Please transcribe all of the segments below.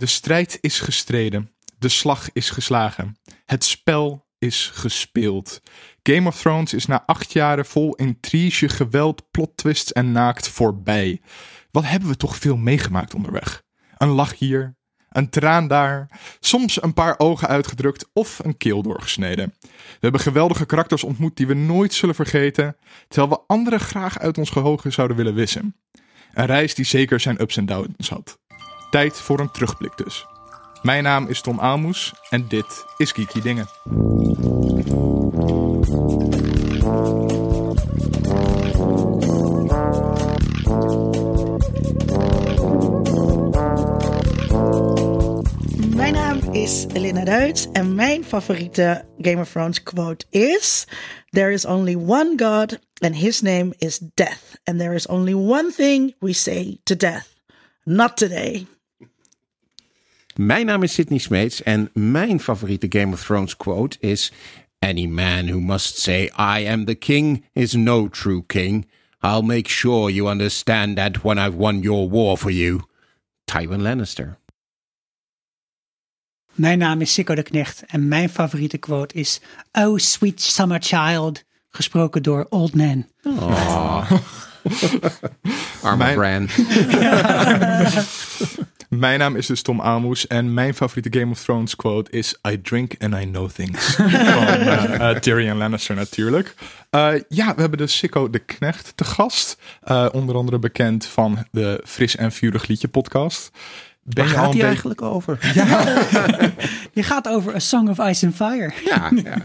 De strijd is gestreden. De slag is geslagen. Het spel is gespeeld. Game of Thrones is na acht jaren vol intrige, geweld, plot twists en naakt voorbij. Wat hebben we toch veel meegemaakt onderweg? Een lach hier, een traan daar, soms een paar ogen uitgedrukt of een keel doorgesneden. We hebben geweldige karakters ontmoet die we nooit zullen vergeten, terwijl we anderen graag uit ons geheugen zouden willen wissen. Een reis die zeker zijn ups en downs had. Tijd voor een terugblik dus. Mijn naam is Tom Aalmoes en dit is Geeky Dingen. Mijn naam is Elena Duits en mijn favoriete Game of Thrones quote is: There is only one God and his name is death. And there is only one thing we say to death: Not today. Mijn naam is Sidney Smeets en mijn favoriete Game of Thrones quote is: Any man who must say I am the king is no true king. I'll make sure you understand that when I've won your war for you. Tywin Lannister. Mijn naam is Sikko de Knecht en mijn favoriete quote is Oh sweet summer child, gesproken door Old Man. Arme Mijn- Bran. Mijn naam is dus Tom Aalmoes en mijn favoriete Game of Thrones quote is I drink and I know things. Van eh, eh, Tyrion Lannister natuurlijk. Eh, ja, we hebben de Sikko de Knecht te gast. Onder andere bekend van de Fris en Vurig Liedje podcast. Ben Waar je al gaat hij beetje- eigenlijk over? Je gaat over A Song of Ice and Fire. Ja, ja.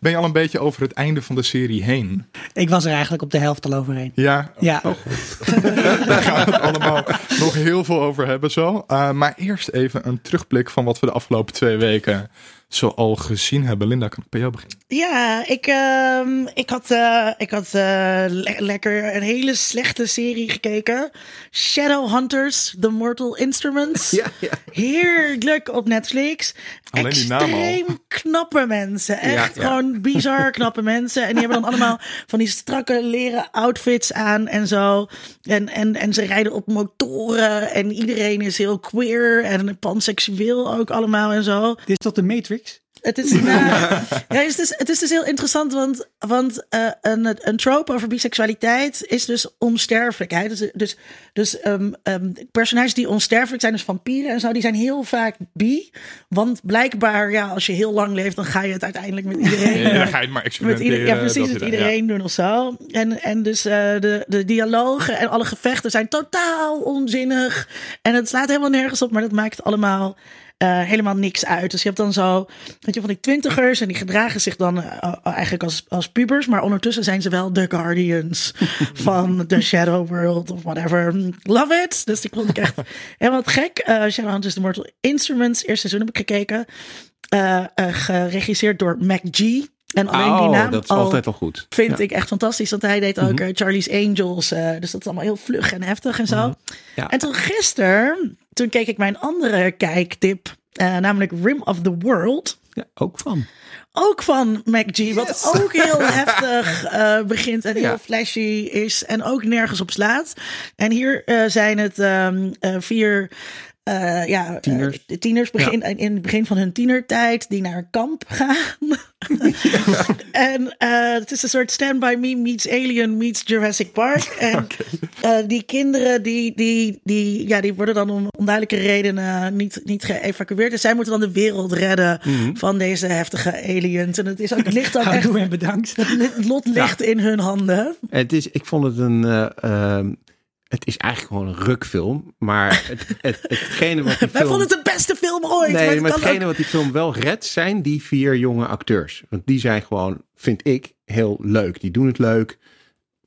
Ben je al een beetje over het einde van de serie heen? Ik was er eigenlijk op de helft al overheen. Ja, Ja, daar gaan we het allemaal nog heel veel over hebben zo. Eh, maar eerst even een terugblik van wat we de afgelopen twee weken zoal gezien hebben. Linda, kan ik bij jou beginnen? Ja, ik, ehm, ik had, eh, ik had eh, le- lekker een hele slechte serie gekeken. Shadowhunters, The Mortal Instruments. Ja, ja. Heerlijk op Netflix. Alleen die naam al. Extreem knappe mensen. Echt Ja, ja. gewoon bizar knappe mensen. En die hebben dan allemaal van die strakke leren outfits aan en zo. En, en, en ze rijden op motoren. En iedereen is heel queer en panseksueel ook allemaal en zo. dit is tot de Matrix. Het is, ja, het, is dus, het is dus heel interessant, want, want eh, een, een trope over biseksualiteit is dus onsterfelijkheid. Dus, dus, dus ehm, ehm, personages die onsterfelijk zijn, dus vampieren en zo, die zijn heel vaak bi. Want blijkbaar, ja, als je heel lang leeft, dan ga je het uiteindelijk met iedereen... Ja, dan ga je het maar met experimenteren. ieder, ja, precies, met iedereen doen of zo. En, en dus eh, de, de dialogen en alle gevechten zijn totaal onzinnig. En het slaat helemaal nergens op, maar dat maakt allemaal eh, helemaal niks uit. Dus je hebt dan zo, weet je, van die twintigers en die gedragen zich dan eh, eigenlijk als, als pubers. Maar ondertussen zijn ze wel de guardians van the Shadow World of whatever. Love it! Dus die vond ik echt helemaal gek. Eh Shadowhunters The Mortal Instruments, eerste seizoen heb ik gekeken. Eh, eh, geregisseerd door Mac G. En alleen die Oh, naam dat is al altijd wel goed. vind ik echt fantastisch. Want hij deed ook eh, Charlie's Angels. eh, dus dat is allemaal heel vlug en heftig en zo. Ja. En toen gisteren, toen keek ik mijn andere kijktip. eh, namelijk Rim of the World. Ja, ook van. Ook van Mac G. Wat ook heel heftig begint en heel Ja. flashy is. En ook nergens op slaat. En hier zijn het ehm, eh, vier... eh, ja, eh, Tieners. de tieners begin, in het begin van hun tienertijd die naar een kamp gaan. en eh, het is een soort Stand By Me meets Alien meets Jurassic Park. En eh, die kinderen die, die, die, ja, die worden dan om onduidelijke redenen niet, niet geëvacueerd. En zij moeten dan de wereld redden van deze heftige aliens. En het, is ook, het ligt dan echt... En bedankt. Het lot ligt in hun handen. Het is, ik vond het een. Het is eigenlijk gewoon een rukfilm. Maar het, het, hetgene wat die Wij film. vonden het de beste film ooit. Nee, maar hetgene ook- wat die film wel redt, zijn die vier jonge acteurs. Want die zijn gewoon, vind ik, heel leuk. Die doen het leuk.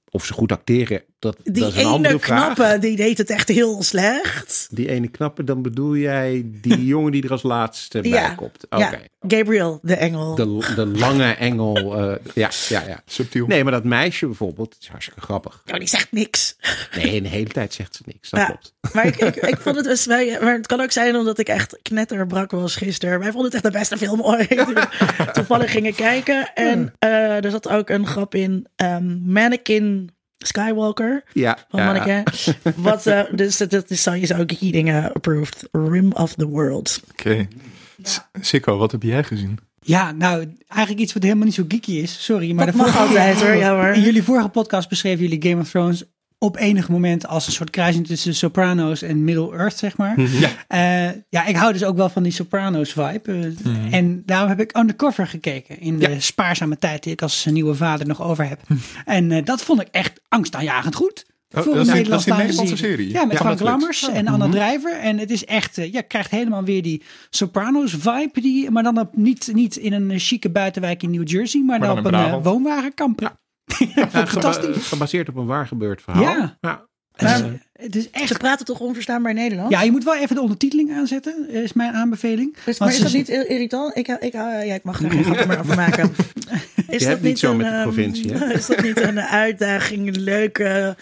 Of ze goed acteren, dat, Die dat is een ene knappe, die deed het echt heel slecht. Die ene knappe, dan bedoel jij die jongen die er als laatste bij Ja, komt. Oké. ja. Gabriel, de engel. De, de lange engel. eh, ja, ja, ja. Subtiel. Nee, maar dat meisje bijvoorbeeld, is hartstikke grappig. Oh, die zegt niks. Nee, de hele tijd zegt ze niks. Dat Ja, klopt. maar ik, ik, ik vond het dus, maar het kan ook zijn omdat ik echt knetterbrak was gisteren. Wij vonden het echt de beste film ooit. Toevallig gingen kijken. En eh, er zat ook een grap in. ehm, mannequin Skywalker. Ja, Van ja. Manneke. Wat, eh, dus dat dat is sowieso ook dingen approved. Rim of the World. Oké. Sikko, wat heb jij gezien? Ja, nou, eigenlijk iets wat helemaal niet zo geeky is. Sorry, maar Dat de mag vorige altijd, hoor. Ja, hoor. In jullie vorige podcast beschreven jullie Game of Thrones op enig moment als een soort kruising tussen Sopranos en Middle Earth, zeg maar. Mhm. Ja. Eh, ja, ik hou dus ook wel van die Sopranos vibe. Eh, Mhm. En daarom heb ik Undercover gekeken in de Ja. spaarzame tijd die ik als nieuwe vader nog over heb. en eh, dat vond ik echt angstaanjagend goed. Oh, Voor dat een is Nederlandse serie? Ja, met Ja, Frank. Lammers en Anna Drijver. En het is echt, ja, krijgt helemaal weer die Sopranos vibe. Die, maar dan op, niet, niet in een chique buitenwijk in New Jersey, maar, Maar dan dan op een woonwagenkamp. Ja. Ja, fantastisch. gebaseerd op een waar gebeurd verhaal. Ja. ja. Maar, het is Ze echt... praten toch onverstaanbaar Nederlands? Ja, je moet wel even de ondertiteling aanzetten, is mijn aanbeveling. Maar is ze- dat niet ir- irritant? Ik, ik, ja, ik mag er geen grap meer over maken. Is Je hebt niet zo een, met de ehm, provincie, hè? Is dat niet een uitdaging, een leuke...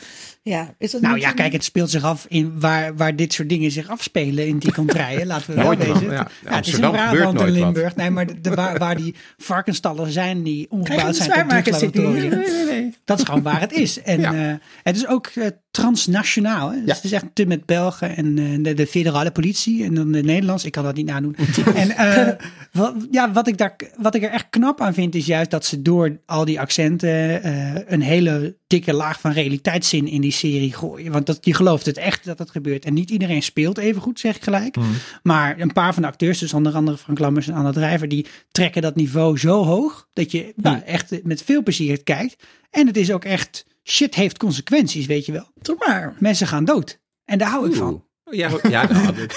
Ja, is dat Nou ja, een- kijk, het speelt zich af in waar, waar dit soort dingen zich afspelen in die contraien. Laten we wel wezen. ja. Ja, het is in gebeurt Brabant en wat. Limburg. Nee, maar de, de- waar, waar die varkensstallen zijn die omgebouwd een zijn tot hier? drugslaboratorium. nee, nee. Dat is gewoon waar het is. En Ja. eh, het is ook eh, transnationaal. Hè? Dus Ja. het is echt te met Belgen en eh, de, de federale politie en dan de Nederlands. Ik kan dat niet nadoen. en eh, wat, ja, wat, ik daar, wat ik er echt knap aan vind is juist dat ze door al die accenten eh, een hele dikke laag van realiteitszin in die serie gooien. Want dat, je gelooft het echt dat het gebeurt. En niet iedereen speelt even goed, zeg ik gelijk. Maar een paar van de acteurs, dus onder andere Frank Lammers en Anna Drijver, die trekken dat niveau zo hoog dat je nou, echt met veel plezier het kijkt. En het is ook echt, shit heeft consequenties, weet je wel. Doe maar. Mensen gaan dood. En daar hou ik van. Ja, ja nou,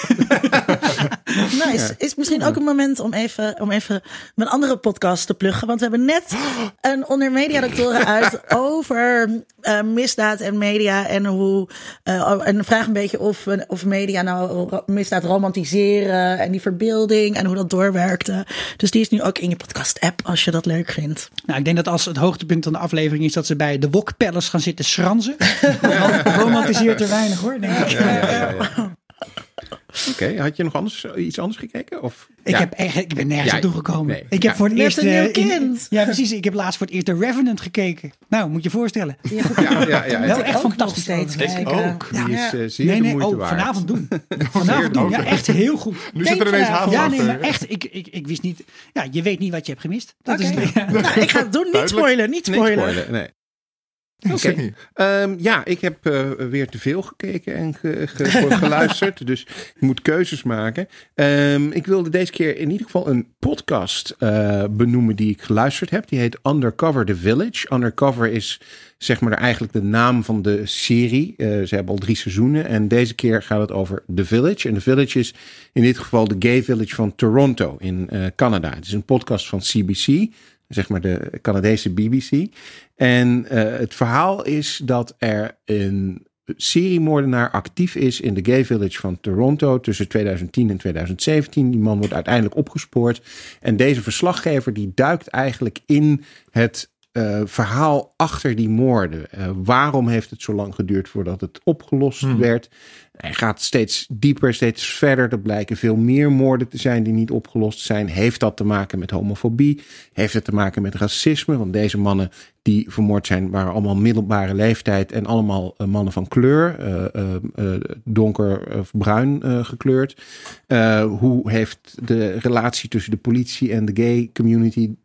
Nice. Is misschien ook een moment om even, om even mijn andere podcast te pluggen. Want we hebben net een onder mediadoctoren uit over eh, misdaad en media. En hoe. eh, en vraag een beetje of, of media nou misdaad romantiseren. En die verbeelding en hoe dat doorwerkte. Dus die is nu ook in je podcast-app als je dat leuk vindt. Nou, ik denk dat als het hoogtepunt van de aflevering is dat ze bij de Wok Palace gaan zitten schranzen. Rom- Romantiseert er weinig hoor, denk ik. ja, ja, ja, Oké, had je nog anders, iets anders gekeken? Of? Ik, Ja. heb echt, ik ben nergens Ja, aan toegekomen. nee. Ik heb Ja. voor het eerst... een nieuw eh, in- kind. ja, precies. Ik heb laatst voor het eerst de Revenant gekeken. Nou, moet je je voorstellen. Ja. Ja, ja, ja, Wel echt fantastisch. steeds. Ik kijken. ook. Die is eh, zeer Nee, de nee, moeite oh, waard. vanavond doen. Vanavond doen. Ja, echt heel goed. Nu zit er ineens haast Ja, nee, maar echt. Ik, ik, ik wist niet. Ja, je weet niet wat je hebt gemist. Dat Oké. is ja. Nou, ik ga het doen. Niet spoilen. Niet Nee, spoilen. spoilen, nee. Niet. Ehm, ja, ik heb eh, weer te veel gekeken en ge- ge- geluisterd. dus ik moet keuzes maken. Ehm, ik wilde deze keer in ieder geval een podcast eh, benoemen die ik geluisterd heb. Die heet Undercover the Village. Undercover is zeg maar eigenlijk de naam van de serie. Eh, ze hebben al drie seizoenen. En deze keer gaat het over The Village. En The Village is in dit geval de gay village van Toronto in Canada. Het is een podcast van CBC zeg maar de Canadese BBC. En eh, het verhaal is dat er een seriemoordenaar actief is in de gay village van Toronto tussen 2010 en 2017. Die man wordt uiteindelijk opgespoord. En deze verslaggever die duikt eigenlijk in het eh, verhaal achter die moorden. Eh, waarom heeft het zo lang geduurd voordat het opgelost werd? Hij gaat steeds dieper, steeds verder. Er blijken veel meer moorden te zijn die niet opgelost zijn. Heeft dat te maken met homofobie? Heeft het te maken met racisme? Want deze mannen die vermoord zijn, waren allemaal middelbare leeftijd en allemaal eh, mannen van kleur, eh, eh, donker of bruin gekleurd. Hoe heeft de relatie tussen de politie en de gay community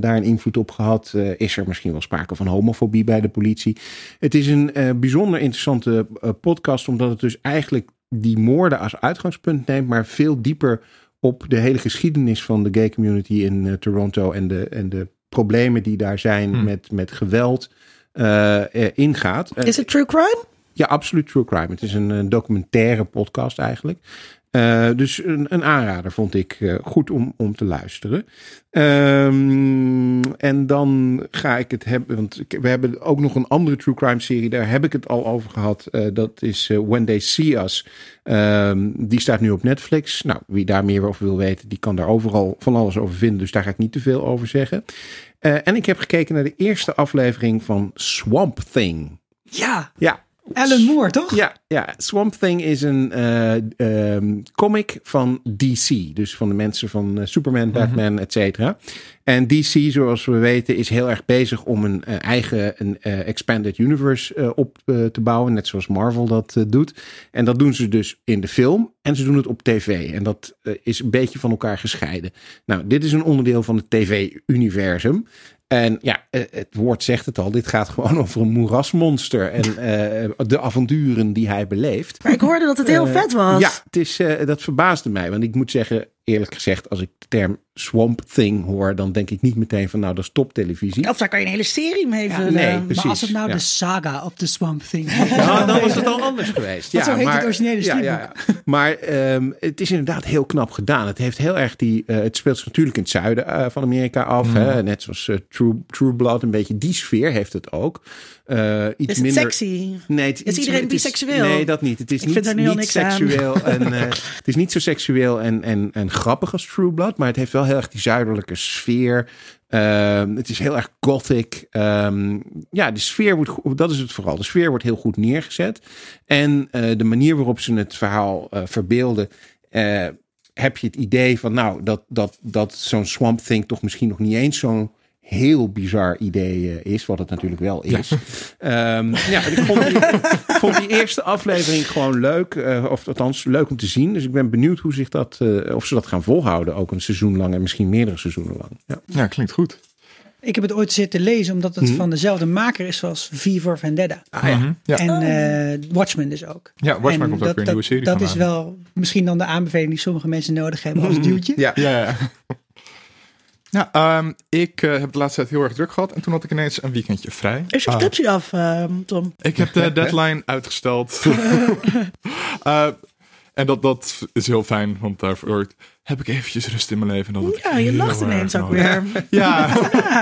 daar een invloed op gehad? Eh, is er misschien wel sprake van homofobie bij de politie? Het is een bijzonder interessante podcast, omdat het dus eigenlijk die moorden als uitgangspunt neemt, maar veel dieper op de hele geschiedenis van de gay community in Toronto en de, en de problemen die daar zijn Hmm. met, met geweld eh, eh, ingaat. Is het true crime? Ja, absoluut true crime. Het is een, eh, documentaire podcast eigenlijk. Eh, dus een, een aanrader vond ik eh, goed om, om te luisteren. Ehm, en dan ga ik het hebben, want we hebben ook nog een andere true crime serie. Daar heb ik het al over gehad. Eh, dat is When They See Us. Ehm, die staat nu op Netflix. Nou, wie daar meer over wil weten, die kan daar overal van alles over vinden. Dus daar ga ik niet te veel over zeggen. En ik heb gekeken naar de eerste aflevering van Swamp Thing. Ja, Ja, Alan Moore, toch? Ja, ja, Swamp Thing is een eh, ehm, comic van DC. Dus van de mensen van eh, Superman, Batman, et cetera. En DC, zoals we weten, is heel erg bezig om een eh, eigen een, expanded universe op te bouwen. Net zoals Marvel dat doet. En dat doen ze dus in de film en ze doen het op tv. En dat is een beetje van elkaar gescheiden. Nou, dit is een onderdeel van het tv-universum. En ja, eh, het woord zegt het al. Dit gaat gewoon over een moerasmonster. En eh, de avonturen die hij beleeft. Maar ik hoorde dat het heel Eh, vet was. Ja, het is, dat verbaasde mij. Want ik moet zeggen, eerlijk gezegd, als ik de term Swamp Thing hoor, dan denk ik niet meteen van nou, dat is toptelevisie. Of daar kan je een hele serie mee Ja, vullen. nee, precies. Maar als het nou ja. de saga of the Swamp Thing was. Ja, dan was het al anders geweest. Ja, zo heet het maar, originele ja, ja, ja. Maar ehm, het is inderdaad heel knap gedaan. Het heeft heel erg die. eh, het speelt zich natuurlijk in het zuiden eh, van Amerika af. Hè? Net zoals eh, True, True Blood. Een beetje die sfeer heeft het ook. Eh, iets Is minder. sexy? Nee, het, Is iedereen het is- biseksueel? Nee, dat niet. Het is Ik niet, niet aan. seksueel. En, eh, het is niet zo seksueel en, en, en grappig als True Blood. Maar het heeft wel heel erg die zuidelijke sfeer. Ehm, het is heel erg gothic. Ehm, ja, de sfeer wordt, dat is het vooral. De sfeer wordt heel goed neergezet. En eh, de manier waarop ze het verhaal verbeelden. heb je het idee van, nou, dat, dat, dat zo'n Swamp Thing toch misschien nog niet eens zo'n heel bizar idee eh, is, wat het natuurlijk wel is. Ehm, ja, ik vond, die, ik vond die eerste aflevering gewoon leuk, eh, of althans leuk om te zien. Dus ik ben benieuwd hoe zich dat, eh, of ze dat gaan volhouden, ook een seizoen lang en misschien meerdere seizoenen lang. Ja. Ja, klinkt goed. Ik heb het ooit zitten lezen omdat het van dezelfde maker is als V for Vendetta. Ah, ja. Mhm. Ja, En eh, Watchmen dus ook. ja Watchmen En komt ook dat, weer een nieuwe serie Dat is aan. wel misschien dan de aanbeveling die sommige mensen nodig hebben als duwtje. Ja. Ja, ja. Ehm, ik eh, heb de laatste tijd heel erg druk gehad en toen had ik ineens een weekendje vrij. Is je Ah, scriptie af, ehm, Tom? ik heb de deadline uitgesteld. Eh, en dat, dat is heel fijn, want daarvoor heb ik eventjes rust in mijn leven. en Dat Ja, je lacht ineens ook weer. Ja,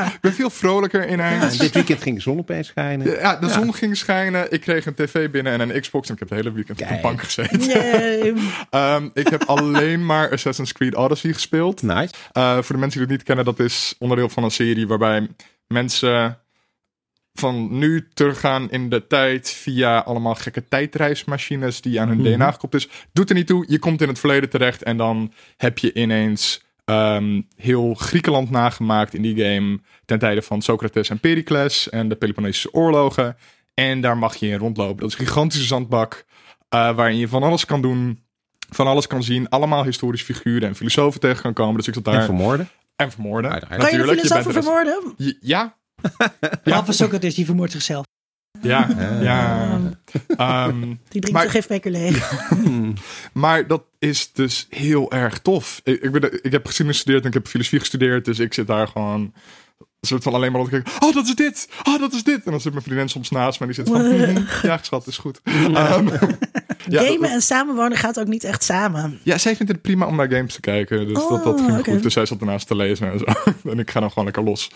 ik ben veel vrolijker En ineens. dit weekend ging de zon opeens schijnen. Ja, de zon ging schijnen. Ik kreeg een tv binnen en een Xbox. En ik heb het hele weekend op de bank gezeten. Ehm, ik heb alleen maar Assassin's Creed Odyssey gespeeld. Nice. Uh, voor de mensen die het niet kennen, dat is onderdeel van een serie waarbij mensen van nu teruggaan in de tijd via allemaal gekke tijdreismachines die aan hun DNA gekoppeld is. Doet er niet toe, je komt in het verleden terecht en dan heb je ineens ehm, heel Griekenland nagemaakt in die game ten tijde van Socrates en Pericles en de Peloponnesische oorlogen. En daar mag je in rondlopen. Dat is een gigantische zandbak uh, waarin je van alles kan doen, van alles kan zien. Allemaal historische figuren en filosofen tegen kan komen. Dus ik zat daar En vermoorden. en vermoorden. Kan je de filosofen er vermoorden? J- Ja, Behalve Socrates, die vermoordt zichzelf. ja, ja. Ehm, Die drinkt Maar- gifbeker leeg. maar dat is dus heel erg tof. Ik, ik, ben, ik heb geschiedenis gestudeerd en ik heb filosofie gestudeerd. Dus ik zit daar gewoon soort van alleen maar te kijken. Oh, dat is dit. Oh, dat is dit. En dan zit mijn vriendin soms naast me en die zit van... "Mhm, ja, schat, is goed. Ehm, ja, Gamen dat- en samenwonen gaat ook niet echt samen. ja, zij vindt het prima om naar games te kijken. Dus dat, dat Oh, ging oké. goed. Dus zij zat ernaast te lezen en zo. en ik ga dan gewoon lekker los.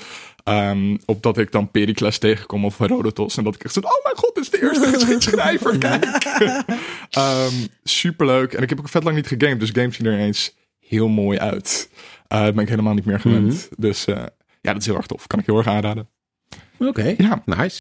Ehm opdat ik dan Pericles tegenkom of Herodotus. En dat ik echt zo... Oh mijn god, dit is de eerste geschiedschrijver. Kijk. Ehm superleuk. En ik heb ook vet lang niet gegamed. Dus games zien er ineens heel mooi uit. Eh dat ben ik helemaal niet meer gewend. Dus eh, ja, dat is heel erg tof. Kan ik heel erg aanraden. Oké, Ja. nice.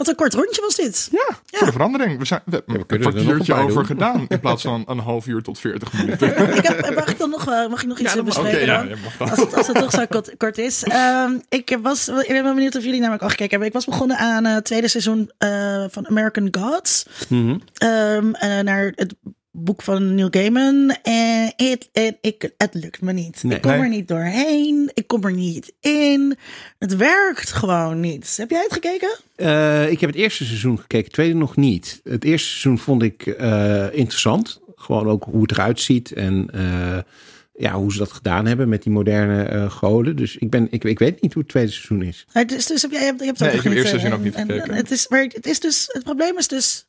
Wat een kort rondje was dit. Ja, voor de verandering. We, zijn, we hebben we een er kwartiertje over doen. gedaan. In plaats van een half uur tot 40 minuten. Ik heb, mag ik dan nog, eh, mag ik nog iets Ja, bespreken ja, dan? mag. Als het, als het toch zo kort, kort is. Ehm, ik, was, ik ben wel benieuwd of jullie namelijk al gekeken hebben. Ik was begonnen aan eh, het tweede seizoen eh, van American Gods. Mhm. Ehm, eh, naar het boek van Neil Gaiman. En het, en ik, het lukt me niet. Nee. ik kom Nee. er niet doorheen. Ik kom er niet in. Het werkt gewoon niet. Heb jij het gekeken? Eh, ik heb het eerste seizoen gekeken, het tweede nog niet. Het eerste seizoen vond ik eh, interessant. Gewoon ook hoe het eruit ziet en eh, ja, hoe ze dat gedaan hebben met die moderne eh, goden. Dus ik, ben, ik, ik weet niet hoe het tweede seizoen is. Het is dus, heb jij, je hebt, je hebt het Nee, ook ik heb nog eerst niet, seizoen ook niet en- gekeken. en Het, is, maar het, is dus, het probleem is dus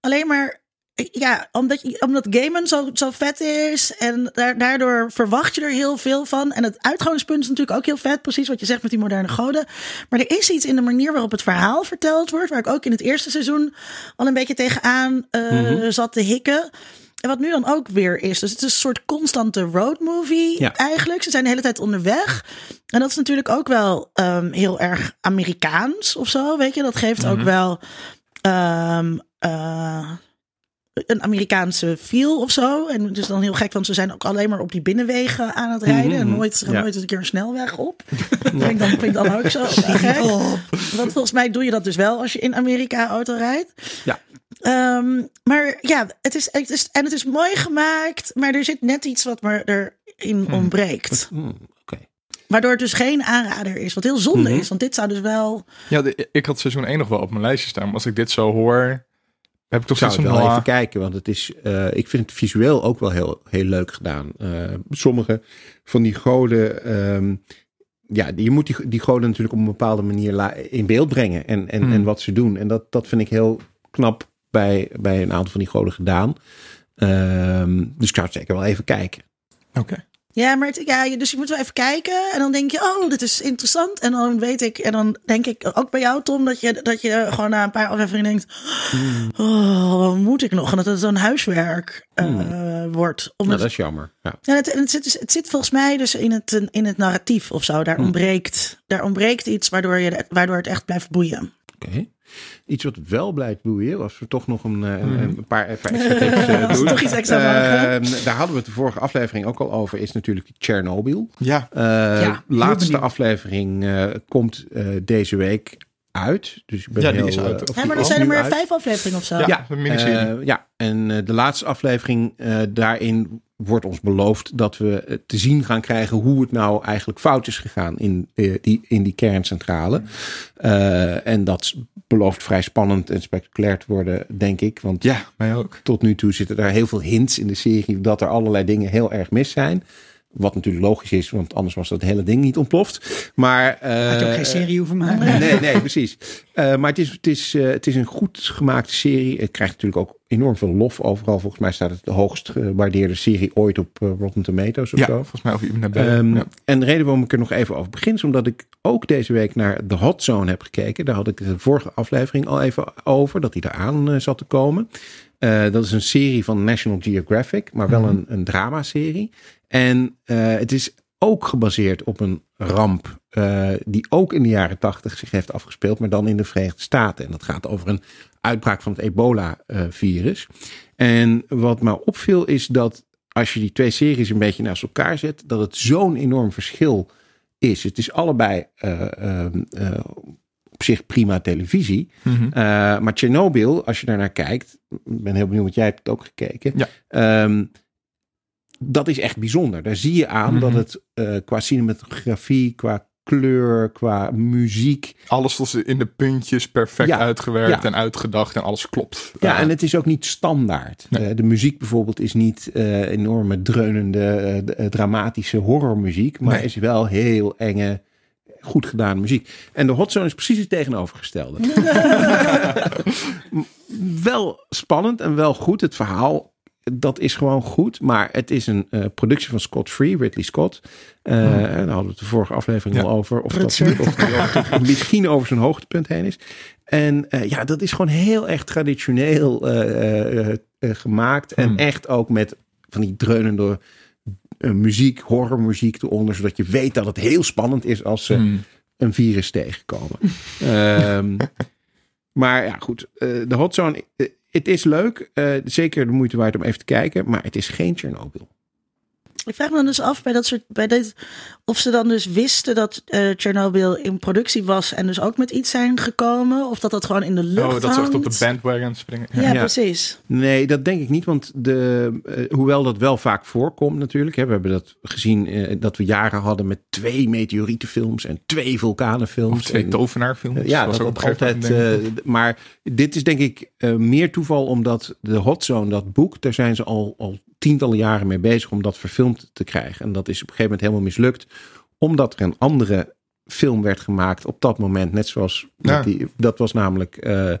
alleen maar... Ja, omdat, je, omdat Gaiman zo, zo vet is en daar, daardoor verwacht je er heel veel van. En het uitgangspunt is natuurlijk ook heel vet, precies wat je zegt met die moderne goden. Maar er is iets in de manier waarop het verhaal verteld wordt, waar ik ook in het eerste seizoen al een beetje tegenaan eh zat te hikken. En wat nu dan ook weer is. Dus het is een soort constante road movie Ja. eigenlijk. Ze zijn de hele tijd onderweg. En dat is natuurlijk ook wel ehm, heel erg Amerikaans of zo. Weet je, dat geeft ook wel ehm, eh, een Amerikaanse feel of zo. En het is dan heel gek, want ze zijn ook alleen maar op die binnenwegen aan het rijden. En nooit, Mhm, Ja. nooit een keer een snelweg op. Ik dan, vind ik dan ook zo gek. Want volgens mij doe je dat dus wel als je in Amerika auto rijdt. Ja. Ehm, maar ja, het is, het is, en het is mooi gemaakt, maar er zit net iets wat me erin ontbreekt. Hmm, Oké. Waardoor het dus geen aanrader is. Wat heel zonde Mhm. is, want dit zou dus wel... Ja, de- ik had seizoen 1 nog wel op mijn lijstje staan. Maar als ik dit zo hoor, heb ik toch zou het wel even kijken, want het is, eh, ik vind het visueel ook wel heel, heel leuk gedaan. Eh, sommige van die goden, ehm, ja, je moet die, die goden natuurlijk op een bepaalde manier in beeld brengen en, en, Hmm. en wat ze doen. En dat, dat vind ik heel knap bij, bij een aantal van die goden gedaan. Ehm, dus ik zou het zeker wel even kijken. Oké. Ja, maar het, ja, dus je moet wel even kijken. En dan denk je, oh, dit is interessant. En dan weet ik, en dan denk ik ook bij jou, Tom, dat je, dat je gewoon na een paar afleveringen denkt: Hmm. oh, wat moet ik nog? En dat het zo'n huiswerk eh, wordt. Om Nou, dat is jammer. Ja. ja, het, en het, zit, dus- het zit volgens mij dus in het, in het narratief of zo. Daar, ontbreekt, daar ontbreekt iets waardoor, je, waardoor het echt blijft boeien. Oké. Iets wat wel blijft boeien, als we toch nog een, eh, een, een paar, een paar extra tips eh, doen. Toch iets extra. Ehm, daar hadden we het de vorige aflevering ook al over, is natuurlijk Chernobyl. Ja, Eh, heel laatste aflevering eh, komt eh, deze week uit. Dus ik ben ja die heel, is uit. eh, Ja, maar dan is zijn er maar uit. vijf afleveringen of zo. Ja, ja, een miniserie. eh, ja, en eh, de laatste aflevering, eh, daarin wordt ons beloofd dat we te zien gaan krijgen hoe het nou eigenlijk fout is gegaan in, eh, die, in die kerncentrale. Eh, en dat belooft vrij spannend en spectaculair te worden, denk ik. Want Ja, mij ook. tot nu toe zitten er heel veel hints in de serie dat er allerlei dingen heel erg mis zijn. Wat natuurlijk logisch is, want anders was dat hele ding niet ontploft. Maar, eh, Had je ook geen serie hoeven maken. Nee, nee, precies. Eh, maar het is, het, is, eh, het is een goed gemaakte serie. Het krijgt natuurlijk ook enorm veel lof overal. Volgens mij staat het de hoogst gewaardeerde serie ooit op eh, Rotten Tomatoes of Ja, zo. volgens mij over iemand naar Ehm, ja. En de reden waarom ik er nog even over begin, is omdat ik ook deze week naar The Hot Zone heb gekeken. Daar had ik de vorige aflevering al even over, dat die eraan eh, zat te komen. Eh, dat is een serie van National Geographic, maar wel een, een dramaserie. En eh, het is ook gebaseerd op een ramp eh, die ook in de jaren tachtig zich heeft afgespeeld, maar dan in de Verenigde Staten. En dat gaat over een uitbraak van het ebola-virus. en wat mij opviel is dat als je die twee series een beetje naast elkaar zet, dat het zo'n enorm verschil is. Het is allebei eh, eh, eh, op zich prima televisie. Mhm. Uh, maar Chernobyl, als je daarnaar kijkt, ik ben heel benieuwd, want jij hebt het ook gekeken. Ja. Ehm, dat is echt bijzonder. Daar zie je aan Mhm. dat het eh, qua cinematografie, qua kleur, qua muziek. Alles was in de puntjes perfect Ja, uitgewerkt ja. en uitgedacht en alles klopt. Ja, Eh, en het is ook niet standaard. Nee. Eh, de muziek bijvoorbeeld is niet eh, enorme dreunende, dramatische horrormuziek, maar Nee. is wel heel enge, goed gedaan muziek. En de Hot Zone is precies het tegenovergestelde. wel spannend en wel goed. Het verhaal, dat is gewoon goed. Maar het is een eh, productie van Scott Free, Ridley Scott. Eh, Daar hadden we het de vorige aflevering Ja. al over. Of dat, of misschien over zijn hoogtepunt heen is. En eh, ja, dat is gewoon heel erg traditioneel gemaakt. En Hmm. echt ook met van die dreunende muziek, horrormuziek eronder. Zodat je weet dat het heel spannend is als ze hmm. een virus tegenkomen. Ehm, maar ja, goed. de Hot Zone, het is leuk. eh, zeker de moeite waard om even te kijken. Maar het is geen Chernobyl. Ik vraag me dan dus af bij dat soort, bij dit, of ze dan dus wisten dat eh Chernobyl in productie was en dus ook met iets zijn gekomen, of dat dat gewoon in de lucht Oh, dat ze echt op de bandwagon springen. Ja, Ja. Ja. precies. Nee, dat denk ik niet. Want de, eh, hoewel dat wel vaak voorkomt natuurlijk. Hè, we hebben dat gezien eh, dat we jaren hadden met twee meteorietenfilms en twee vulkanenfilms. Of twee En- tovenaarfilms. Ja, was dat ook het op een gegeven altijd. eh, maar dit is denk ik eh, meer toeval omdat de Hot Zone, dat boek, daar zijn ze al, al tientallen jaren mee bezig om dat verfilmd te krijgen. En dat is op een gegeven moment helemaal mislukt, omdat er een andere film werd gemaakt op dat moment. Net zoals Ja. die, dat was namelijk eh,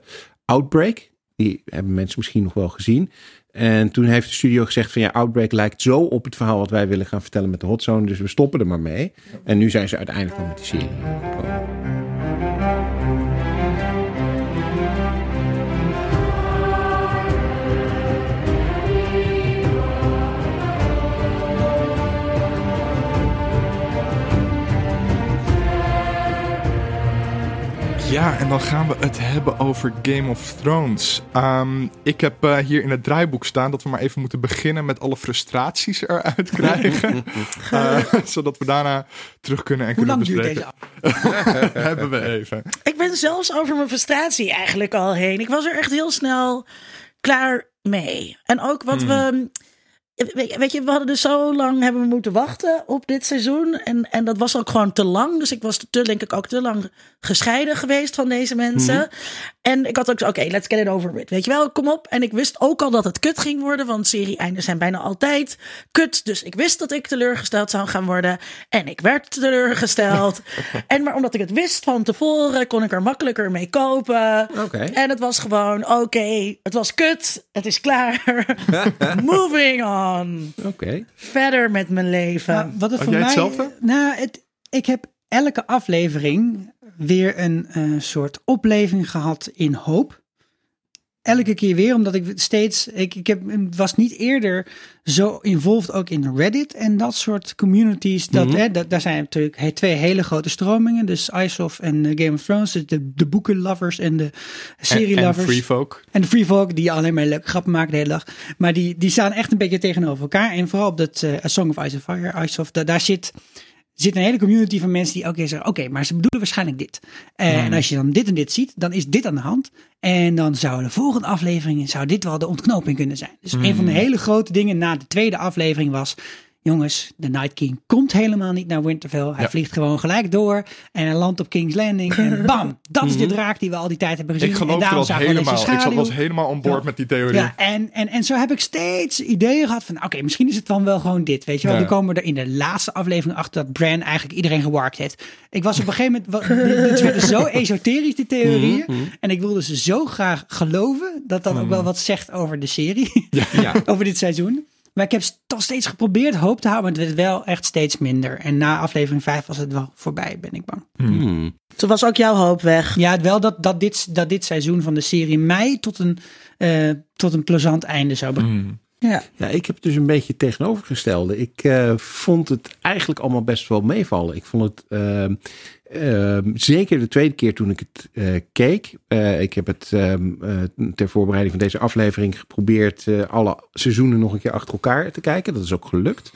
Outbreak. Die hebben mensen misschien nog wel gezien. En toen heeft de studio gezegd van ja, Outbreak lijkt zo op het verhaal wat wij willen gaan vertellen met de Hot Zone. Dus we stoppen er maar mee. En nu zijn ze uiteindelijk dan met die serie gekomen. Ja, en dan gaan we het hebben over Game of Thrones. Ehm, ik heb eh, hier in het draaiboek staan dat we maar even moeten beginnen met alle frustraties eruit krijgen. Eh, zodat we daarna terug kunnen en Hoe kunnen lang duurt bespreken. deze af? hebben we even. Ik ben zelfs over mijn frustratie eigenlijk al heen. Ik was er echt heel snel klaar mee. En ook wat we. Weet je, we hadden dus zo lang hebben we moeten wachten op dit seizoen. En, en dat was ook gewoon te lang. Dus ik was te, denk ik, ook te lang gescheiden geweest van deze mensen. En ik had ook zo, oké, let's get it over with. Weet je wel, kom op. En ik wist ook al dat het kut ging worden. Want serie-einden zijn bijna altijd kut. Dus ik wist dat ik teleurgesteld zou gaan worden. En ik werd teleurgesteld. en maar omdat ik het wist van tevoren, kon ik er makkelijker mee kopen. Oké. En het was gewoon, oké, het was kut. Het is klaar. Moving on. Oké. Verder met mijn leven. Nou, wat het Had voor jij mij, hetzelfde? Nou, het, ik heb elke aflevering weer een eh, soort opleving gehad in hoop. Elke keer weer, omdat ik steeds. Ik, ik heb, was niet eerder zo involved ook in Reddit en dat soort communities. Dat, Mhm. hè, dat, daar zijn natuurlijk he- twee hele grote stromingen. Dus ISOF en eh, Game of Thrones. Dus de, de boekenlovers en de En, serie-lovers. en Free Folk. En de Free Folk, die alleen maar leuke grappen maken de hele dag. Maar die, die staan echt een beetje tegenover elkaar. En vooral op dat eh, A Song of Ice and Fire, Ice of, da- daar zit, zit een hele community van mensen die keer zeggen... Oké, maar ze bedoelen waarschijnlijk dit. Eh, En als je dan dit en dit ziet, dan is dit aan de hand. En dan zou de volgende aflevering, zou dit wel de ontknoping kunnen zijn. Dus een van de hele grote dingen na de tweede aflevering was... Jongens, de Night King komt helemaal niet naar Winterfell. Hij Ja. vliegt gewoon gelijk door en hij landt op King's Landing. En bam, dat is de draak die we al die tijd hebben gezien. Ik en geloof deze helemaal. Ik zat- was helemaal on board Ja. met die theorie. Ja, en, en, en zo heb ik steeds ideeën gehad van, oké, misschien is het dan wel gewoon dit, weet je wel. Ja. Dan komen we er in de laatste aflevering achter dat Bran eigenlijk iedereen gewarkt heeft. Ik was op een gegeven moment, het werden zo esoterisch, die theorieën. Mhm, En ik wilde ze zo graag geloven, dat dat ook wel wat zegt over de serie, Ja. over dit seizoen. Maar ik heb toch steeds geprobeerd hoop te houden, maar het werd wel echt steeds minder. En na aflevering 5 was het wel voorbij, ben ik bang. Hmm. Toen was ook jouw hoop weg. Ja, wel dat, dat, dit, dat dit seizoen van de serie mij tot een, eh, tot een plezant einde zou brengen. Hmm. Ja. Ja, ik heb dus een beetje tegenovergestelde. Ik eh, vond het eigenlijk allemaal best wel meevallen. Ik vond het ehm, ehm, zeker de tweede keer toen ik het eh, keek. eh, ik heb het ehm, eh, ter voorbereiding van deze aflevering geprobeerd eh, alle seizoenen nog een keer achter elkaar te kijken. Dat is ook gelukt.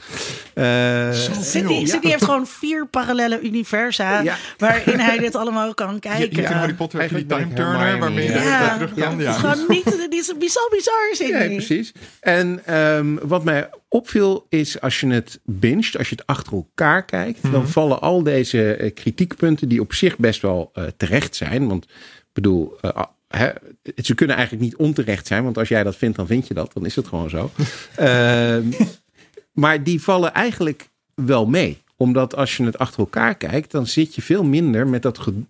Eh, Sydney, Sydney heeft gewoon vier parallele universa Ja. waarin hij dit allemaal kan kijken. je in Harry Potter heb je die Eigenlijk time turner waarmee je ja. Ja. terug kan. Ja. Ja. Het is gewoon niet, die is zo bizar, Sydney. Nee, precies. En ehm, wat mij opviel is als je het binget, als je het achter elkaar kijkt, dan vallen al deze eh, kritiekpunten die op zich best wel eh, terecht zijn. Want ik bedoel, eh, ah, ze kunnen eigenlijk niet onterecht zijn, want als jij dat vindt, dan vind je dat. Dan is het gewoon zo. Ehm, maar die vallen eigenlijk wel mee. Omdat als je het achter elkaar kijkt, dan zit je veel minder met dat ge-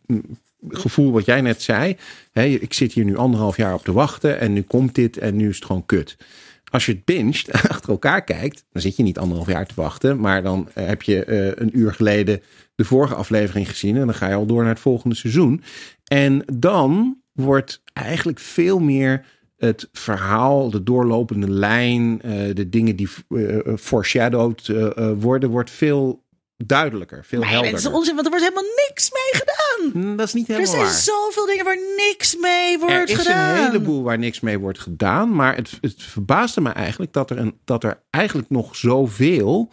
gevoel wat jij net zei. Ik zit hier nu anderhalf jaar op te wachten en nu komt dit en nu is het gewoon kut. Als je het binget, achter elkaar kijkt, dan zit je niet anderhalf jaar te wachten. Maar dan eh, heb je eh, een uur geleden de vorige aflevering gezien. En dan ga je al door naar het volgende seizoen. En dan wordt eigenlijk veel meer het verhaal, de doorlopende lijn, eh, de dingen die eh, foreshadowed worden, wordt veel duidelijker, veel Nee, dat helderder. is onzin, want er wordt helemaal niks mee gedaan. Mm, Dat is niet Er helemaal zijn waar. zoveel dingen waar niks mee wordt Er is gedaan. een heleboel waar niks mee wordt gedaan. Maar het, het verbaasde me eigenlijk dat er, een, dat er eigenlijk nog zoveel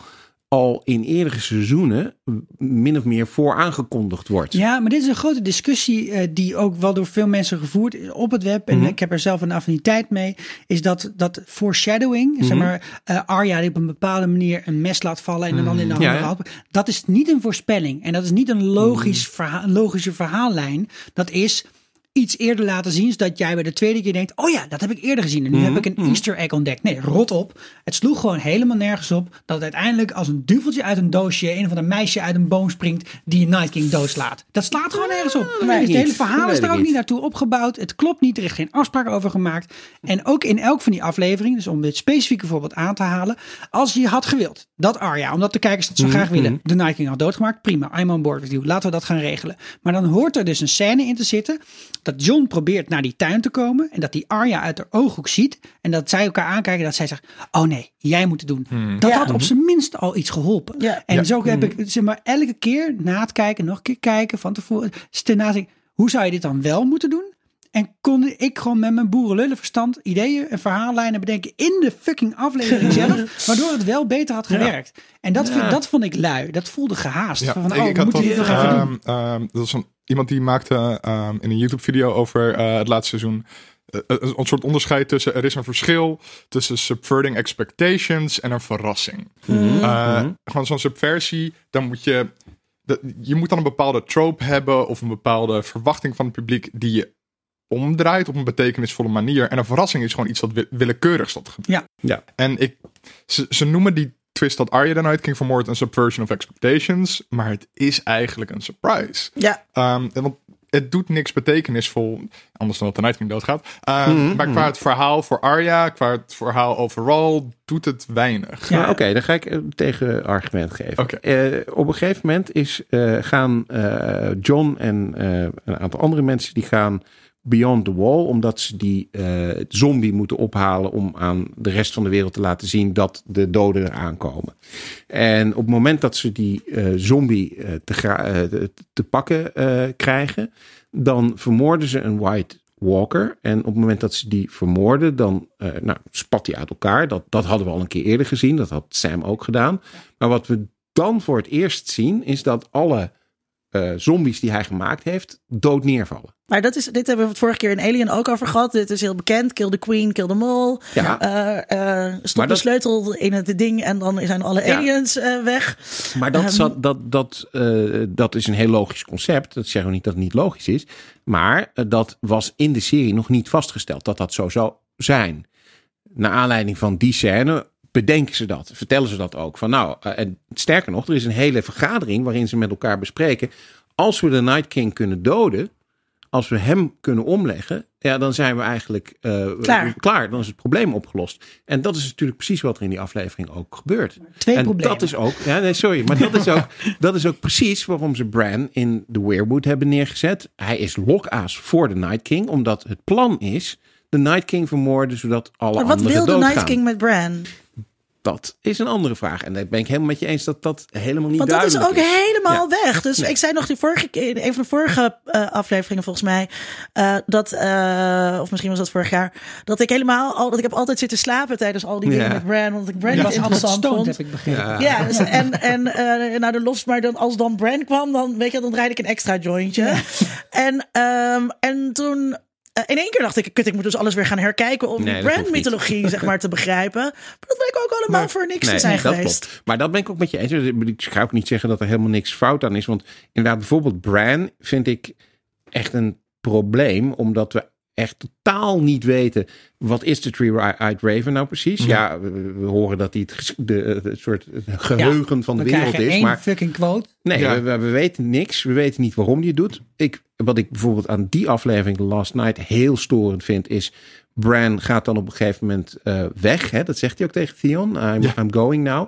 al in eerdere seizoenen min of meer voor aangekondigd wordt. Ja, maar dit is een grote discussie eh, die ook wel door veel mensen gevoerd is op het web. En ik heb er zelf een affiniteit mee. Is dat, dat foreshadowing, zeg maar, eh, Arya die op een bepaalde manier een mes laat vallen en dan in de handen Ja. Dat is niet een voorspelling. En dat is niet een logisch logische verhaallijn. Dat is iets eerder laten zien, zodat jij bij de tweede keer denkt, oh ja, dat heb ik eerder gezien. En nu heb ik een easter egg ontdekt. Nee, rot op. Het sloeg gewoon helemaal nergens op dat uiteindelijk als een duveltje uit een doosje, een of ander meisje uit een boom springt, die Night King doodslaat. Dat slaat gewoon nergens op. Nee, het hele verhaal is daar ook niet naartoe opgebouwd. Het klopt niet, er is geen afspraak over gemaakt. En ook in elk van die afleveringen, dus om dit specifieke voorbeeld aan te halen, als je had gewild dat Arya, omdat de kijkers dat zo graag willen, de Night King had doodgemaakt, prima, I'm on board with you. Laten we dat gaan regelen. Maar dan hoort er dus een scène in te zitten dat John probeert naar die tuin te komen en dat die Arya uit haar ooghoek ziet en dat zij elkaar aankijken dat zij zegt, oh nee, jij moet het doen. Dat Ja. had op zijn minst al iets geholpen. Ja. En Ja. zo heb ik zeg maar elke keer na het kijken, nog een keer kijken van tevoren, stil nadenken, hoe zou je dit dan wel moeten doen? En kon ik gewoon met mijn boerenlullenverstand ideeën en verhaallijnen bedenken in de fucking aflevering zelf, waardoor het wel beter had gewerkt. En dat, vind- dat vond ik lui. Dat voelde gehaast. Ja, van, ik, oh, ik had dat, ehm, ehm, dat is een, iemand die maakte ehm, in een YouTube-video over eh, het laatste seizoen eh, een, een soort onderscheid tussen er is een verschil tussen subverting expectations en een verrassing. Eh, Gewoon zo'n subversie, dan moet je dat- je moet dan een bepaalde trope hebben of een bepaalde verwachting van het publiek die je omdraait op een betekenisvolle manier. En een verrassing is gewoon iets wat wi- willekeurig staat. Ja. Ja. En ik, ze, ze noemen die twist dat Arya the Night King vermoordt een subversion of expectations, maar het is eigenlijk een surprise. Ja, Ehm, en want het doet niks betekenisvol, anders dan dat de Night King doodgaat. Ehm, maar qua het verhaal voor Arya, qua het verhaal overal, doet het weinig. Ja. Oké, dan ga ik een tegenargument geven. Oké. Eh, op een gegeven moment is, eh, gaan eh, John en eh, een aantal andere mensen die gaan beyond the wall, omdat ze die eh, zombie moeten ophalen om aan de rest van de wereld te laten zien dat de doden eraan komen. En op het moment dat ze die eh, zombie eh, te, te- pakken krijgen, dan vermoorden ze een White Walker. En op het moment dat ze die vermoorden, dan nou, spat die uit elkaar. Dat, dat hadden we al een keer eerder gezien. Dat had Sam ook gedaan. Maar wat we dan voor het eerst zien, is dat alle zombies die hij gemaakt heeft, dood neervallen. Maar dat is, dit hebben we het vorige keer in Alien ook over gehad. Dit is heel bekend. Kill the queen, kill the mole. Ja. Eh, stop de sleutel in het ding en dan zijn alle Ja. aliens eh, weg. Maar dat, Ehm. zat, dat, dat, dat is een heel logisch concept. Dat zeggen we niet dat het niet logisch is. Maar dat was in de serie nog niet vastgesteld dat dat zo zou zijn. Naar aanleiding van die scène bedenken ze dat. Vertellen ze dat ook. Van nou, en sterker nog, er is een hele vergadering waarin ze met elkaar bespreken. Als we de Night King kunnen doden, als we hem kunnen omleggen, ja, dan zijn we eigenlijk eh, Klaar. klaar. Dan is het probleem opgelost. En dat is natuurlijk precies wat er in die aflevering ook gebeurt. Twee en problemen. dat is ook, ja, nee, sorry, maar dat is ook, dat is ook precies waarom ze Bran in de Weirwood hebben neergezet. Hij is lokaas voor de Night King, omdat het plan is de Night King vermoorden, zodat alle Maar wat anderen wil de doodgaan. Night King met Bran? Dat is een andere vraag. En daar ben ik helemaal met je eens dat dat helemaal niet Want dat is duidelijk ook helemaal weg. Dus Nee. ik zei nog die vorige keer, in een van de vorige eh, afleveringen volgens mij, eh, dat, eh, of misschien was dat vorig jaar, dat ik helemaal, al, dat ik heb altijd zitten slapen tijdens al die dingen Ja. met Bran, want ik Bran Je niet was altijd interessant stoned, vond. heb ik begrepen. Ja. Ja, dus, en, en eh nou de los, maar dan als dan Bran kwam, dan weet je, dan draaide ik een extra jointje. En, ehm, en toen in één keer dacht ik, kut, ik moet dus alles weer gaan herkijken om Nee, die Bran-mythologie zeg maar te begrijpen. Maar dat bleek ook allemaal voor niks te zijn dat geweest. klopt. Maar dat ben ik ook met je eens. Dus Ik ga ook niet zeggen dat er helemaal niks fout aan is. Want inderdaad, bijvoorbeeld Bran vind ik echt een probleem. Omdat we echt totaal niet weten. Wat is de Three-Eyed Raven nou precies? Ja, we, we horen dat hij het, de, het soort geheugen van de We wereld is. één Maar fucking quote. Nee, Ja. we, we- we weten niks. We weten niet waarom hij het doet. Ik, wat ik bijvoorbeeld aan die aflevering, Last Night, heel storend vind, is Bran gaat dan op een gegeven moment eh, weg. Hè? Dat zegt hij ook tegen Theon. I'm, Ja. I'm going now.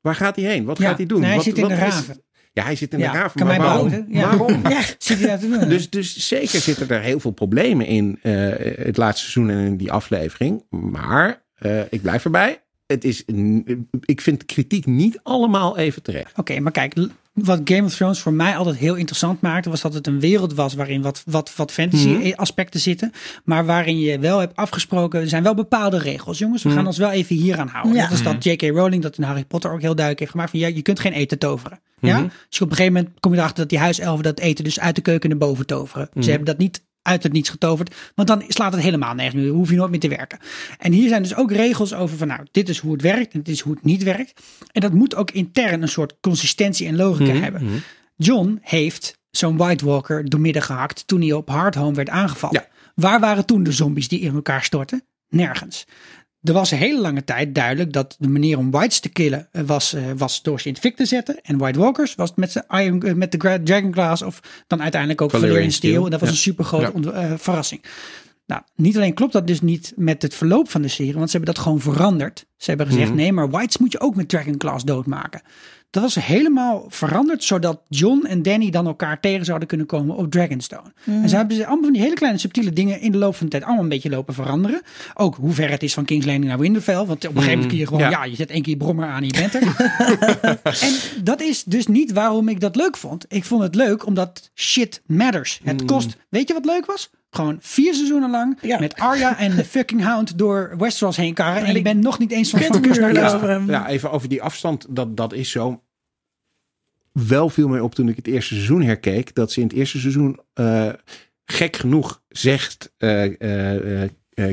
Waar gaat hij heen? Wat gaat hij doen? Nee, hij Wat- zit in wat de is- raven. Ja, hij zit in Ja, de raven. kan Maar waarom? Ja. Waarom? Ja, Zit hij te doen? Dus, dus zeker zitten er heel veel problemen in eh, het laatste seizoen en in die aflevering. Maar eh, ik blijf erbij. Het is, ik vind de kritiek niet allemaal even terecht. Oké, maar kijk, wat Game of Thrones voor mij altijd heel interessant maakte, was dat het een wereld was waarin wat, wat, wat fantasy Mhm. aspecten zitten, maar waarin je wel hebt afgesproken, er zijn wel bepaalde regels. Jongens, we Mhm. gaan ons wel even hier aan houden. Ja. Dat is dat J.K. Rowling dat in Harry Potter ook heel duidelijk heeft gemaakt van ja, je kunt geen eten toveren. Ja? Mhm. Dus op een gegeven moment kom je erachter dat die huiselfen dat eten dus uit de keuken naar boven toveren. Mhm. Ze hebben dat niet uit het niets getoverd, want dan slaat het helemaal nergens meer. Hoef je nooit meer te werken. En hier zijn dus ook regels over van nou, dit is hoe het werkt en dit is hoe het niet werkt. En dat moet ook intern een soort consistentie en logica Mhm, hebben. John heeft zo'n White Walker doormidden gehakt toen hij op Hardhome werd aangevallen. Ja. Waar waren toen de zombies die in elkaar stortten? Nergens. Er was een hele lange tijd duidelijk dat de manier om Whites te killen eh, was, eh, was door ze in het fik te zetten. En White Walkers was met, Iron- eh, met de Dragon Glass of dan uiteindelijk ook Valyrian Steel. En dat was ja. een super grote Ja. verrassing. Nou, niet alleen klopt dat dus niet met het verloop van de serie, want ze hebben dat gewoon veranderd. Ze hebben gezegd, nee, maar Whites moet je ook met Dragon Class doodmaken. Dat was helemaal veranderd, zodat John en Danny dan elkaar tegen zouden kunnen komen op Dragonstone. En ze hebben ze allemaal van die hele kleine subtiele dingen in de loop van de tijd allemaal een beetje lopen veranderen. Ook hoe ver het is van King's Landing naar Winterfell. Want op een gegeven moment kun je gewoon, ja. Ja. je zet één keer je brommer aan en je bent er. en dat is dus niet waarom ik dat leuk vond. Ik vond het leuk omdat shit matters. Het kost, weet je wat leuk was? Gewoon vier seizoenen lang Ja. met Arya en de fucking Hound door Westeros heen karren. En je die bent nog niet eens van van Kentmuur kust naar kust. lopen. Ja, even over die afstand. Dat, dat is zo. Wel viel mij op toen ik het eerste seizoen herkeek. Dat ze in het eerste seizoen eh, gek genoeg zegt eh,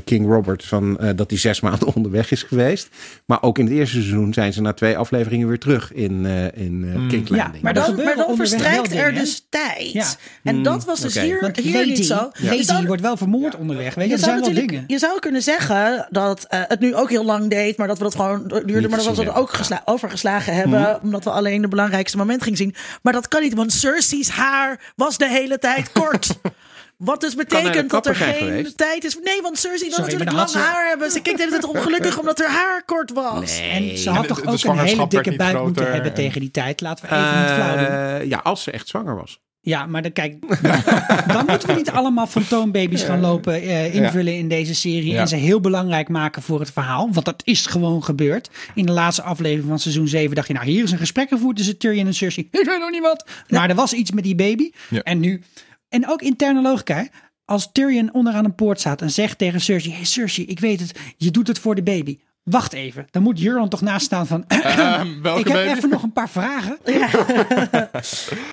King Robert van, eh, dat hij zes maanden onderweg is geweest. Maar ook in het eerste seizoen zijn ze na twee afleveringen weer terug in, eh in eh, King's Ja, Landing. maar Maar dan, maar dan verstrijkt er dingen, dus tijd. Ja. En dat was dus hier, Want hier Lady, niet zo. Lady Je zou- wordt wel vermoord onderweg. Weet je, je er zou, zijn wel natuurlijk, dingen. je zou kunnen zeggen dat eh, het nu ook heel lang deed, maar dat we dat gewoon duurde, maar dat we het ook overgeslagen hebben, omdat we alleen de belangrijkste moment gingen zien. Maar dat kan niet, want Cersei's haar was de hele tijd kort. Wat dus betekent dat er geen geweest. tijd is. Nee, want Cersei wil natuurlijk lang ze- haar hebben. Ze kijkt de hele tijd ongelukkig omdat haar haar kort was. En ze En had de- toch de ook een hele dikke buik moeten hebben en- tegen die tijd. Laten we even niet flauw doen. Eh, ja, als ze echt zwanger was. Ja, maar dan, kijk, dan moeten we niet allemaal fantoombaby's gaan lopen eh, invullen in deze serie. Ja. En ze heel belangrijk maken voor het verhaal. Want dat is gewoon gebeurd. In de laatste aflevering van seizoen 7 dacht je, nou hier is een gesprek gevoerd tussen Tyrion en Cersei. Ik weet nog niet wat. Maar er was iets met die baby. Ja. En nu, en ook interne logica. Als Tyrion onderaan een poort staat en zegt tegen Cersei, hey Cersei, ik weet het, je doet het voor de baby. Wacht even, dan moet Euron toch naast staan van, Ehm, welke ik heb baby? even nog een paar vragen.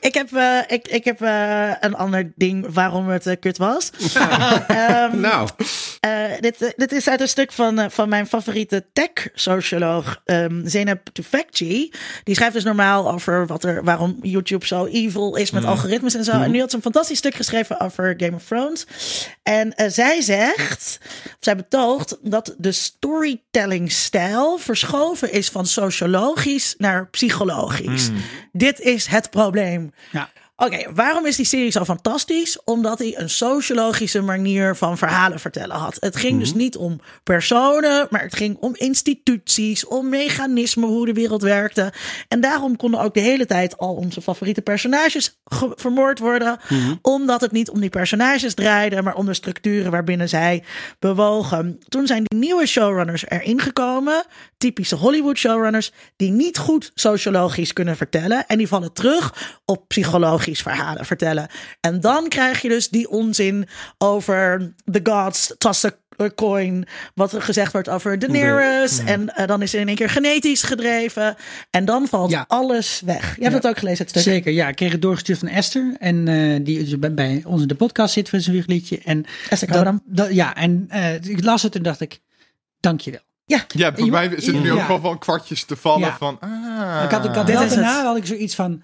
Ik heb, eh, ik, ik heb eh, een ander ding waarom het eh, kut was. Ehm, Nou, Eh, dit, dit is uit een stuk van, eh, van mijn favoriete tech-socioloog, um, Zeynep Tufekci. Die schrijft dus normaal over wat er, waarom YouTube zo evil is met algoritmes en zo. En nu had ze een fantastisch stuk geschreven over Game of Thrones. En zij zegt, of zij betoogt, dat de storytelling-stijl verschoven is van sociologisch naar psychologisch. Dit is het probleem. Ja. Oké, waarom is die serie zo fantastisch? Omdat hij een sociologische manier van verhalen vertellen had. Het ging dus niet om personen, maar het ging om instituties, om mechanismen, hoe de wereld werkte. En daarom konden ook de hele tijd al onze favoriete personages ge- vermoord worden. Omdat het niet om die personages draaide, maar om de structuren waarbinnen zij bewogen. Toen zijn die nieuwe showrunners erin gekomen. Typische Hollywood showrunners, die niet goed sociologisch kunnen vertellen. En die vallen terug op psychologisch verhalen vertellen. En dan krijg je dus die onzin over the gods, a a coin. Wat er gezegd wordt over Daenerys. En eh, dan is er in één keer genetisch gedreven. En dan valt Ja. alles weg. Je hebt het ook gelezen, het stuk. Zeker, ja. Ik kreeg het doorgestuurd van Esther. En eh, die is bij, bij ons in de podcast zit voor zijn wiegeliedje. En Esther dat, ja, en eh, ik las het en dacht ik, dankjewel. Ja, Ja, bij Je- mij zitten nu ook wel van kwartjes te vallen Ja. van... Ah, ik had, ik had Dit daarna het. had ik zoiets van,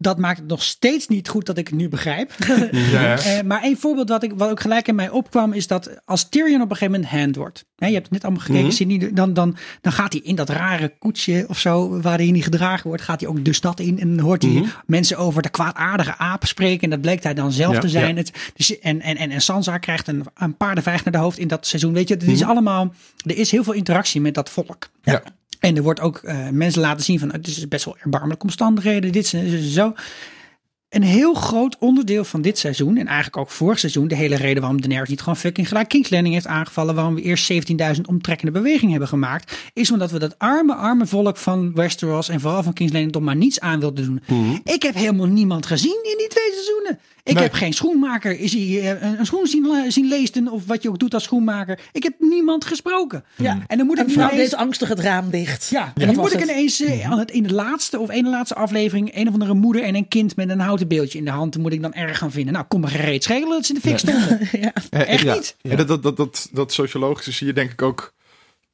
dat maakt het nog steeds niet goed dat ik het nu begrijp. Ja. Eh, maar één voorbeeld wat, ik, wat ook gelijk in mij opkwam is dat als Tyrion op een gegeven moment hand wordt. Hè, je hebt het net allemaal gekeken, Mhm. Sydney, dan, dan, dan gaat hij in dat rare koetsje of zo, waar hij niet gedragen wordt, gaat hij ook de stad in. En dan hoort hij mensen over de kwaadaardige aap spreken. En dat bleek hij dan zelf Ja, te zijn. ja. Het, dus, en, en, en, en Sansa krijgt een, een paardenvijg naar de hoofd in dat seizoen. Weet je, het is allemaal, er is heel veel interactie met dat volk. Ja. En er wordt ook eh, mensen laten zien van het is best wel erbarmelijke omstandigheden, dit en zo. Een heel groot onderdeel van dit seizoen, en eigenlijk ook vorig seizoen, de hele reden waarom Daenerys niet gewoon fucking gelijk King's Landing heeft aangevallen, waarom we eerst 17.000 omtrekkende bewegingen hebben gemaakt, is omdat we dat arme, arme volk van Westeros en vooral van King's Landing toch maar niets aan wilden doen. Ik heb helemaal niemand gezien in die twee seizoenen. Ik Nee. heb geen schoenmaker is hij, eh, een, een schoen zien, zien leesten of wat je ook doet als schoenmaker. Ik heb niemand gesproken. Ja. En dan moet ik En vrouw ineens- deed angstig het raam dicht. ja, en was moet ik ineens eh, aan het, in de laatste of ene laatste aflevering een of andere moeder en een kind met een houten beeldje in de hand. Dan moet ik dan erg gaan vinden. Nou, kom maar gereed schelen dat ze in de fik stonden. Ja. Eh, Echt ja. niet. En dat, dat, dat, dat, dat sociologische zie je denk ik ook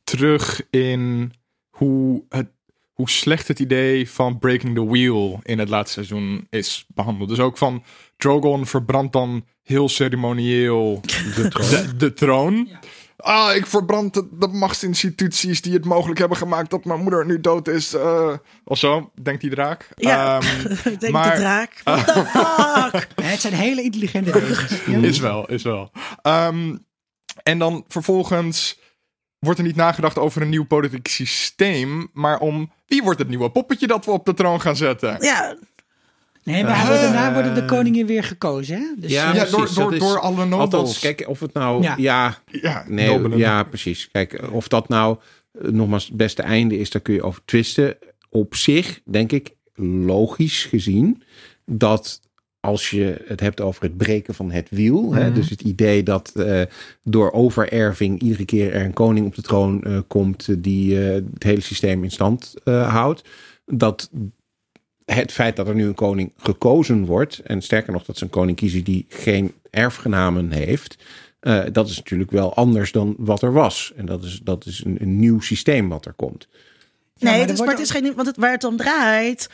terug in hoe, het, hoe slecht het idee van Breaking the Wheel in het laatste seizoen is behandeld. Dus ook van Drogon verbrandt dan heel ceremonieel de troon. De, de troon. Ah, ik verbrand de, de machtsinstituties die het mogelijk hebben gemaakt dat mijn moeder nu dood is. eh of zo, denkt die draak. Ja. Ehm, Ik denk Maar- de draak. What the fuck? Het zijn hele intelligente wezens. Is wel, is wel. Ehm, En dan vervolgens wordt er niet nagedacht over een nieuw politiek systeem, maar om wie wordt het nieuwe poppetje dat we op de troon gaan zetten. Ja, Nee, maar Eh, daarna worden de koningen weer gekozen. Hè? Dus, Ja, eh, Ja, precies, door, door, is- door alle nobels. Althans, kijk, of het nou... Ja. Ja, ja, nee, nobelen. ja, precies. Kijk, of dat nou eh, nogmaals het beste einde is, daar kun je over twisten. Op zich, denk ik, logisch gezien, dat als je het hebt over het breken van het wiel, hè, Mhm. dus het idee dat eh, door overerving iedere keer er een koning op de troon eh, komt eh, die eh, het hele systeem in stand eh, houdt, dat het feit dat er nu een koning gekozen wordt, en sterker nog dat ze een koning kiezen die geen erfgenamen heeft, eh, dat is natuurlijk wel anders dan wat er was. En dat is, dat is een, een nieuw systeem wat er komt. Ja, nee, maar het is, maar wordt het is geen, want het, waar het om draait,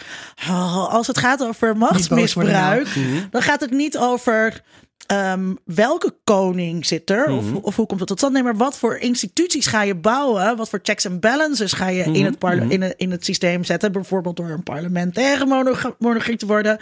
oh, als het gaat over machtsmisbruik, dan gaat het niet over ehm, welke koning zit er of, of hoe komt het tot stand. Nee, maar wat voor instituties ga je bouwen? Wat voor checks en balances ga je in, het parle- in, het, in het systeem zetten? Bijvoorbeeld door een parlementaire monarch- monarchie te worden.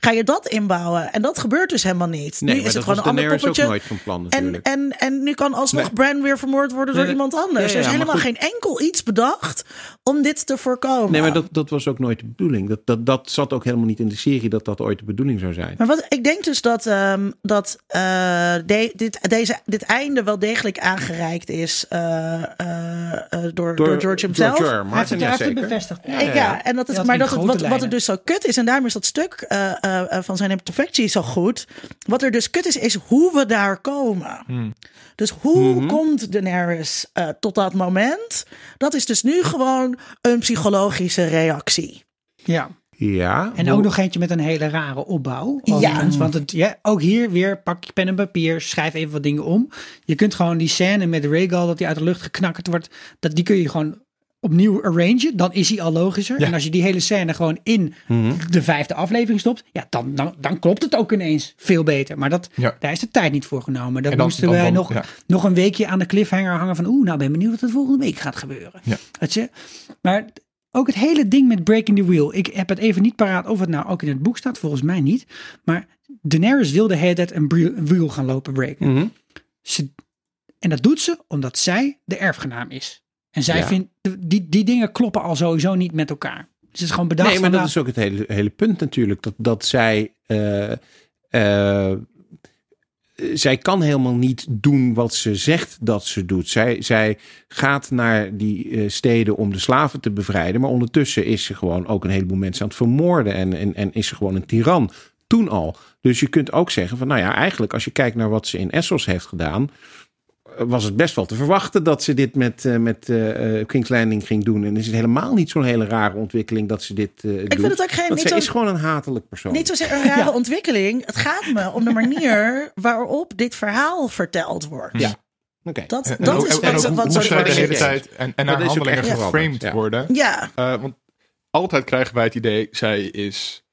Ga je dat inbouwen? En dat gebeurt dus helemaal niet. Nee, nu is het gewoon een ander poppetje. nooit van plan En, en, en nu kan alsnog Nee. Bran weer vermoord worden door Nee, iemand anders. ja, ja, er is helemaal geen enkel iets bedacht om dit te voorkomen. Nee, maar dat, dat was ook nooit de bedoeling. Dat, dat, dat zat ook helemaal niet in de serie dat dat ooit de bedoeling zou zijn. Maar wat, ik denk dus dat, ehm, dat eh, de- dit, deze, dit einde wel degelijk aangereikt is eh, eh, door, door, George himself. George heeft Martin, het, hij heeft het jazeker. bevestigd. Ja, ja, ja. en dat het, Ja, maar dat het, wat, wat er dus zo kut is, en daarom is dat stuk eh, eh, eh, van zijn imperfectie zo goed. Wat er dus kut is, is hoe we daar komen. Dus hoe Mhm. komt Daenerys eh, tot dat moment? Dat is dus nu gewoon een psychologische reactie. Ja. Ja. En ook nog eentje met een hele rare opbouw. overigens. Want het, ja, ook hier weer pak je pen en papier, schrijf even wat dingen om. Je kunt gewoon die scène met Rhaegal, dat hij uit de lucht geknakkerd wordt, dat, die kun je gewoon opnieuw arrangen. Dan is hij al logischer. Ja. En als je die hele scène gewoon in de vijfde aflevering stopt, ja, dan, dan, dan klopt het ook ineens veel beter. Maar dat, Ja. daar is de tijd niet voor genomen. Dan- moesten wij nog, ja. nog een weekje aan de cliffhanger hangen van, oeh, nou ben ik benieuwd wat er volgende week gaat gebeuren. Ja. Weet je? Maar ook het hele ding met Breaking the Wheel. Ik heb het even niet paraat of het nou ook in het boek staat. Volgens mij niet. Maar Daenerys wilde tijd een wheel gaan lopen breken. Mhm. Ze, en dat doet ze omdat zij de erfgenaam is. En zij Ja. vindt, die, die dingen kloppen al sowieso niet met elkaar. Dus het is gewoon bedacht Nee, maar dat nou, is ook het hele, hele punt natuurlijk. Dat, dat zij. eh, eh, zij kan helemaal niet doen wat ze zegt dat ze doet. Zij, zij gaat naar die eh, steden om de slaven te bevrijden. Maar ondertussen is ze gewoon ook een heleboel mensen aan het vermoorden. En, en, en is ze gewoon een tiran. Toen al. Dus je kunt ook zeggen van nou ja, eigenlijk als je kijkt naar wat ze in Essos heeft gedaan. Was het best wel te verwachten dat ze dit met, eh, met eh, eh, King's Landing ging doen. En is het helemaal niet zo'n hele rare ontwikkeling dat ze dit eh doet. Ik vind het ook geen, Want niet zo, is gewoon een hatelijk persoon. niet zozeer een rare ontwikkeling. Het gaat me om de manier waarop dit verhaal verteld wordt. Ja. Oké. Dat, En, dat is en wat, hoe, wat zo zij de hele tijd en, en haar handelingen geframed ja. worden. Ja, Eh, want altijd krijgen wij het idee, zij is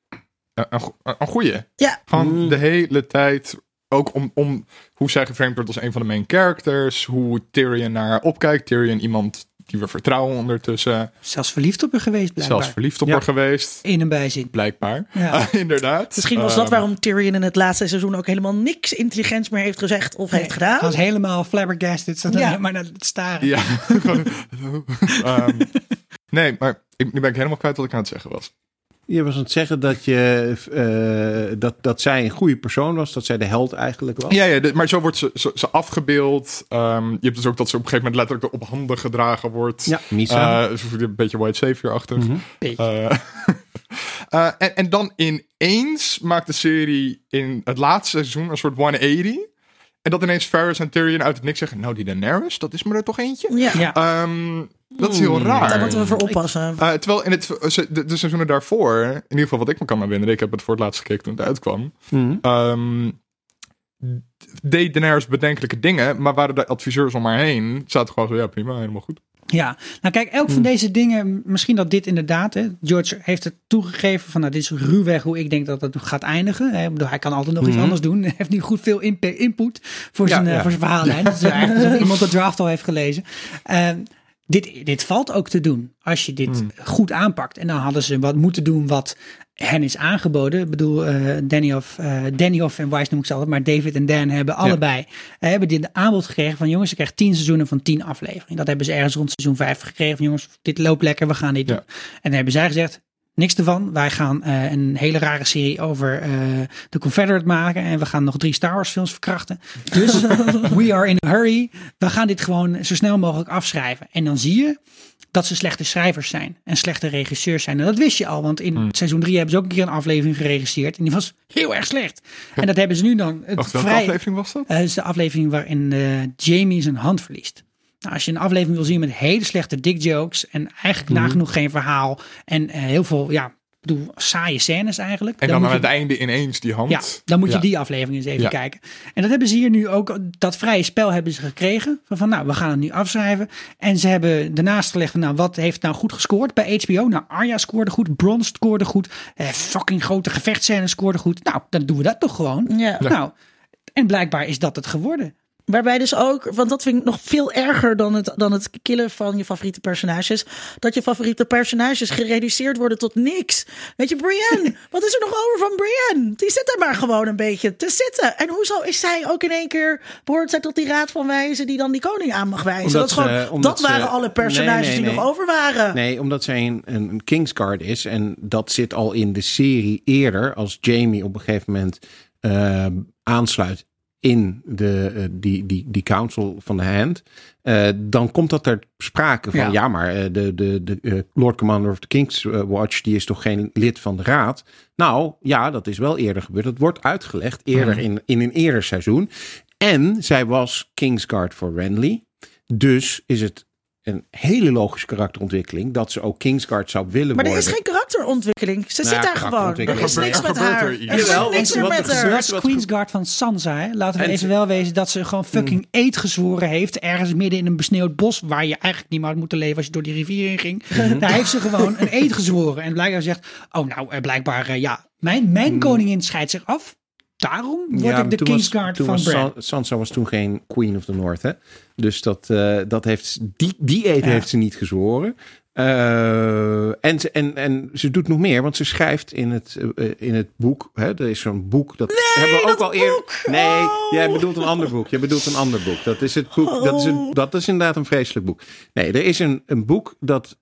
een, een, go- een goeie. ja. Gewoon Mm. de hele tijd, ook om, om hoe zij geframed wordt als een van de main characters. Hoe Tyrion naar haar opkijkt. Tyrion iemand die we vertrouwen ondertussen. zelfs verliefd op haar geweest blijkbaar. Zelfs verliefd op Ja. haar geweest. In een bijzin. Blijkbaar. Ja. Inderdaad. Misschien was dat Ehm, waarom Tyrion in het laatste seizoen ook helemaal niks intelligents meer heeft gezegd of heeft gedaan. Hij was helemaal flabbergasted. Zat Ja. maar naar het staren. Ja. Ehm, nee, maar ik, nu ben ik helemaal kwijt wat ik aan het zeggen was. Je was aan het zeggen dat, je, eh, dat, dat zij een goede persoon was. Dat zij de held eigenlijk was. Ja, ja de- maar zo wordt ze, ze, ze afgebeeld. Ehm, je hebt dus ook dat ze op een gegeven moment letterlijk op handen gedragen wordt. Ja, Misa. Eh, een beetje white savior-achtig. Mhm. Beetje. Eh, en, en dan ineens maakt de serie in het laatste seizoen een soort 180. En dat ineens Ferris en Tyrion uit het niks zeggen... Nou, die Daenerys, dat is me er toch eentje? Ja, Ja. Dat is heel Hmm. raar. daar moeten we voor oppassen. Eh, terwijl in het, de, de seizoenen daarvoor, in ieder geval wat ik me kan herinneren, ik heb het voor het laatst gekeken toen het uitkwam, Mhm. ehm, deed Daenerys bedenkelijke dingen, maar waren de adviseurs om haar heen, zaten gewoon zo, ja prima, helemaal goed. Ja, nou kijk, elk Hmm. van deze dingen, misschien dat dit inderdaad, hè, George heeft het toegegeven van, nou, dit is ruwweg hoe ik denk dat het gaat eindigen. Hè. Hij kan altijd nog iets anders doen. Hij heeft nu goed veel input voor Ja, zijn, eh, ja. voor zijn verhaallijn. Het is eigenlijk alsof iemand de draft al heeft gelezen. Ehm, dit, dit valt ook te doen als je dit goed aanpakt. En dan hadden ze wat moeten doen wat hen is aangeboden. Ik bedoel, eh Danny, of, eh Danny of en Wise noem ik ze altijd, maar David en Dan hebben allebei eh, hebben dit aanbod gekregen van jongens, je krijgt tien seizoenen van tien afleveringen. Dat hebben ze ergens rond seizoen vijf gekregen van jongens, dit loopt lekker, we gaan dit Ja. doen. En dan hebben zij gezegd, niks ervan. Wij gaan eh, een hele rare serie over eh, de Confederate maken en we gaan nog drie Star Wars films verkrachten. Dus we are in a hurry. We gaan dit gewoon zo snel mogelijk afschrijven. En dan zie je dat ze slechte schrijvers zijn en slechte regisseurs zijn. En dat wist je al, want in Hmm. seizoen 3 hebben ze ook een keer een aflevering geregisseerd. En die was heel erg slecht. En dat hebben ze nu dan. Het Wacht, welke vrij, aflevering was dat? eh, is de aflevering waarin eh, Jamie zijn hand verliest. Nou, als je een aflevering wil zien met hele slechte dick jokes en eigenlijk Mhm. nagenoeg geen verhaal en eh, heel veel, ja, bedoel, saaie scènes eigenlijk. En dan moet aan je- het einde ineens die hand. ja, dan moet je Ja. die aflevering eens even Ja. kijken. En dat hebben ze hier nu ook, dat vrije spel hebben ze gekregen. Van, van nou, we gaan het nu afschrijven. En ze hebben daarnaast gelegd, van, nou, wat heeft nou goed gescoord bij HBO? Nou, Arya scoorde goed, Bron scoorde goed, eh, fucking grote gevechtscènes scoorde goed. Nou, dan doen we dat toch gewoon. Ja. Nou, en blijkbaar is dat het geworden. Waarbij dus ook, want dat vind ik nog veel erger dan het, dan het killen van je favoriete personages. Dat je favoriete personages gereduceerd worden tot niks. Weet je, Brienne, wat is er nog over van Brienne? Die zit er maar gewoon een beetje te zitten. En hoezo is zij ook in één keer, behoort zij tot die raad van wijzen die dan die koning aan mag wijzen? Omdat dat, gewoon, omdat dat waren alle personages Nee, nee, die nog over waren. Nee, omdat zij een, een, een Kingsguard is. En dat zit al in de serie eerder. Als Jamie op een gegeven moment eh, aansluit in de, eh, die, die, die council van de hand. eh, dan komt dat ter sprake van ja, Ja. maar eh, de, de, de Lord Commander of the King's Watch, die is toch geen lid van de raad? Nou ja, dat is wel eerder gebeurd. Dat wordt uitgelegd eerder in, in een eerder seizoen. En zij was Kingsguard voor Renly. Dus is het een hele logische karakterontwikkeling dat ze ook Kingsguard zou willen Maar er worden. is geen karakterontwikkeling. Ze Nou zit daar gewoon. Er is niks met gebeurt haar. er iets. is niks meer met haar. Ze was Queensguard van Sansa. Hè? Laten we En even wel wezen dat ze gewoon fucking eet gezworen heeft. Ergens midden in een besneeuwd bos. Waar je eigenlijk niet meer had moeten leven als je door die rivier heen ging. Daar heeft ze gewoon een eet gezworen. En blijkbaar zegt, oh nou eh, blijkbaar eh, ja. Mijn, mijn koningin scheidt zich af. Daarom word Ja, ik de toen van Bran. San- Sansa was toen geen Queen of the North. Hè? Dus dat, eh, dat heeft, die, die eet Ja. heeft ze niet gezworen. Eh, en, ze, en, en ze doet nog meer, want ze schrijft in het, eh, in het boek. Hè, er is zo'n boek. Dat hebben we ook al eerder. Nee, Oh. jij bedoelt een ander boek. Jij bedoelt een ander boek. Dat is het boek. Dat, is een, Oh. dat is inderdaad een vreselijk boek. Nee, er is een, een boek dat,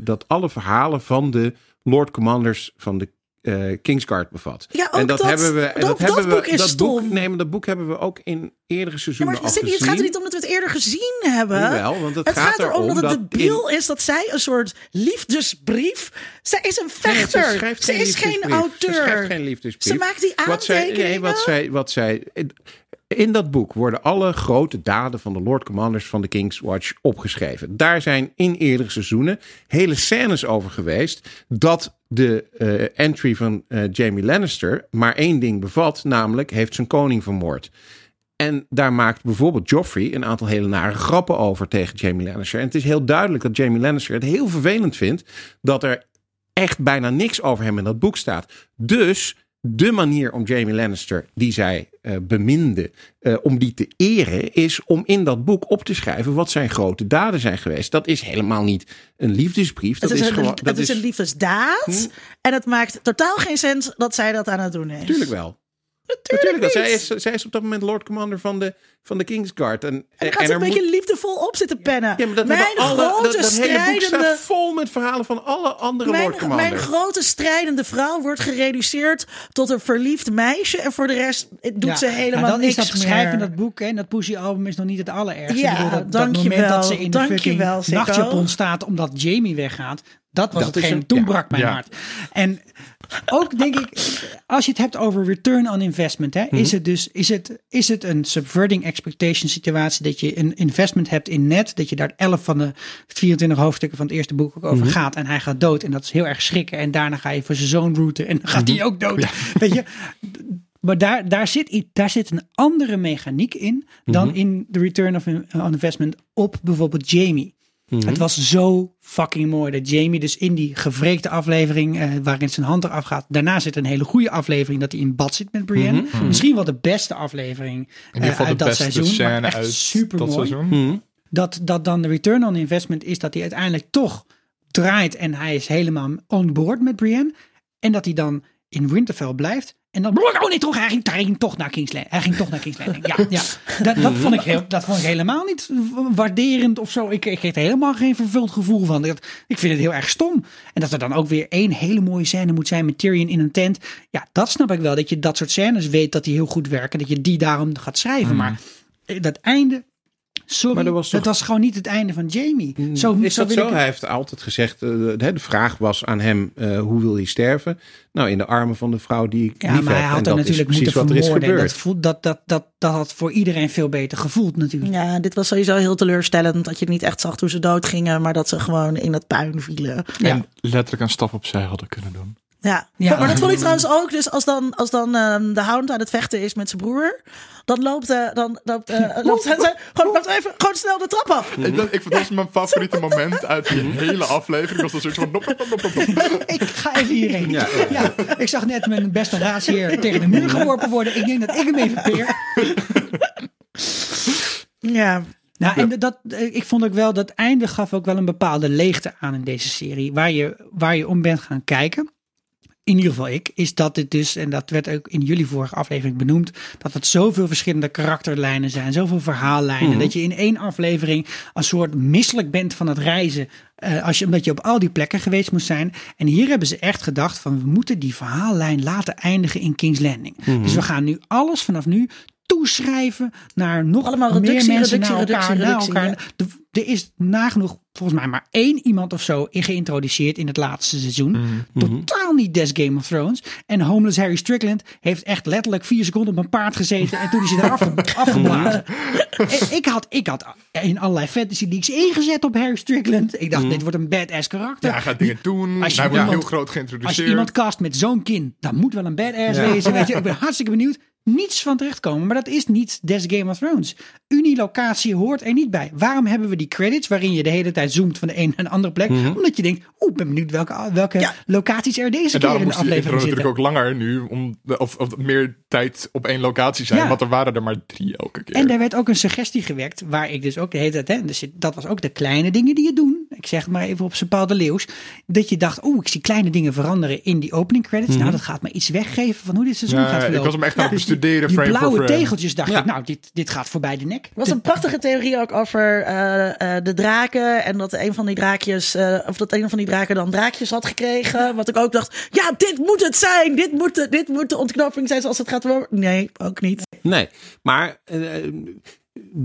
dat alle verhalen van de Lord Commanders van de eh, Kingsguard bevat. Ja, ook en dat, dat- hebben we. En dat- dat, dat hebben boek we. is dat stom. boek, nee, maar dat boek hebben we ook in eerdere Ja, seizoenen maar al het gaat er niet om dat we het eerder gezien hebben. Jawel, want het het gaat gaat erom dat het debiel is dat zij een soort liefdesbrief. Zij is een Nee, vechter. ze is geen auteur. Ze schrijft geen liefdesbrief. Ze maakt die Wat zij, aantekeningen. nee, wat zij, wat zij, in dat boek worden alle grote daden van de Lord Commanders van de King's Watch opgeschreven. Daar zijn in eerdere seizoenen hele scènes over geweest dat de eh, entry van eh, Jamie Lannister maar één ding bevat, namelijk heeft zijn koning vermoord. En daar maakt bijvoorbeeld Joffrey een aantal hele nare grappen over tegen Jamie Lannister. En het is heel duidelijk dat Jamie Lannister het heel vervelend vindt dat er echt bijna niks over hem in dat boek staat. Dus de manier om Jamie Lannister, die zij eh, beminde, eh, om die te eren, is om in dat boek op te schrijven wat zijn grote daden zijn geweest. Dat is helemaal niet een liefdesbrief. Dat Het is, is, een, gewoon. het Dat is is een liefdesdaad. Hm. En het maakt totaal geen sens dat zij dat aan het doen is. Natuurlijk wel. Natuurlijk, Natuurlijk wel. Zij is, zij is op dat moment Lord Commander van de, van de Kingsguard. En, En dan gaat ze er een beetje moet- liefdevol op zitten pennen. Ja, maar dat mijn alle, grote dat, dat hele boek staat strijdende... vol met verhalen van alle andere Lord Mijn, Commanders. mijn grote strijdende vrouw wordt gereduceerd tot een verliefd meisje. En voor de rest doet Ja, ze helemaal nou, dan niks is dat meer. beschrijven in dat boek en dat Pussy album is nog niet het allerergste. Ja, bedoel, dat, dat dankjewel, moment dat ze in de fucking nachtjapon staat omdat Jamie weggaat. Dat was Dat hetgeen, een- toen ja. brak mijn Ja. hart. En ook denk ik, als je het hebt over return on investment, hè, Mhm. is het dus is het, is het een subverting expectation situatie dat je een investment hebt in net, dat je daar 11 van de 24 hoofdstukken van het eerste boek ook Mhm. over gaat en hij gaat dood en dat is heel erg schrikken en daarna ga je voor zijn zoon routen en dan gaat Mhm. hij ook dood. Weet je, maar daar, daar, zit, daar zit een andere mechaniek in dan Mhm. in de return of on investment op bijvoorbeeld Jamie. Mhm. Het was zo fucking mooi dat Jamie dus in die gevreekte aflevering eh, waarin zijn hand eraf gaat. Daarna zit een hele goede aflevering dat hij in bad zit met Brienne. Misschien wel de beste aflevering In ieder eh, geval uit de dat beste seizoen. maar scène echt uit super dat mooi. seizoen. Mhm. dat, dat dan de return on investment is dat hij uiteindelijk toch draait en hij is helemaal on board met Brienne. En dat hij dan in Winterfell blijft. En dan, oh nee, toch, hij ging, hij ging toch naar King's Landing. Hij ging toch naar King's Landing. Ja, ja. Dat, dat, vond ik heel, dat vond ik helemaal niet waarderend of zo. Ik, ik kreeg er helemaal geen vervuld gevoel van. Ik, ik vind het heel erg stom. En dat er dan ook weer één hele mooie scène moet zijn met Tyrion in een tent. Ja, dat snap ik wel. Dat je dat soort scènes weet dat die heel goed werken. Dat je die daarom gaat schrijven. Maar dat einde Sorry, Maar er was toch- dat was gewoon niet het einde van Jamie. Zo, Is zo dat wil zo? ik- Hij heeft altijd gezegd, eh, de, de vraag was aan hem, eh, hoe wil hij sterven? Nou, in de armen van de vrouw die ik Ja, lief maar hij had er dat natuurlijk moeten wat er is vermoorden. Dat, voelt, dat, dat, dat, dat had voor iedereen veel beter gevoeld natuurlijk. Ja, dit was sowieso heel teleurstellend. Dat je niet echt zag hoe ze doodgingen. Maar dat ze gewoon in dat puin vielen. En letterlijk een stap opzij hadden kunnen doen. Ja. Ja. maar dat vond ik trouwens ook. Dus als dan, als dan ehm, de hound aan het vechten is met zijn broer. Dan loopt, eh, dan loopt, eh, loopt hij gewoon, loopt even gewoon snel de trap af. Ik, dat, ik vond dat was mijn favoriete moment uit die hele aflevering. Was dat zoiets van... nop, nop, nop, nop, nop. Ik ga even hierheen. Ja, Ja. ik zag net mijn beste raadsheer tegen de muur geworpen worden. Ik denk dat ik hem even peer. Ja. Nou, en dat, ik vond ook wel dat einde gaf ook wel een bepaalde leegte aan in deze serie. Waar je, waar je om bent gaan kijken. In ieder geval ik, is dat dit dus, en dat werd ook in jullie vorige aflevering benoemd, dat het zoveel verschillende karakterlijnen zijn, zoveel verhaallijnen, dat je in één aflevering een soort misselijk bent van het reizen, eh, als je, omdat je op al die plekken geweest moet zijn. En hier hebben ze echt gedacht van, we moeten die verhaallijn laten eindigen in King's Landing. Dus we gaan nu alles vanaf nu toeschrijven naar nog Allemaal meer reductie, mensen reductie, naar elkaar, reductie, naar reductie, elkaar. De- er is nagenoeg, volgens mij, maar één iemand of zo in geïntroduceerd in het laatste seizoen. Totaal niet des Game of Thrones. En Homeless Harry Strickland heeft echt letterlijk vier seconden op een paard gezeten en toen is hij eraf afgeblazen. En ik, had, ik had in allerlei fantasy leagues ingezet op Harry Strickland. Ik dacht, dit wordt een badass karakter. Ja, hij gaat dingen doen. Als je hij wordt iemand- heel groot Als geïntroduceerd. je iemand cast met zo'n kin, dan moet wel een badass wezen. Weet je. Ik ben hartstikke benieuwd. Niets van terechtkomen, maar dat is niet des Game of Thrones. Unilocatie hoort er niet bij. Waarom hebben we die credits waarin je de hele tijd zoomt van de een naar de andere plek? Omdat je denkt, oeh, ik ben benieuwd welke, welke Ja. locaties er deze En keer daarom in de aflevering natuurlijk zitten. ook langer nu. Om of, of meer tijd op één locatie zijn. Ja. Want er waren er maar drie elke keer. En daar werd ook een suggestie gewerkt, waar ik dus ook de hele tijd, hè, dus dat was ook de kleine dingen die je doen. Ik zeg het maar even op zijn Paul de Leeuws. Dat je dacht, oeh, ik zie kleine dingen veranderen in die opening credits. Nou, dat gaat me iets weggeven van hoe dit seizoen Ja, gaat ik verlopen. was hem echt aan het Dus die- bestuderen, Die blauwe tegeltjes dacht Ja. ik, nou, dit, dit gaat voorbij de nek. Er was een prachtige theorie ook over eh, eh, de draken. En dat een van die draakjes, eh, of dat een van die draken dan draakjes had gekregen. Wat ik ook dacht, ja, dit moet het zijn. Dit moet de, dit moet de ontknoping zijn zoals het gaat worden. Nee, ook niet. Nee, maar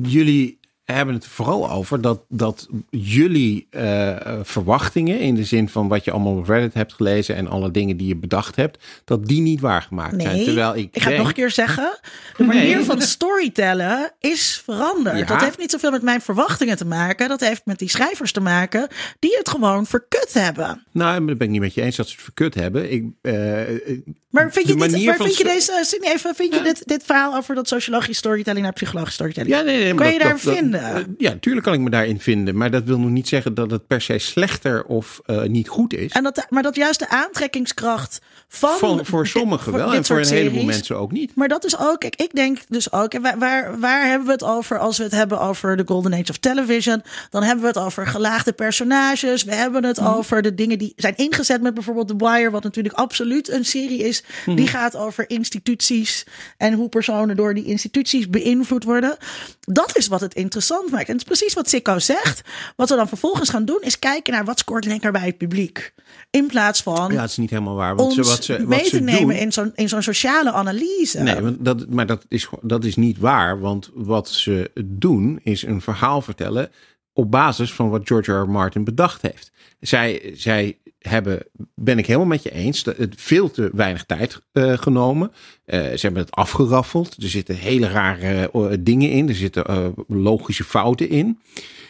jullie hebben het vooral over dat, dat jullie eh, eh, verwachtingen, in de zin van wat je allemaal op Reddit hebt gelezen en alle dingen die je bedacht hebt, dat die niet waargemaakt zijn. Terwijl ik, ik ga het nog een keer zeggen. De manier Nee. van storytellen is veranderd. Ja. Dat heeft niet zoveel met mijn verwachtingen te maken. Dat heeft met die schrijvers te maken die het gewoon verkut hebben. Nou, dat ben ik niet met je eens dat ze het verkut hebben. Ik, eh, eh, Maar vind je, de dit, van vind je deze, Sidney, even, vind je dit, dit verhaal over dat sociologische storytelling naar psychologische storytelling? Ja, nee, nee. maar Kan je dat- daar dat- vinden? Dat- eh, ja, tuurlijk kan ik me daarin vinden. Maar dat wil nog niet zeggen dat het per se slechter of eh, niet goed is. En dat, maar dat juist de aantrekkingskracht van. Van, voor sommigen wel en voor een heleboel mensen ook niet. Maar dat is ook, ik denk dus ook, en waar, waar, waar hebben we het over als we het hebben over de Golden Age of Television? Dan hebben we het over gelaagde personages. We hebben het Mhm. over de dingen die zijn ingezet met bijvoorbeeld The Wire, wat natuurlijk absoluut een serie is. Mhm. Die gaat over instituties en hoe personen door die instituties beïnvloed worden. Dat is wat het interessant maakt. En het is precies wat Sikko zegt. Wat we dan vervolgens gaan doen, is kijken naar wat scoort lekker bij het publiek. In plaats van Ja, is niet helemaal waar. Want ons ze, wat ze, wat mee ze te nemen doen, in zo'n in zo'n sociale analyse. Nee, want dat, maar dat is, dat is niet waar. Want wat ze doen is een verhaal vertellen op basis van wat George R. R. Martin bedacht heeft. Zij, zij hebben, ben ik helemaal met je eens, het veel te weinig tijd eh, genomen. Eh, ze hebben het afgeraffeld. Er zitten hele rare eh, dingen in. Er zitten logische fouten in.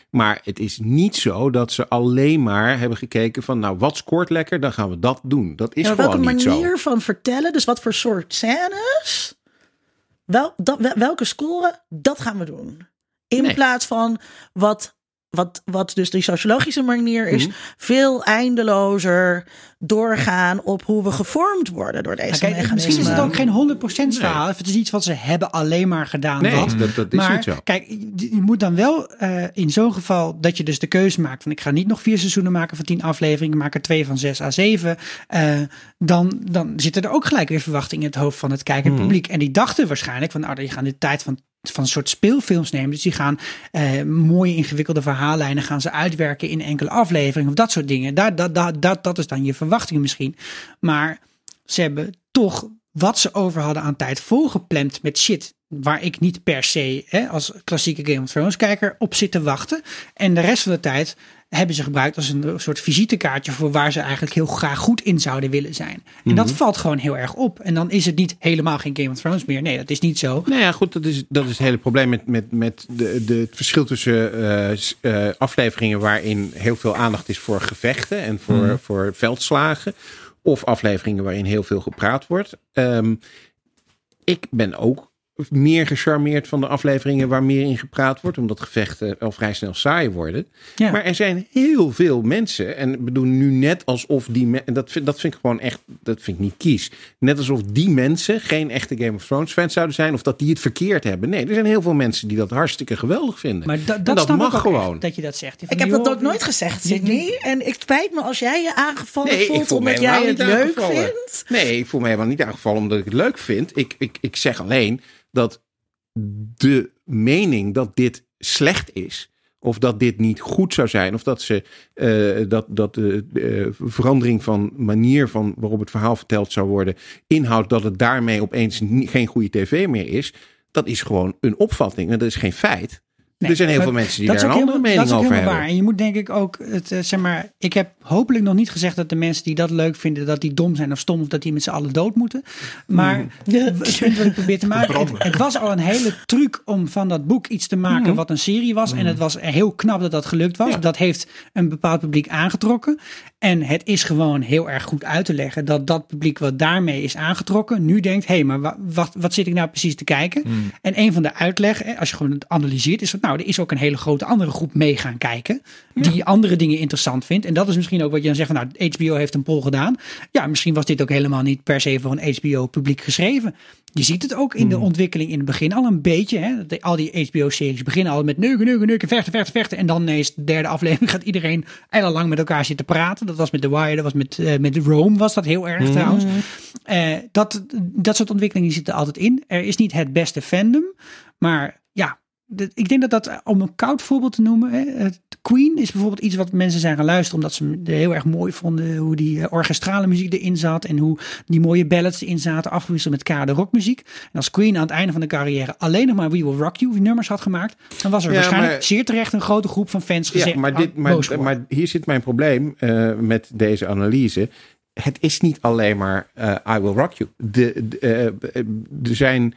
Maar het is niet zo dat ze alleen maar hebben gekeken van, nou, wat scoort lekker, dan gaan we dat doen. Dat is Ja, gewoon welke niet zo. manier van vertellen, dus wat voor soort scènes, wel, dat, welke scoren, dat gaan we doen. In Nee. plaats van wat wat, wat dus die sociologische manier is, Mhm. veel eindelozer doorgaan op hoe we gevormd worden door deze kijk, mechanismen. misschien is het ook geen 100% verhaal. Het is iets wat ze hebben alleen maar gedaan. Nee, dat. dat- dat is maar niet zo. kijk, je moet dan wel eh, in zo'n geval dat je dus de keuze maakt van ik ga niet nog vier seizoenen maken van tien afleveringen, ik maak er twee van zes à zeven. eh, dan, dan zitten er ook gelijk weer verwachtingen in het hoofd van het kijkende Mhm. publiek. En die dachten waarschijnlijk van nou, die gaan de tijd van van een soort speelfilms nemen. Dus die gaan eh, mooie ingewikkelde verhaallijnen gaan ze uitwerken in enkele afleveringen of dat soort dingen. Daar, dat, dat, dat, dat is dan je verwachtingen misschien. Maar ze hebben toch wat ze over hadden aan tijd volgepland met shit. Waar ik niet per se hè, als klassieke Game of Thrones kijker op zit te wachten. En de rest van de tijd hebben ze gebruikt als een soort visitekaartje voor waar ze eigenlijk heel graag goed in zouden willen zijn. En dat valt gewoon heel erg op. En dan is het niet helemaal geen Game of Thrones meer. Nee, dat is niet zo. Nou ja, goed, dat is, dat is het hele probleem met, met, met de, de, het verschil tussen eh, eh, afleveringen waarin heel veel aandacht is voor gevechten en voor, voor veldslagen. Of afleveringen waarin heel veel gepraat wordt. Ehm, ik ben ook meer gecharmeerd van de afleveringen waar meer in gepraat wordt, omdat gevechten al vrij snel saai worden. Ja. Maar er zijn heel veel mensen, en ik bedoel nu net alsof die mensen, en dat vind, dat vind ik gewoon echt, dat vind ik niet kies. Net alsof die mensen geen echte Game of Thrones fans zouden zijn, of dat die het verkeerd hebben. Nee, er zijn heel veel mensen die dat hartstikke geweldig vinden. Maar da- dat, dat mag ik gewoon. echt, dat je dat zegt. Ik heb dat ook nooit gezegd, Sydney. En het spijt me als jij je aangevallen Nee, ik voelt omdat jij het leuk vindt. Nee, ik voel me helemaal niet aangevallen omdat ik het leuk vind. Ik, ik, ik zeg alleen dat de mening dat dit slecht is. Of dat dit niet goed zou zijn. Of dat, ze, eh, dat, dat de eh, verandering van manier van waarop het verhaal verteld zou worden. inhoudt dat het daarmee opeens geen goede tv meer is. Dat is gewoon een opvatting. En dat is geen feit. Nee, er zijn heel veel mensen die dat daar een andere mening over Dat is ook hebben. helemaal waar. En je moet denk ik ook, het, eh, zeg maar, ik heb hopelijk nog niet gezegd dat de mensen die dat leuk vinden, dat die dom zijn of stom of dat die met z'n allen dood moeten. Maar Hmm. het punt wat ik probeer te maken, het, het was al een hele truc om van dat boek iets te maken wat een serie was. En het was heel knap dat dat gelukt was. Hmm. Ja. Dat heeft een bepaald publiek aangetrokken. En het is gewoon heel erg goed uit te leggen dat dat publiek wat daarmee is aangetrokken, nu denkt, hé, hey, maar wa- wat, wat zit ik nou precies te kijken? En een van de uitleggen, als je gewoon het analyseert, is dat nou, er is ook een hele grote andere groep mee gaan kijken, die andere dingen interessant vindt. En dat is misschien ook wat je dan zegt van, nou, HBO heeft een poll gedaan. Ja, misschien was dit ook helemaal niet per se voor een HBO-publiek geschreven. Je ziet het ook in de ontwikkeling in het begin al een beetje. Hè? De- Al die HBO-series beginnen al met neuken, neuken, neuken, vechten, vechten, vechten. En dan ineens de derde aflevering gaat iedereen lang met elkaar zitten praten. Dat was met The Wire, dat was met, eh, met Rome was dat heel erg trouwens. Eh, dat, dat soort ontwikkelingen zitten er altijd in. Er is niet het beste fandom, maar ja, ik denk dat dat, om een koud voorbeeld te noemen, Queen is bijvoorbeeld iets wat mensen zijn gaan luisteren omdat ze heel erg mooi vonden hoe die eh, orchestrale muziek erin zat en hoe die mooie ballads erin zaten, afgewisseld met kade rockmuziek. En als Queen aan het einde van de carrière alleen nog maar We Will Rock You nummers had gemaakt, dan was er Ja, waarschijnlijk maar- zeer terecht een grote groep van fans gezegd, Ja, maar, dit, ah, boos maar, hier zit mijn probleem eh, met deze analyse. Het is niet alleen maar eh, I Will Rock You. De, de, er zijn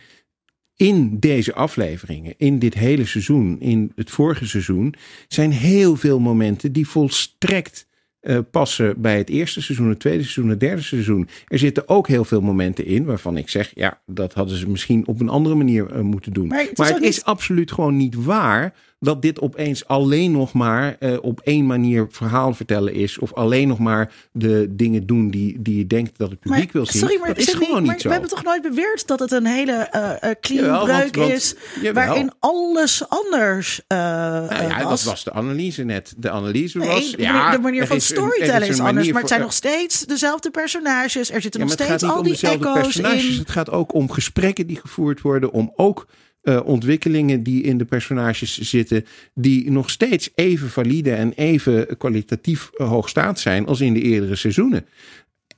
in deze afleveringen, in dit hele seizoen, in het vorige seizoen, zijn heel veel momenten die volstrekt eh, passen bij het eerste seizoen, het tweede seizoen, het derde seizoen. Er zitten ook heel veel momenten in waarvan ik zeg, ja, dat hadden ze misschien op een andere manier eh, moeten doen. Maar het is ook is niet- absoluut gewoon niet waar dat dit opeens alleen nog maar eh, op één manier verhaal vertellen is. Of alleen nog maar de dingen doen die, die je denkt dat het publiek wil zien. sorry, maar, dat is gewoon maar niet zo. we hebben toch nooit beweerd dat het een hele eh, clean Jawel, want- breuk want- is, waarin alles anders Nou eh, ja, was. dat was de analyse net. De analyse Nee, was. de ja, manier, de manier er van storytellen is anders, maar het zijn nog steeds dezelfde personages. Er zitten Ja, nog steeds al die echo's personages. in. Het gaat ook om gesprekken die gevoerd worden. Om ook eh, ontwikkelingen die in de personages zitten. Die nog steeds even valide en even kwalitatief eh, hoogstaand zijn als in de eerdere seizoenen.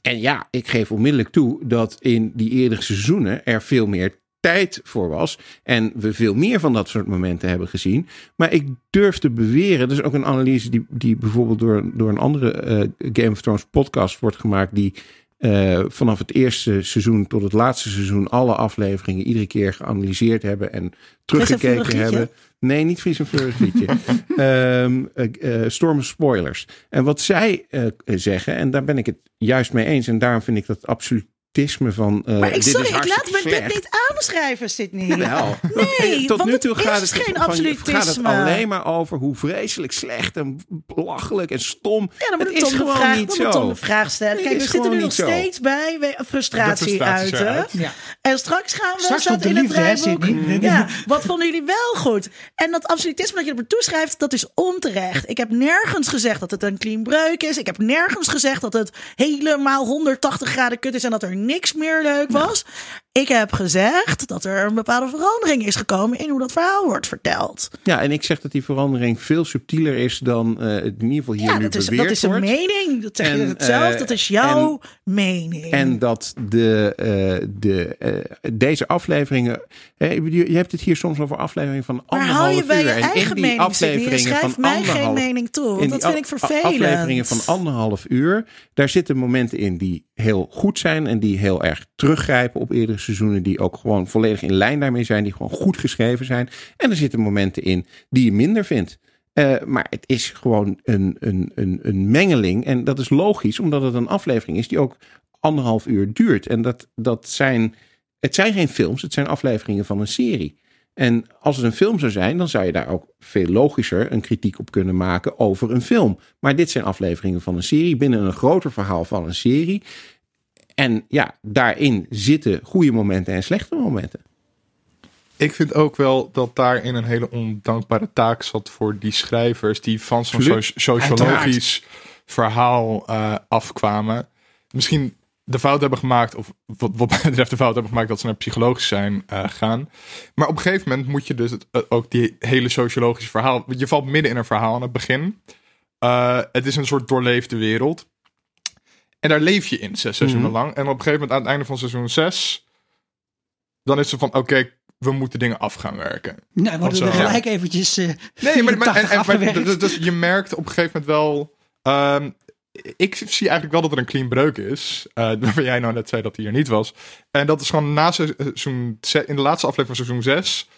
En ja, ik geef onmiddellijk toe dat in die eerdere seizoenen er veel meer tijd voor was. En we veel meer van dat soort momenten hebben gezien. Maar ik durf te beweren, dat is ook een analyse die, die bijvoorbeeld door, door een andere eh, Game of Thrones podcast wordt gemaakt. Die eh, vanaf het eerste seizoen tot het laatste seizoen alle afleveringen iedere keer geanalyseerd hebben en teruggekeken hebben. Nee, niet Fries en Fleurig liedje. Ehm, eh, eh, Storm of Spoilers. En wat zij zeggen, en daar ben ik het juist mee eens, en daarom vind ik dat absoluut van. eh, Maar ik, dit sorry, is ik laat me dit niet aanschrijven, Sydney. Wel. Nee, Tot want nu het toe is gaat het, geen van, gaat het alleen maar over hoe vreselijk slecht en belachelijk en stom. Ja, dan moet het ik is Tom gewoon vraag, niet dan zo. moet Tom de vraag stellen. Nee, Kijk, we zitten nu nog zo. steeds bij we- frustratie, uiten. Ja. En straks gaan we Straks in het draaiboek. Sydney? Ja, wat vonden jullie wel goed? En dat absolutisme dat je er toeschrijft, dat is onterecht. Ik heb nergens gezegd dat het een clean breuk is. Ik heb nergens gezegd dat het helemaal 180 graden kut is en dat er niks meer leuk was. Ik heb gezegd dat er een bepaalde verandering is gekomen in hoe dat verhaal wordt verteld. Ja, en ik zeg dat die verandering veel subtieler is dan eh, het in ieder geval hier Ja, nu dat is, beweerd dat is een wordt. mening. Dat zeg je het zelf. eh, Dat is jouw mening. En dat de, eh, de, deze afleveringen. je, hebt het hier soms over afleveringen van maar anderhalf hou je bij uur. je en eigen mening, Sydney. Je afleveringen schrijft van mij anderhalf geen mening toe. Want dat vind ik vervelend. afleveringen van anderhalf uur. Daar zitten momenten in die heel goed zijn. En die heel erg teruggrijpen op eerdere seizoenen. Die ook gewoon volledig in lijn daarmee zijn. Die gewoon goed geschreven zijn. En er zitten momenten in die je minder vindt. Eh, maar het is gewoon een, een, een, een mengeling. En dat is logisch, omdat het een aflevering is die ook anderhalf uur duurt. En dat, dat zijn, het zijn geen films, het zijn afleveringen van een serie. En als het een film zou zijn, dan zou je daar ook veel logischer een kritiek op kunnen maken over een film. Maar dit zijn afleveringen van een serie binnen een groter verhaal van een serie. En ja, daarin zitten goede momenten en slechte momenten. Ik vind ook wel dat daarin een hele ondankbare taak zat voor die schrijvers die van zo'n sociologisch verhaal eh, afkwamen. Misschien de fout hebben gemaakt, of wat, wat mij betreft de fout hebben gemaakt dat ze naar psychologisch zijn eh, gaan. Maar op een gegeven moment moet je dus het, eh, ook die hele sociologische verhaal. Je valt midden in een verhaal aan het begin. Het is een soort doorleefde wereld. En daar leef je in zes seizoenen Mhm. lang. En op een gegeven moment aan het einde van seizoen zes. Dan is het van oké, we moeten dingen af gaan werken. Nou, we er zo. gelijk eventjes eh Nee, maar, maar, en, 84 en, maar afgewerkt. dus, dus je merkt op een gegeven moment wel. ehm, ik zie eigenlijk wel dat er een clean breuk is. eh waarvan jij nou net zei dat hij er niet was. En dat is gewoon na seizoen. ze- In de laatste aflevering van seizoen 6.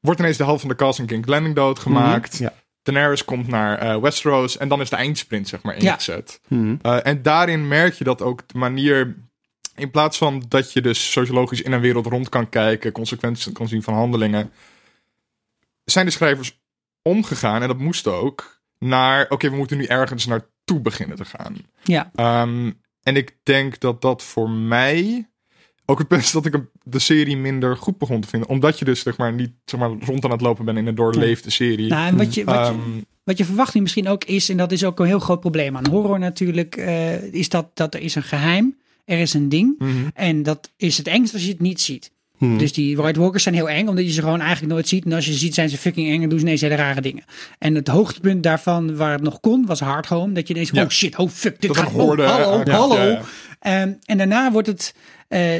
Wordt ineens de helft van de cast in King's Landing doodgemaakt. Mhm, Ja. Daenerys komt naar eh, Westeros. En dan is de eindsprint, zeg maar, Ja. ingezet. Mhm. Eh, en daarin merk je dat ook de manier. In plaats van dat je dus sociologisch in een wereld rond kan kijken, consequenties kan zien van handelingen, zijn de schrijvers omgegaan, en dat moest ook, naar oké, we moeten nu ergens naartoe beginnen te gaan. Ja, Ehm, en ik denk dat dat voor mij ook het punt is dat ik de serie minder goed begon te vinden. Omdat je dus zeg maar, niet zeg maar, rond aan het lopen bent in een doorleefde serie. nou, en wat je, wat, je, Ehm, wat je verwachting misschien ook is, en dat is ook een heel groot probleem aan horror natuurlijk, eh, is dat, dat er is een geheim, er is een ding. mhm. En dat is het engst als je het niet ziet. Mhm. Dus die White Walkers zijn heel eng, omdat je ze gewoon eigenlijk nooit ziet. En als je ze ziet, zijn ze fucking eng en doen ze ineens hele rare dingen. En het hoogtepunt daarvan, waar het nog kon, was Hard Home. Dat je ineens, Ja. oh shit, oh fuck, dit Dat gaat, oh, hallo, hallo. ja, ja. Ehm, en daarna wordt het, eh,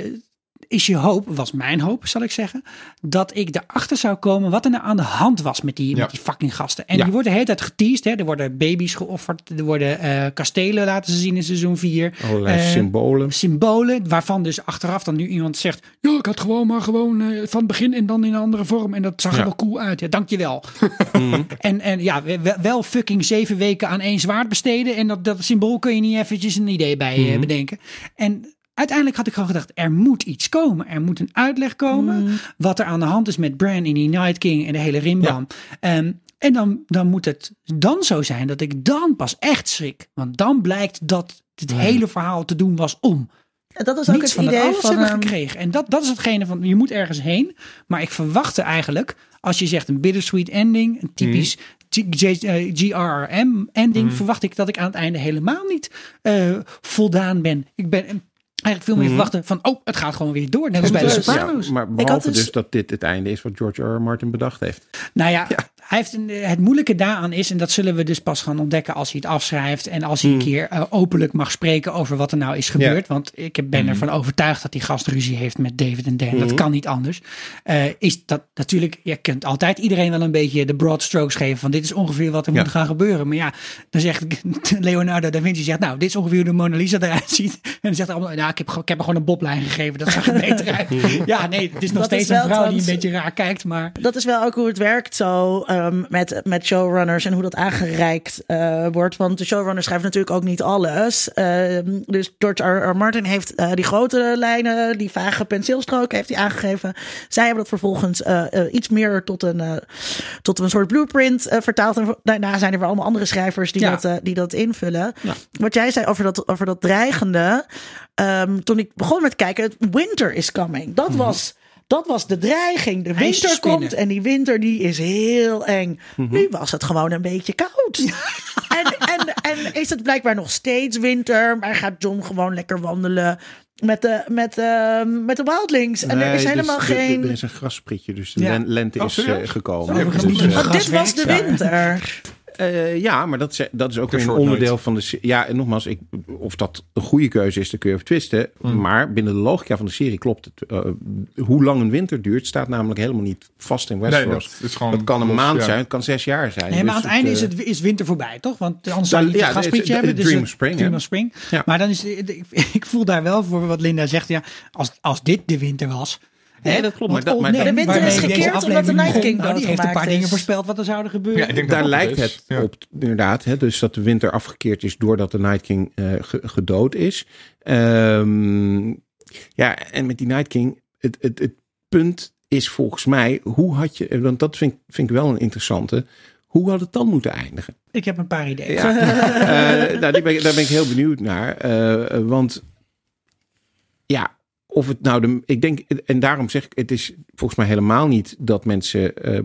is je hoop, was mijn hoop, zal ik zeggen, dat ik erachter zou komen wat er nou aan de hand was met die, Ja. met die fucking gasten. En Ja. die worden de hele tijd geteased. Hè? Er worden baby's geofferd, er worden eh, kastelen laten ze zien in seizoen 4. Allerlei Eh, symbolen. Symbolen, waarvan dus achteraf dan nu iemand zegt... Ja, ik had gewoon maar gewoon eh, van het begin en dan in een andere vorm. En dat zag er wel cool uit. Ja, dankjewel. Mhm. en, en ja, we- wel fucking zeven weken aan één zwaard besteden. En dat, dat symbool kun je niet eventjes een idee bij Mhm. bedenken. En uiteindelijk had ik gewoon gedacht, er moet iets komen. Er moet een uitleg komen wat er aan de hand is met Bran in die Night King en de hele rimbam. Ehm, en dan, dan moet het dan zo zijn dat ik dan pas echt schrik. Want dan blijkt dat het hele verhaal te doen was om. Dat is ook Niets het van dat idee alles van... hebben gekregen. En dat, dat is hetgene van, je moet ergens heen. Maar ik verwachtte eigenlijk, als je zegt een bittersweet ending, een typisch G- J- eh, GRRM ending, verwacht ik dat ik aan het einde helemaal niet eh, voldaan ben. Ik ben eigenlijk veel meer verwachten van, oh, het gaat gewoon weer door. Net als bij de Sopranos. Ja, maar had behalve dus- dus dat dit het einde is wat George R. R. Martin bedacht heeft. Nou ja, hij heeft een, het moeilijke daaraan is, en dat zullen we dus pas gaan ontdekken als hij het afschrijft en als hij een keer eh, openlijk mag spreken over wat er nou is gebeurd. Want ik ben ervan overtuigd dat die gast ruzie heeft met David en Dan. Dat kan niet anders. Eh, is dat natuurlijk, je kunt altijd iedereen wel een beetje de broad strokes geven van dit is ongeveer wat er Ja. moet gaan gebeuren. Maar ja, dan zegt Leonardo da Vinci zegt, nou, dit is ongeveer hoe de Mona Lisa eruit ziet. En dan zegt hij allemaal, nou, ik heb, ik heb er gewoon een boblijn gegeven. Dat zag er beter uit. ja, nee, het is nog Dat is steeds een vrouw die een beetje raar kijkt, maar... Dat is wel ook hoe het werkt zo. eh, ehm, met, met showrunners en hoe dat aangereikt eh, wordt. Want de showrunner schrijft natuurlijk ook niet alles. Ehm, dus George R. R. Martin heeft eh, die grote lijnen, die vage penseelstroken heeft hij aangegeven. Zij hebben dat vervolgens eh, iets meer tot een, tot een soort blueprint vertaald. En daarna zijn er weer allemaal andere schrijvers die, Ja. dat, die dat invullen. Wat jij zei over dat, over dat dreigende. ehm, toen ik begon met kijken, winter is coming. Dat was... Dat was de dreiging. De winter komt en die winter die is heel eng. Nu was het gewoon een beetje koud. En, en, en is het blijkbaar nog steeds winter, maar gaat John gewoon lekker wandelen met de, met, eh, met de wildlings. En er is Nee, helemaal dus de- de- geen... er is een grasprietje, dus de Ja. lente is eh, gekomen. Dus, dit was de winter. Eh, ja, maar dat, is- dat is ook Een weer een onderdeel van de serie. Ja, en nogmaals, ik, of dat een goede keuze is, daar kun je over twisten. Hmm. Maar binnen de logica van de serie klopt het. Eh, hoe lang een winter duurt, staat namelijk helemaal niet vast in Nee, Westeros. dat is gewoon dat kan een los, maand ja. zijn, het kan zes jaar zijn. Nee, maar Dus aan het einde is, eh, het, is winter voorbij, toch? Want anders zou je Dan- ja, een gasprietje het- het- hebben. het Dream het- of Spring, Dream of Spring. Ja. Maar dan is ik, ik voel daar wel voor wat Linda zegt. Ja, als, als dit de winter was. Nee, dat klopt, maar dat- maar dat- De winter is gekeerd omdat de Night King nou, die heeft een paar dingen voorspeld wat er zouden gebeuren. Ja, ik denk daar lijkt het Ja. op, inderdaad. Hè, dus dat de winter afgekeerd is doordat de Night King eh, ge- gedood is. Ehm, ja, en met die Night King, het, het, het punt is volgens mij, hoe had je, want dat vind, ik- vind ik wel een interessante, hoe had het dan moeten eindigen? Ik heb een paar ideeën. Ja, Eh, nou, die ben ik, daar ben ik heel benieuwd naar. eh, want ja, of het nou de. Ik denk, en daarom zeg ik, het is volgens mij helemaal niet dat mensen eh,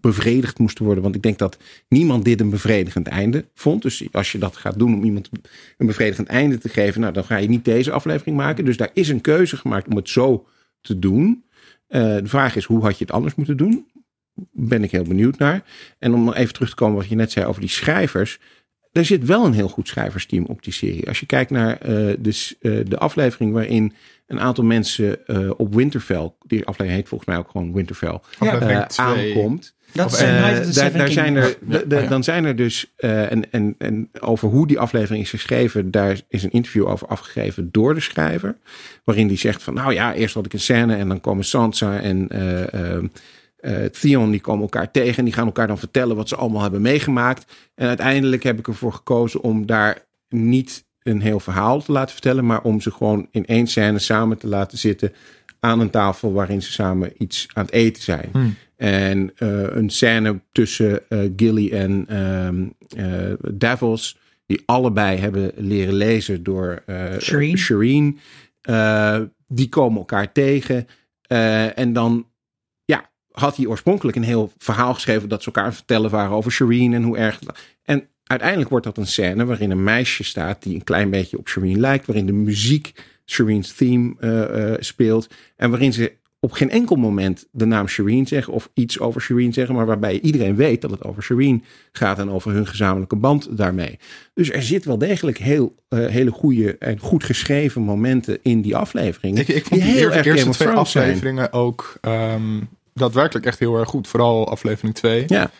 bevredigd moesten worden. Want ik denk dat niemand dit een bevredigend einde vond. Dus als je dat gaat doen om iemand een bevredigend einde te geven, nou, dan ga je niet deze aflevering maken. Dus daar is een keuze gemaakt om het zo te doen. Eh, de vraag is, hoe had je het anders moeten doen? Ben ik heel benieuwd naar. En om nog even terug te komen wat je net zei over die schrijvers. Er zit wel een heel goed schrijversteam op die serie. Als je kijkt naar eh, de, aflevering waarin een aantal mensen eh, op Winterfell, die aflevering heet volgens mij ook gewoon Winterfell, Aflevering eh, aankomt. Dat Eh, uh, of daar, zijn er, Kingdoms. de- de- Ja, ja. Dan zijn er dus, eh, en, en, en over hoe die aflevering is geschreven, daar is een interview over afgegeven door de schrijver. Waarin die zegt van, nou ja, eerst had ik een scène en dan komen Sansa en eh, eh, eh, Theon, die komen elkaar tegen en die gaan elkaar dan vertellen wat ze allemaal hebben meegemaakt. En uiteindelijk heb ik ervoor gekozen om daar niet een heel verhaal te laten vertellen, maar om ze gewoon in één scène samen te laten zitten aan een tafel waarin ze samen iets aan het eten zijn. Hmm. En eh, een scène tussen eh, Gilly en eh, Davos, die allebei hebben leren lezen door Shireen. Shireen. Die komen elkaar tegen. En dan ja, had hij oorspronkelijk een heel verhaal geschreven dat ze elkaar vertellen waren over Shireen en hoe erg. Uiteindelijk wordt dat een scène waarin een meisje staat die een klein beetje op Shireen lijkt, waarin de muziek Shireen's theme eh, eh, speelt en waarin ze op geen enkel moment de naam Shireen zeggen of iets over Shireen zeggen, maar waarbij iedereen weet dat het over Shireen gaat en over hun gezamenlijke band daarmee. Dus er zit wel degelijk heel, eh, hele goede en goed geschreven momenten in die aflevering. Ik, ik vond die die heel erg eerste twee zijn. afleveringen ook ehm, daadwerkelijk echt heel erg goed. Vooral aflevering 2. Ja.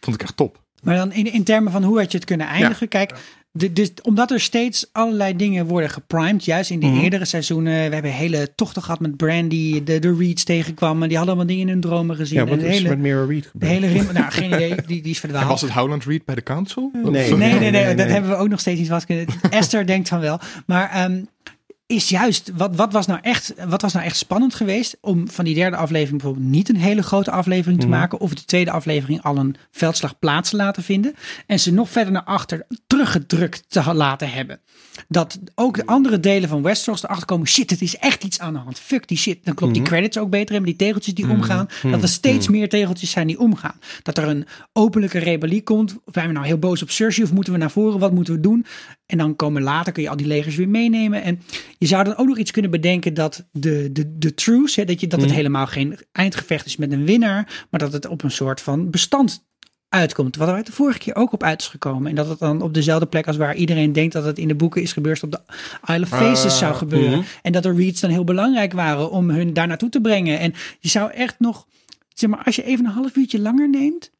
vond ik echt top. Maar dan in, in termen van hoe had je het kunnen eindigen. Kijk, de, dus, omdat er steeds allerlei dingen worden geprimed. Juist in de Mhm. eerdere seizoenen. We hebben hele tochten gehad met Brandy. De, de Reeds tegenkwamen. Die hadden allemaal dingen in hun dromen gezien. Ja, wat is hele, met Mira Reed de gebeurd? hele rim, nou geen idee. Die, die is En verdwaald. was het Howland Reed bij de council? Nee. Nee, nee, nee, nee, dat nee. hebben we ook nog steeds niet vast kunnen. Esther denkt van wel. Maar ehm, is juist, wat, wat, was nou echt, wat was nou echt spannend geweest om van die derde aflevering bijvoorbeeld niet een hele grote aflevering te Mhm. maken. Of de tweede aflevering al een veldslag plaats te laten vinden. En ze nog verder naar achter teruggedrukt te laten hebben. Dat ook de andere delen van Westeros erachter komen. Shit, het is echt iets aan de hand. Fuck die shit. Dan klopt die credits ook beter hebben. Die tegeltjes die omgaan. Dat er steeds meer tegeltjes zijn die omgaan. Dat er een openlijke rebellie komt. Zijn we nou heel boos op Cersei of moeten we naar voren? Wat moeten we doen? En dan komen later, kun je al die legers weer meenemen. En je zou dan ook nog iets kunnen bedenken dat de, de, de truce, hè, dat, je, dat het helemaal geen eindgevecht is met een winnaar. Maar dat het op een soort van bestand uitkomt. Wat er de vorige keer ook op uit is gekomen. En dat het dan op dezelfde plek als waar iedereen denkt dat het in de boeken is gebeurd, op de Isle of Faces Ah, zou gebeuren. En dat de Reeds dan heel belangrijk waren om hun daar naartoe te brengen. En je zou echt nog, zeg maar, als je even een half uurtje langer neemt.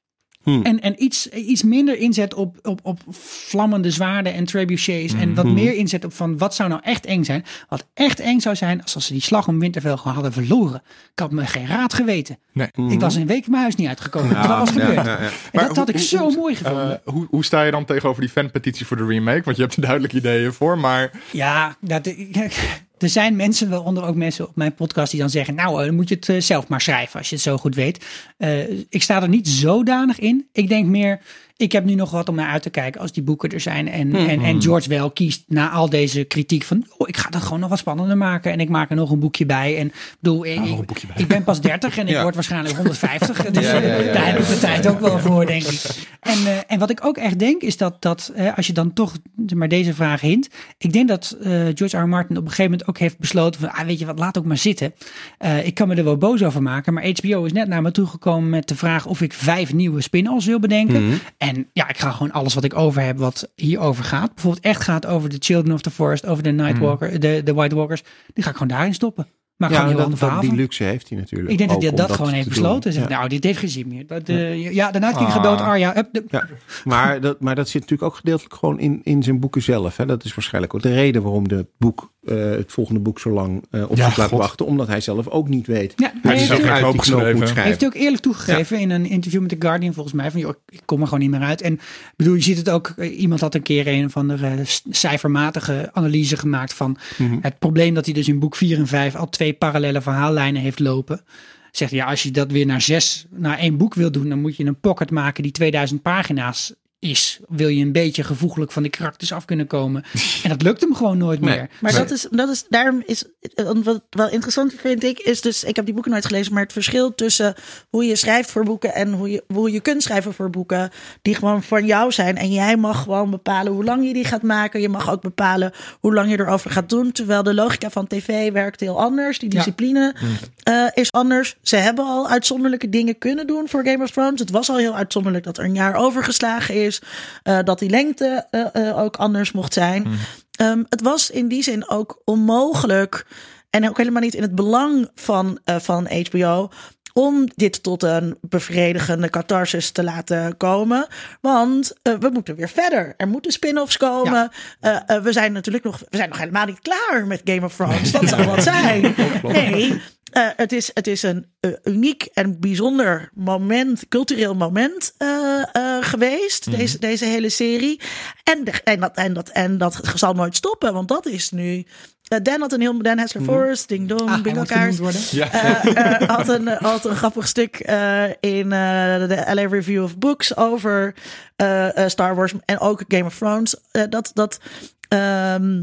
En, en iets, iets minder inzet op, op, op vlammende zwaarden en trebuchets. En Hmm. wat meer inzet op van wat zou nou echt eng zijn. Wat echt eng zou zijn als, ze die slag om Winterfell gewoon hadden verloren. Ik had me geen raad geweten. Nee. Ik was een week mijn huis niet uitgekomen. Ja, dat was ja, gebeurd. ja, ja. En Maar dat had ik zo hoe- mooi gevonden. Eh, hoe, hoe sta je dan tegenover die fanpetitie voor de remake? Want je hebt er duidelijk ideeën voor, maar Ja, dat, er zijn mensen, waaronder ook mensen op mijn podcast, die dan zeggen: Nou, eh, dan moet je het eh, zelf maar schrijven als je het zo goed weet. Eh, ik sta er niet zodanig in. Ik denk meer. Ik heb nu nog wat om naar uit te kijken als die boeken er zijn. En, en, en George wel kiest na al deze kritiek van... Oh, ik ga dat gewoon nog wat spannender maken. En ik maak er nog een boekje bij. En bedoel, ik, ik ben pas 30 en ik word waarschijnlijk 150. Dus Ja, ja, ja, eh, ja, daar heb ik de tijd ook wel voor, denk ik. En, eh, en wat ik ook echt denk, is dat, dat als je dan toch maar deze vraag hint. Ik denk dat eh, George R. R. Martin op een gegeven moment ook heeft besloten van, ah, weet je wat, laat ook maar zitten. Ik kan me er wel boos over maken, maar HBO is net naar me toegekomen met de vraag of ik vijf nieuwe spin-offs wil bedenken. Mhm. En ja, ik ga gewoon alles wat ik over heb, wat hierover gaat. Bijvoorbeeld echt gaat over de Children of the Forest, over de Nightwalker, de, de White Walkers. Die ga ik gewoon daarin stoppen. Maar gewoon heel dat, die luxe heeft hij natuurlijk. Ik denk dat hij dat, gewoon heeft besloten. Zegt, Ja. Nou, dit heeft geen zin meer. Dat, eh, ja, Night King Ah. gedood. Up, de- Ja, maar dat, maar dat zit natuurlijk ook gedeeltelijk gewoon in, in zijn boeken zelf. Hè. Dat is waarschijnlijk ook de reden waarom de boek, eh, het volgende boek zo lang eh, op Ja, zich laat God. wachten. Omdat hij zelf ook niet weet Ja, hij heeft, geen uit die knoop moet schrijven. heeft hij ook eerlijk toegegeven in een interview met The Guardian volgens mij. Van joh, ik kom er gewoon niet meer uit. En bedoel, je ziet het ook. eh, Iemand had een keer een van de eh, cijfermatige analyse gemaakt van Mhm. het probleem dat hij dus in boek 4 en 5 al twee parallele verhaallijnen heeft lopen. Zegt ja, als je dat weer naar zes, naar één boek wil doen, dan moet je een pocket maken die 2000 pagina's is. Wil je een beetje gevoeglijk van de karakters af kunnen komen. En dat lukt hem gewoon nooit Nee. meer. Maar Nee. dat is, dat is, daarom is, wat wel interessant vind ik, is dus, ik heb die boeken nooit gelezen, maar het verschil tussen hoe je schrijft voor boeken en hoe je, hoe je kunt schrijven voor boeken, die gewoon van jou zijn. En jij mag gewoon bepalen hoe lang je die gaat maken. Je mag ook bepalen hoe lang je erover gaat doen. Terwijl de logica van tv werkt heel anders. Die Ja. discipline eh, is anders. Ze hebben al uitzonderlijke dingen kunnen doen voor Game of Thrones. Het was al heel uitzonderlijk dat er een jaar overgeslagen is. Eh, dat die lengte eh, eh, ook anders mocht zijn. Ehm, het was in die zin ook onmogelijk. En ook helemaal niet in het belang van, van HBO. Om dit tot een bevredigende catharsis te laten komen. Want we moeten weer verder. Er moeten spin-offs komen. We zijn natuurlijk nog, we zijn nog helemaal niet klaar met Game of Thrones. Dat zou wat zijn. Nee, eh, het, is, het is een eh, uniek en bijzonder moment, cultureel moment eh, eh, geweest. Deze, deze hele serie. En, de- en, dat, en, dat, en dat zal nooit stoppen, want dat is nu. Dan had een heel Dan Hessler Forest, Ding Dong, Ah, worden. ja. Eh, eh, had, een, had een grappig stuk eh, in eh, de LA Review of Books over eh, eh, Star Wars en ook Game of Thrones. Dat dat ehm,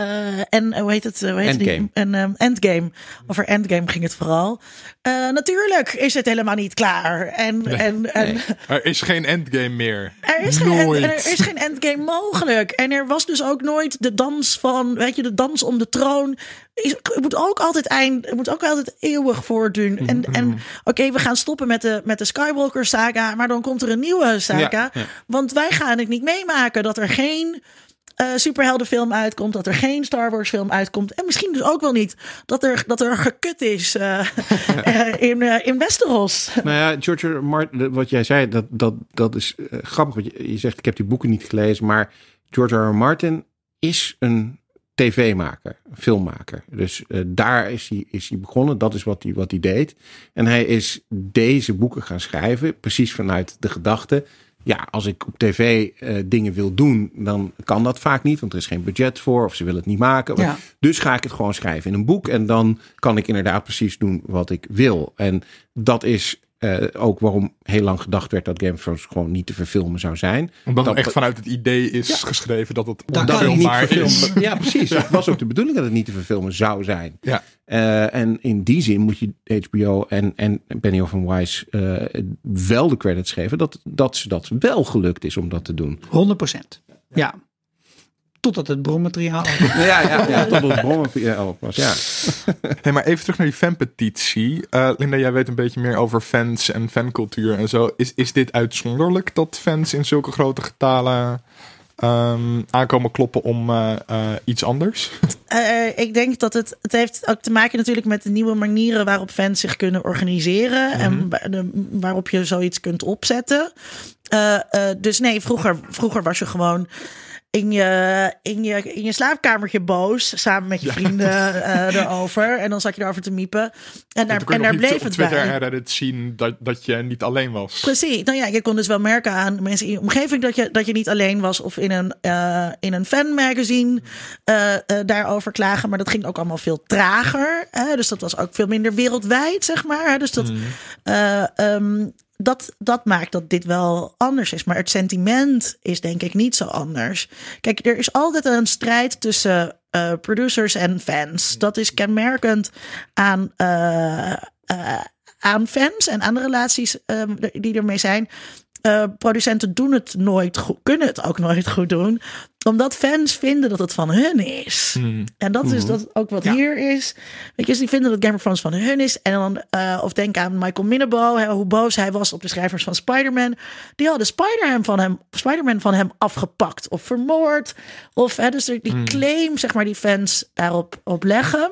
eh, en eh, hoe heet het? eh, Hoe heet Endgame. Die? En, ehm, Endgame. Over Endgame ging het vooral. Eh, natuurlijk is het helemaal niet klaar. En, en, en er is geen endgame meer. er is, geen, Nooit. en er is geen endgame mogelijk. En er was dus ook nooit de dans van, weet je, de dans om de troon. Is, het moet ook altijd eind, het moet ook altijd eeuwig voortdoen. En, en oké, we gaan stoppen met de, met de Skywalker saga, maar dan komt er een nieuwe saga. Ja, ja. Want wij gaan het niet meemaken dat er geen eh, superheldenfilm uitkomt, dat er geen Star Wars film uitkomt. En misschien dus ook wel niet dat er, dat er gekut is eh, eh, in, in Westeros. Nou ja, George R. Martin, wat jij zei, dat, dat, dat is grappig. Want je, je zegt, ik heb die boeken niet gelezen. Maar George R. R. Martin is een tv-maker, filmmaker. Dus daar is hij, is hij begonnen. Dat is wat hij, wat hij deed. En hij is deze boeken gaan schrijven, precies vanuit de gedachte... Ja, als ik op tv eh, dingen wil doen, dan kan dat vaak niet. Want er is geen budget voor of ze willen het niet maken. Ja. Dus ga ik het gewoon schrijven in een boek. En dan kan ik inderdaad precies doen wat ik wil. En dat is eh, ook waarom heel lang gedacht werd dat Game of Thrones gewoon niet te verfilmen zou zijn. Omdat dat, het echt vanuit het idee is geschreven dat het onfilmbaar is. Ja, precies. Het was ook de bedoeling dat het niet te verfilmen zou zijn. Ja. Eh, en in die zin moet je HBO en, en Benioff en Weiss eh, wel de credits geven dat, dat ze dat wel gelukt is om dat te doen. 100 procent. Ja. Totdat het bronmateriaal. Ja, ja, ja tot het ja, ook was. Ja. Hey, maar even terug naar die fanpetitie. Eh Linda, jij weet een beetje meer over fans en fancultuur en zo. Is, is dit uitzonderlijk dat fans in zulke grote getalen ehm, aankomen kloppen om eh, eh, iets anders? Eh, ik denk dat het, het heeft ook te maken natuurlijk met de nieuwe manieren waarop fans zich kunnen organiseren. En de- waarop je zoiets kunt opzetten. Eh, eh, dus nee, vroeger, vroeger was je gewoon in je, in, je, in je slaapkamertje boos. Samen met je vrienden eh, erover. En dan zat je erover te miepen. En daar, en daar bleef op het Twitter bij. en Reddit zien dat, dat je niet alleen was. Precies. Nou ja, je kon dus wel merken aan mensen in je omgeving dat je, dat je niet alleen was of in een, eh in een fanmagazine eh, daarover klagen. Maar dat ging ook allemaal veel trager. Hè? Dus dat was ook veel minder wereldwijd, zeg maar. Dus dat, eh, ehm, dat, dat maakt dat dit wel anders is. Maar het sentiment is denk ik niet zo anders. Kijk, er is altijd een strijd tussen eh, producers en fans. Dat is kenmerkend aan, eh, eh, aan fans en aan de relaties ehm, die ermee zijn. Eh, producenten doen het nooit goed, kunnen het ook nooit goed doen, omdat fans vinden dat het van hun is. En dat is dat ook wat hier is. Weet je, dus die vinden dat Game of Thrones van hun is. En dan, eh, of denk aan Michael Minnebo, hè, hoe boos hij was op de schrijvers van Spider-Man. Die hadden Spider-Man van hem, Spider-Man van hem afgepakt of vermoord. Of hè, dus die claim, zeg maar, die fans daarop op leggen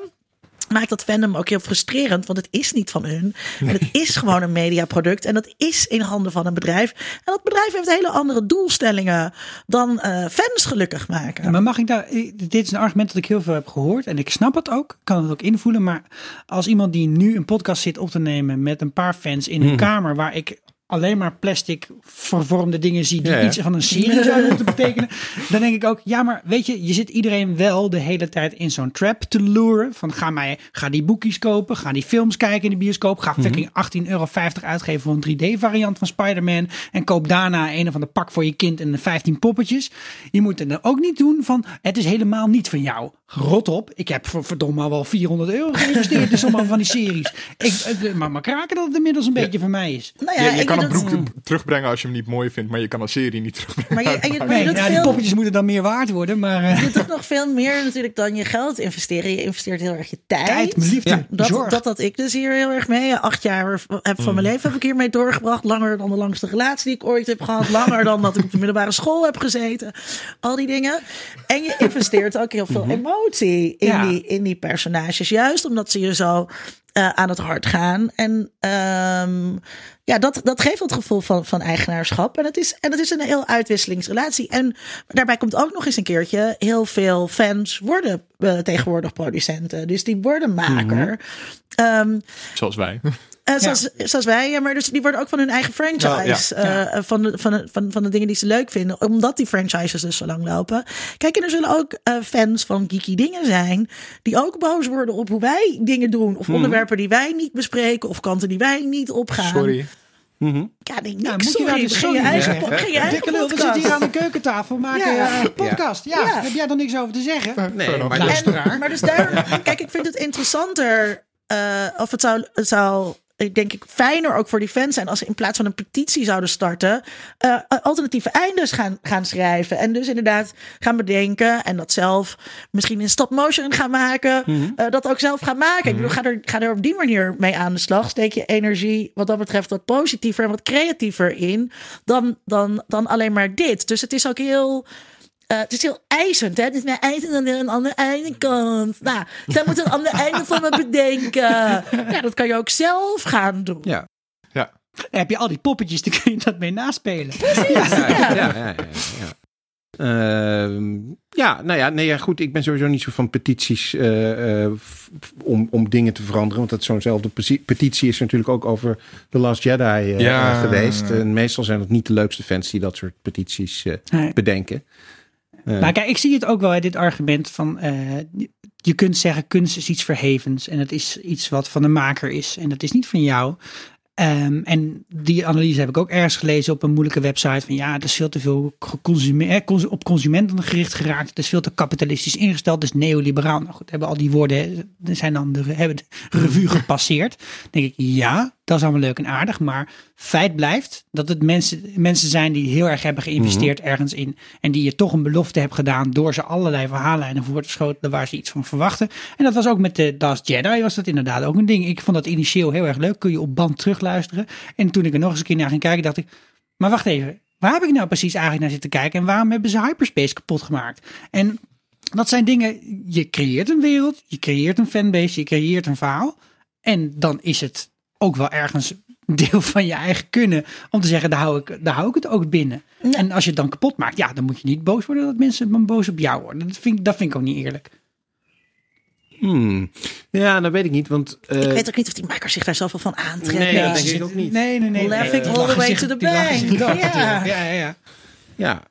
maakt dat fandom ook heel frustrerend, want het is niet van hun. En het is gewoon een mediaproduct en dat is in handen van een bedrijf. En dat bedrijf heeft hele andere doelstellingen dan eh, fans gelukkig maken. Maar mag ik daar, dit is een argument dat ik heel veel heb gehoord en ik snap het ook, kan het ook invoelen. Maar als iemand die nu een podcast zit op te nemen met een paar fans in een kamer waar ik alleen maar plastic vervormde dingen zie die Ja, ja. iets van een serie zouden moeten betekenen, dan denk ik ook, ja, maar weet je, je zit iedereen wel de hele tijd in zo'n trap te luren. Van ga, mij, ga die boekjes kopen, ga die films kijken in de bioscoop, ga fucking 18,50 euro uitgeven voor een 3D-variant van Spider-Man en koop daarna een of ander pak voor je kind en 15 poppetjes. Je moet het dan ook niet doen van, het is helemaal niet van jou. Rot op, ik heb voor verdomme al wel 400 euro geïnvesteerd in sommige van die series. Ik, maar, maar kraken dat het inmiddels een beetje van mij is. Nou je je ik kan een broek terugbrengen als je hem niet mooi vindt, maar je kan een serie niet terugbrengen. Maar je, en je, maar je Nee, doet ja, die poppetjes moeten dan meer waard worden, maar eh, je doet nog veel meer natuurlijk dan je geld investeren. Je investeert heel erg je tijd. tijd, mijn liefde, Ja, Dat, zorg. dat had ik dus hier heel erg mee. Acht jaar heb van mijn leven heb ik hiermee doorgebracht. Langer dan de langste relatie die ik ooit heb gehad. Langer dan dat ik op de middelbare school heb gezeten. Al die dingen. En je investeert ook heel veel emotie in, Ja. die, in die personages. Juist omdat ze je zo eh, aan het hart gaan. En ehm, ja, dat, dat geeft het gevoel van, van eigenaarschap. En het, is, en het is een heel uitwisselingsrelatie. En daarbij komt ook nog eens een keertje... heel veel fans worden eh, tegenwoordig producenten. Dus die worden maker. Ehm, Zoals wij. Eh, zoals, zoals wij, ja, maar dus die worden ook van hun eigen franchise. Ja, eh, van, de, van, de, van, van de dingen die ze leuk vinden. Omdat die franchises dus zo lang lopen. Kijk, en er zullen ook eh, fans van geeky dingen zijn. Die ook boos worden op hoe wij dingen doen. Of onderwerpen die wij niet bespreken. Of kanten die wij niet opgaan. Sorry. Ja, nee, niks, Ja, moet je daar dus sorry je eigen, zeggen? po- begin je eigen dikke lul, we zitten hier aan de keukentafel, maken Ja. een podcast. Ja. Ja. heb jij dan niks over te zeggen? Nee, maar En- maar dus daar, kijk, ik vind het interessanter. eh, of het zou, het zou, denk ik, fijner ook voor die fans zijn als ze in plaats van een petitie zouden starten, eh, alternatieve eindes gaan, gaan schrijven. En dus inderdaad gaan bedenken en dat zelf misschien in stop motion gaan maken. eh, dat ook zelf gaan maken. Ik bedoel, ga er, ga er op die manier mee aan de slag. Steek je energie wat dat betreft wat positiever en wat creatiever in dan, dan, dan alleen maar dit. Dus het is ook heel. Eh, het is heel eisend, hè? Het is meer eisend dan een ander einde komt. Nou, zij moeten een ander einde voor me bedenken. Ja, dat kan je ook zelf gaan doen. Ja. Ja. Dan heb je al die poppetjes, dan kun je dat mee naspelen. Ja, ja, ja, ja, ja, ja. Ehm, ja, nou ja, nee, ja, goed. Ik ben sowieso niet zo van petities eh, eh, om, om dingen te veranderen. Want dat zo'nzelfde peti- petitie is natuurlijk ook over The Last Jedi eh, Ja. geweest. En meestal zijn het niet de leukste fans die dat soort petities eh, Nee. bedenken. Maar kijk, ik zie het ook wel, hè, dit argument van... eh, je kunt zeggen, kunst is iets verhevens. En het is iets wat van de maker is. En dat is niet van jou. Ehm, en die analyse heb ik ook ergens gelezen op een moeilijke website. Van ja, het is veel te veel op consumenten gericht geraakt. Het is veel te kapitalistisch ingesteld. Het is neoliberaal. Nou goed, hebben al die woorden zijn dan de, hebben de revue gepasseerd. Denk ik, ja, dat is allemaal leuk en aardig. Maar feit blijft dat het mensen, mensen zijn die heel erg hebben geïnvesteerd ergens in. En die je toch een belofte hebt gedaan door ze allerlei verhaallijnen voor te schoten waar ze iets van verwachten. En dat was ook met de Last Jedi was dat inderdaad ook een ding. Ik vond dat initieel heel erg leuk. Kun je op band terugluisteren. En toen ik er nog eens een keer naar ging kijken dacht ik, maar wacht even. waar heb ik nou precies eigenlijk naar zitten kijken? En waarom hebben ze hyperspace kapot gemaakt? En dat zijn dingen, je creëert een wereld, je creëert een fanbase, je creëert een verhaal. En dan is het ook wel ergens deel van je eigen kunnen om te zeggen, daar hou ik, daar hou ik het ook binnen. Ja. En als je het dan kapot maakt, ja, dan moet je niet boos worden dat mensen boos op jou worden. Dat vind, ik- dat vind ik ook niet eerlijk. Hmm. Ja, dat weet ik niet, want... eh, ik weet ook niet of die makers zich daar zoveel van aantrekken. Nee, dat denk ik ook niet. Nee, nee, nee. Laughing all the way to the bank. ja, ja, ja. ja,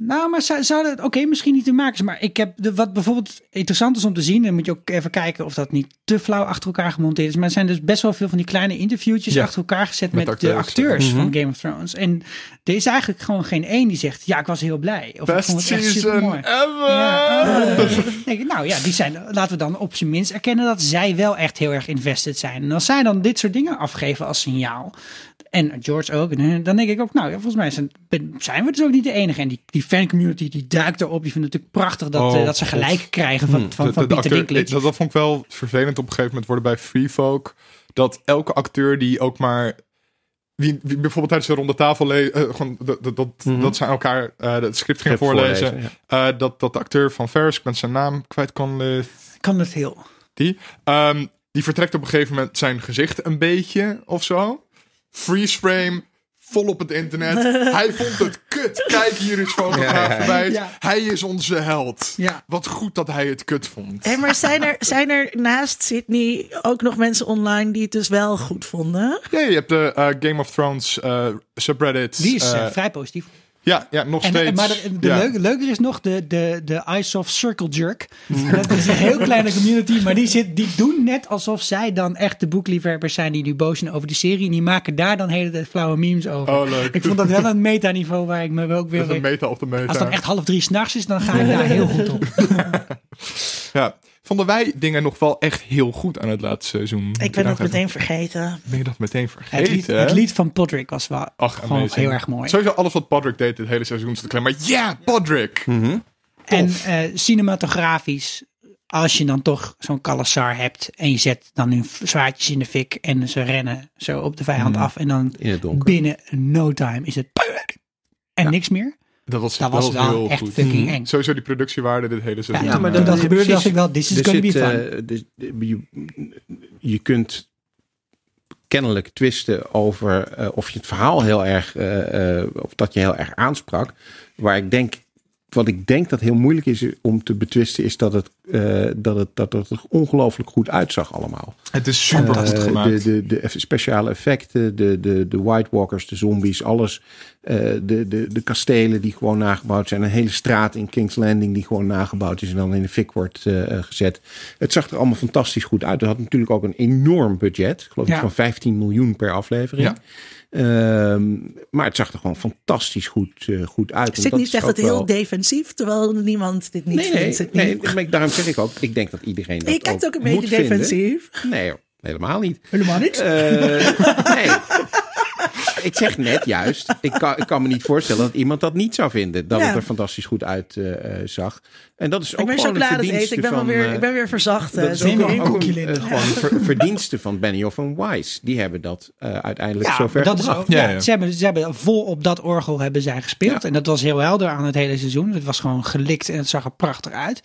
Nou, maar zou- zouden het, oké, misschien niet de makers, maar ik heb de, wat bijvoorbeeld interessant is om te zien, dan moet je ook even kijken of dat niet te flauw achter elkaar gemonteerd is. Maar er zijn dus best wel veel van die kleine interviewtjes Ja, achter elkaar gezet met met, de acteurs. acteurs Mhm. van Game of Thrones. En er is eigenlijk gewoon geen één die zegt, ja, ik was heel blij. Of ik Best vond het echt season supermooi. ever! Ja, eh, denk ik, nou ja, die zijn, laten we dan op zijn minst erkennen dat zij wel echt heel erg invested zijn. En als zij dan dit soort dingen afgeven als signaal, en George ook, dan denk ik ook, nou ja, volgens mij zijn, zijn we dus ook niet de enige. En die, die fancommunity die duikt erop, die vindt het natuurlijk prachtig dat, Oh, eh, dat ze God. gelijk krijgen van, van, De- van de- acteur- Dinklage. dat, dat vond ik wel vervelend op een gegeven moment worden bij Free Folk. Dat elke acteur die ook maar. Die, die bijvoorbeeld tijdens de ronde tafel le- eh, gewoon dat, dat, dat, Mhm. dat ze aan elkaar eh, het script gingen Script voorlezen. voorlezen, ja. Eh, dat, dat de acteur van Ferris, ik ben zijn naam kwijt kan. kan het heel. die, ehm, die vertrekt op een gegeven moment zijn gezicht een beetje of zo. Freeze frame, vol op het internet. Hij vond het kut. Kijk, hier is fotograaf Ja, ja, ja. bij. Ja. Hij is onze held. Ja. Wat goed dat hij het kut vond. Hé, maar zijn er, zijn er naast Sydney ook nog mensen online die het dus wel goed vonden? Ja, je hebt de eh, Game of Thrones eh, subreddits. Die is eh, vrij positief. Ja, ja, nog En, steeds. en- maar de, de ja. leuke, leuker is nog de, de, de Isoft Circle Jerk. Dat is een heel kleine community, maar die, zit, die doen net alsof zij dan echt de boekliefhebbers zijn die nu boos zijn over de serie. En die maken daar dan hele tijd flauwe memes over. Oh, leuk. Ik vond dat wel een metaniveau waar ik me wel ook Dat is een weer... meta op de meta. Als het dan echt half drie s'nachts is, dan ga ik daar heel goed op. ja. Vonden wij dingen nog wel echt heel goed aan het laatste seizoen? Ik ben dat meteen vergeten. Ben je dat meteen Het vergeten? lied, het lied van Podrick was wel Ach, gewoon amazing. heel erg mooi. Sowieso alles wat Podrick deed dit hele seizoen is te klein. Maar ja, Podrick! En eh, cinematografisch, als je dan toch zo'n Kalasar hebt en je zet dan hun zwaardjes in de fik en ze rennen zo op de vijand af en dan binnen no time is het en niks meer. Dat was, Dat was wel heel echt goed. fucking eng. Sowieso die productiewaarde dit hele Ja, seizoen. ja, maar Eh, toen dat eh, gebeurde dacht ik wel, this is going to be fun. eh, dus, eh, je, je kunt kennelijk twisten over eh, of je het verhaal heel erg, eh, eh, of dat je heel erg aansprak. Waar ik denk, wat ik denk dat heel moeilijk is om te betwisten, is dat het, eh, dat het, dat het er ongelooflijk goed uitzag allemaal. het is super goed Eh, gemaakt. De, de, de speciale effecten, de, de, de White Walkers, de zombies, alles. Eh, de, de, de kastelen die gewoon nagebouwd zijn. Een hele straat in King's Landing die gewoon nagebouwd is en dan in de fik wordt eh, eh, gezet. Het zag er allemaal fantastisch goed uit. Het had natuurlijk ook een enorm budget. Ik geloof Ja. ik van 15 miljoen per aflevering. Ja. Ehm, maar het zag er gewoon fantastisch goed, eh, goed uit. Dat Sydney is zegt ook het heel wel- defensief, terwijl niemand dit niet Nee, nee, vindt. Nee, ik- daarom zeg ik ook, ik denk dat iedereen dat je kijkt ook een beetje vinden. defensief. Nee, helemaal niet. Helemaal niks. Eh, nee. Ik zeg net juist, ik kan, ik kan me niet voorstellen dat iemand dat niet zou vinden. Dat Ja. het er fantastisch goed uitzag. zag. En dat is ook Ik ben chocolade eten. Ik ben, wel van... weer, eh, ik ben weer verzacht. dat eh, is ook, een- een ook eh, gewoon ver- verdiensten van Benioff en Weiss. Die hebben dat eh, uiteindelijk Ja, zover dat is gebracht. ook, Ja, ja, ja. Ze, hebben, ze hebben vol op dat orgel hebben zij gespeeld. Ja. En dat was heel helder aan het hele seizoen. Het was gewoon gelikt en het zag er prachtig uit.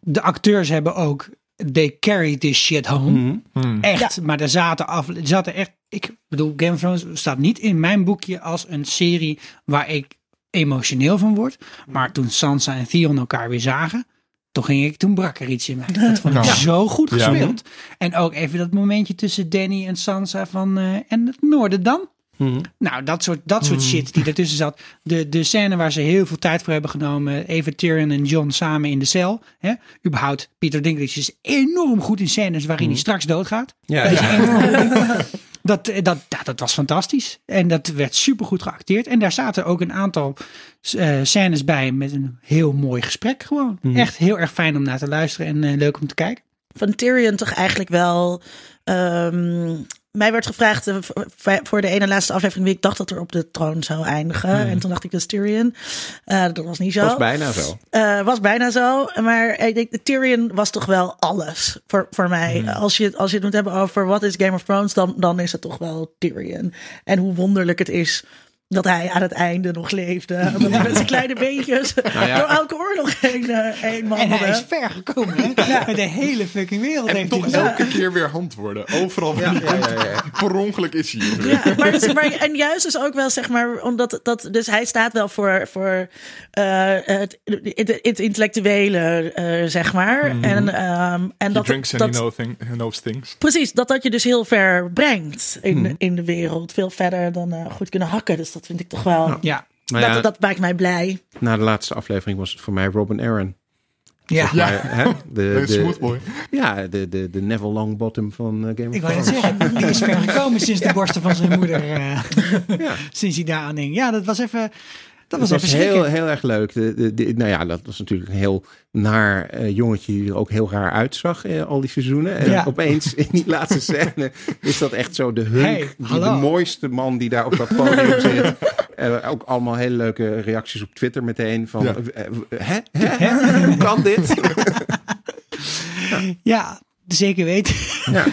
De acteurs hebben ook... They carry this shit home. Mhm. Echt. Maar er zaten, af, er zaten echt... Ik bedoel, Game of Thrones staat niet in mijn boekje als een serie waar ik emotioneel van word. Maar toen Sansa en Theon elkaar weer zagen... Toen ging ik, toen brak er iets in mij. Dat vond ik Ja. zo goed Ja. gespeeld. En ook even dat momentje tussen Danny en Sansa van... eh, en het noorden dan? Mhm. Nou, dat soort, dat soort shit die ertussen zat. De, de scène waar ze heel veel tijd voor hebben genomen. Eva Tyrion en John samen in de cel. Hè? Überhaupt, Peter Dinklage is enorm goed in scènes waarin hij straks doodgaat. Ja, Dat is ja. Dat, eh, dat, dat was fantastisch. En dat werd supergoed geacteerd. En daar zaten ook een aantal eh, scènes bij met een heel mooi gesprek gewoon. Echt heel erg fijn om naar te luisteren en eh, leuk om te kijken. van Tyrion toch eigenlijk wel. ehm, mij werd gevraagd eh, voor de ene laatste aflevering wie ik dacht dat er op de troon zou eindigen. En toen dacht ik is Tyrion. Eh, dat was niet zo. was bijna zo. Eh, was bijna zo. Maar ik denk, Tyrion was toch wel alles voor, voor mij. Hmm. Als, je, als je het moet hebben over wat is Game of Thrones, dan, dan is het toch wel Tyrion. En hoe wonderlijk het is dat hij aan het einde nog leefde. Dat hij met zijn kleine beentjes Nou ja. door elke oorlog heen, eh, heen En wandelde. hij is ver gekomen. Hè? Met de hele fucking wereld En heeft toch hij elke keer weer hand worden. Overal waar Ja, ja, ja, ja. per ongeluk is hij hier. Ja, maar, dus- maar- en juist dus ook wel, zeg maar, omdat dat, dus hij staat wel voor, voor eh, het, het, het intellectuele, eh, zeg maar. En, ehm, en He dat, drinks and dat, he thing, he knows things. precies, dat dat je dus heel ver brengt in, Mhm. in de wereld. Veel verder dan eh, goed kunnen hakken. Dus dat vind ik toch wel, Ja, Maar dat, ja, dat maakt mij blij. na de laatste aflevering was het voor mij Robin Aaron. ja. Ja. Maar, hè, de, de, smooth boy. Ja, de, de, de Neville Longbottom van eh, Game of Ik wou Thrones. zeggen, die is ver gekomen sinds de borsten van zijn moeder. eh, Ja. sinds hij daar aan hing. Ja, dat was even. Dat was, Dat was even heel, schrikken. heel erg leuk. De, de, de- nou ja, dat was natuurlijk een heel naar eh, jongetje die er ook heel raar uitzag eh, al die seizoenen. En Ja. opeens in die laatste scène is dat echt zo de hunk, Hey, die, hallo. de mooiste man die daar op dat podium zit. Eh, ook allemaal hele leuke reacties op Twitter meteen van, Ja. hè? Hè? Hoe kan dit? Ja, zeker weten. ja.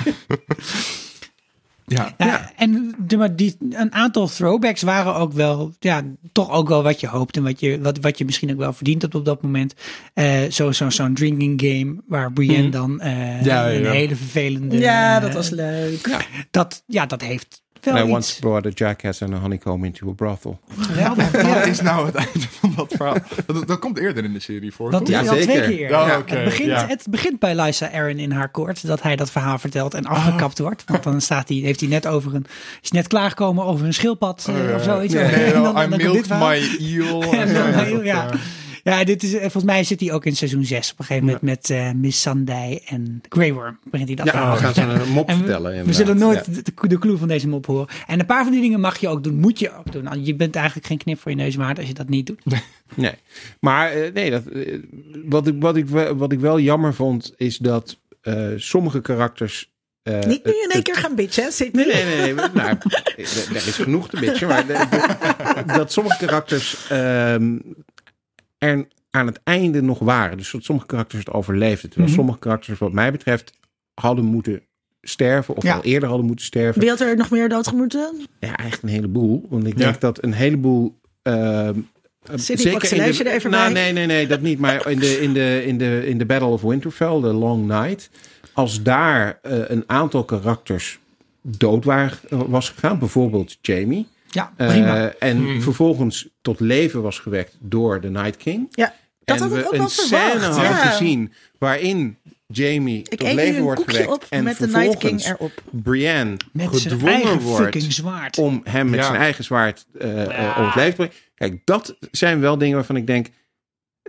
Ja. Ja, En de, maar die, een aantal throwbacks waren ook wel, ja, toch ook wel wat je hoopt en wat je, wat, wat je misschien ook wel verdient hebt op dat moment. Eh zo, zo, Zo'n drinking game waar Brienne dan eh, Ja, een ja. hele vervelende. Ja, dat was leuk. Dat, ja, dat heeft wel I iets once brought a jackass and a honeycomb into a brothel. geweldig. Wat Ja, is nou het einde van dat verhaal? Dat, dat komt eerder in de serie voor, dat doet Ja, hij al twee zeker. keer. Oh, Ja, oké, het, begint, ja. het begint bij Lysa Aaron in haar koord, dat hij dat verhaal vertelt en afgekapt wordt. Want dan staat hij, heeft hij net over een, is net klaargekomen over een schildpad eh, Oh, ja. of zoiets. Nee, En dan- dan I komt dit milked verhaal. my eel. Ja, ja, dit is, eh, volgens mij zit hij ook in seizoen 6 op een gegeven moment met eh, Miss Sunday en Grey Worm. Begint hij dat Ja, verhaal. we gaan ze een mop En we, vertellen. we zullen nooit Ja. de, de clue van deze mop horen. En een paar van die dingen mag je ook doen, moet je ook doen. Nou, Je bent eigenlijk geen knip voor je neus waard als je dat niet doet. Nee, maar eh, nee, dat, wat, ik, wat, ik, wel- wat ik wel jammer vond, is dat eh, sommige karakters. eh, Niet nu in één keer gaan bitchen, hè, Sydney. Nee, nee, nee. nee nou, er er is genoeg te bitchen. Maar de- de- dat sommige karakters ehm, er aan het einde nog waren. Dus dat sommige karakters het overleefden. Terwijl Mhm. sommige karakters, wat mij betreft, hadden moeten sterven. Of Ja. al eerder hadden moeten sterven. Wie had er nog meer doodgemoeten? Ja, eigenlijk een heleboel. Want ik Ja. denk dat een heleboel. ehm, Sidney, pak zijn in de, er even nou, bij. Nee, nee, nee, dat niet. Maar in de, in de, in de, in de Battle of Winterfell, de Long Night. Als daar eh, een aantal karakters dood waren, was gegaan. Bijvoorbeeld Jamie. Ja, eh, prima. en Hmm. vervolgens tot leven was gewekt door de Night King. Ja, dat en we ook een wel scène verwacht. hadden Ja. gezien waarin Jamie Ik tot leven wordt gewekt. op en met de Night King vervolgens erop. Brienne met zijn gedwongen eigen wordt fucking zwaard. om hem met Ja. zijn eigen zwaard eh, eh, om het leven te brengen. Kijk, dat zijn wel dingen waarvan ik denk.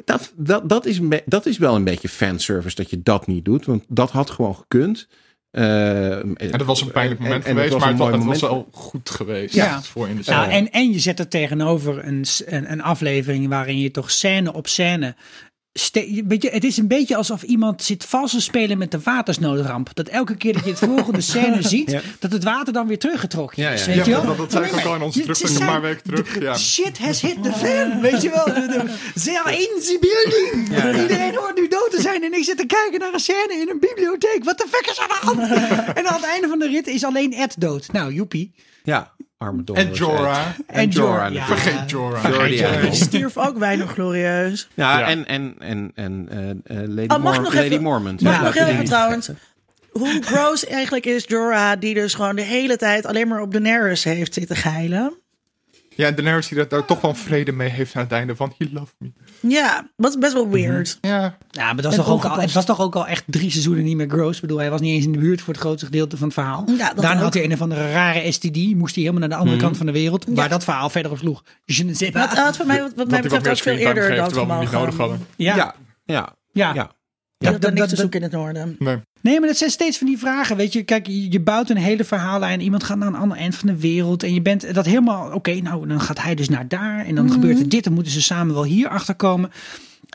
Dat, dat, dat, is, dat is wel een beetje fanservice dat je dat niet doet. Want dat had gewoon gekund. Eh, En dat was een pijnlijk en- moment en geweest, maar het, was wel goed geweest. Ja. Voor in de Ja, serie. en, en je zet er tegenover een, een, een aflevering waarin je toch scène op scène. Ste- weet je, het is een beetje alsof iemand zit vals te spelen met de watersnoodramp. Dat elke keer dat je het volgende scène ziet, Ja. dat het water dan weer teruggetrokken Ja, is. ja. Weet je Ja, wel? dat, dat zei ik ook al in onze terug ze een paar weken terug. Ja. Shit has hit the fan, weet je wel. Are in the building. Iedereen hoort nu dood te zijn en ik zit te kijken naar een scène in een bibliotheek. Wat de fuck is er aan de hand? En aan het einde van de rit is alleen Ed dood. Nou, joepie. Ja, En Jorah. En Jorah. ja. Vergeet Jorah. Vergeet. Jorah. Die stierf ook weinig glorieus. Ja, Ja. en, en, en, en eh, eh, Lady, Oh, mag Mor- nog Lady even- Mormont. Mag Ja, nog even trouwens. Hoe gross eigenlijk is Jorah, die dus gewoon de hele tijd alleen maar op Daenerys heeft zitten geilen. Ja, en Daenerys die daar toch wel vrede mee heeft aan het einde van He loved me. Ja, wat best wel weird. Ja, Ja, maar dat was toch ook al, het was toch ook al echt drie seizoenen niet meer gross. Ik bedoel, hij was niet eens in de buurt voor het grootste gedeelte van het verhaal. Ja, Daarna ook. had hij een of andere rare STD. Moest hij helemaal naar de andere kant van de wereld. Waar dat verhaal verder op sloeg. Je ne sais Dat pas. had voor mij, wat, wat mij wat betreft, ook veel eerder geeft, we niet nodig hadden. Ja, ja. Ja, ja, ja. Dat- niks dat- te zoeken in het noorden. Nee. Nee, maar dat zijn steeds van die vragen. Weet je, kijk, je je bouwt een hele verhaallijn. Iemand gaat naar een ander eind van de wereld. En je bent dat helemaal. Oké, nou, dan gaat hij dus naar daar. En dan gebeurt er dit. Dan moeten ze samen wel hier achter komen.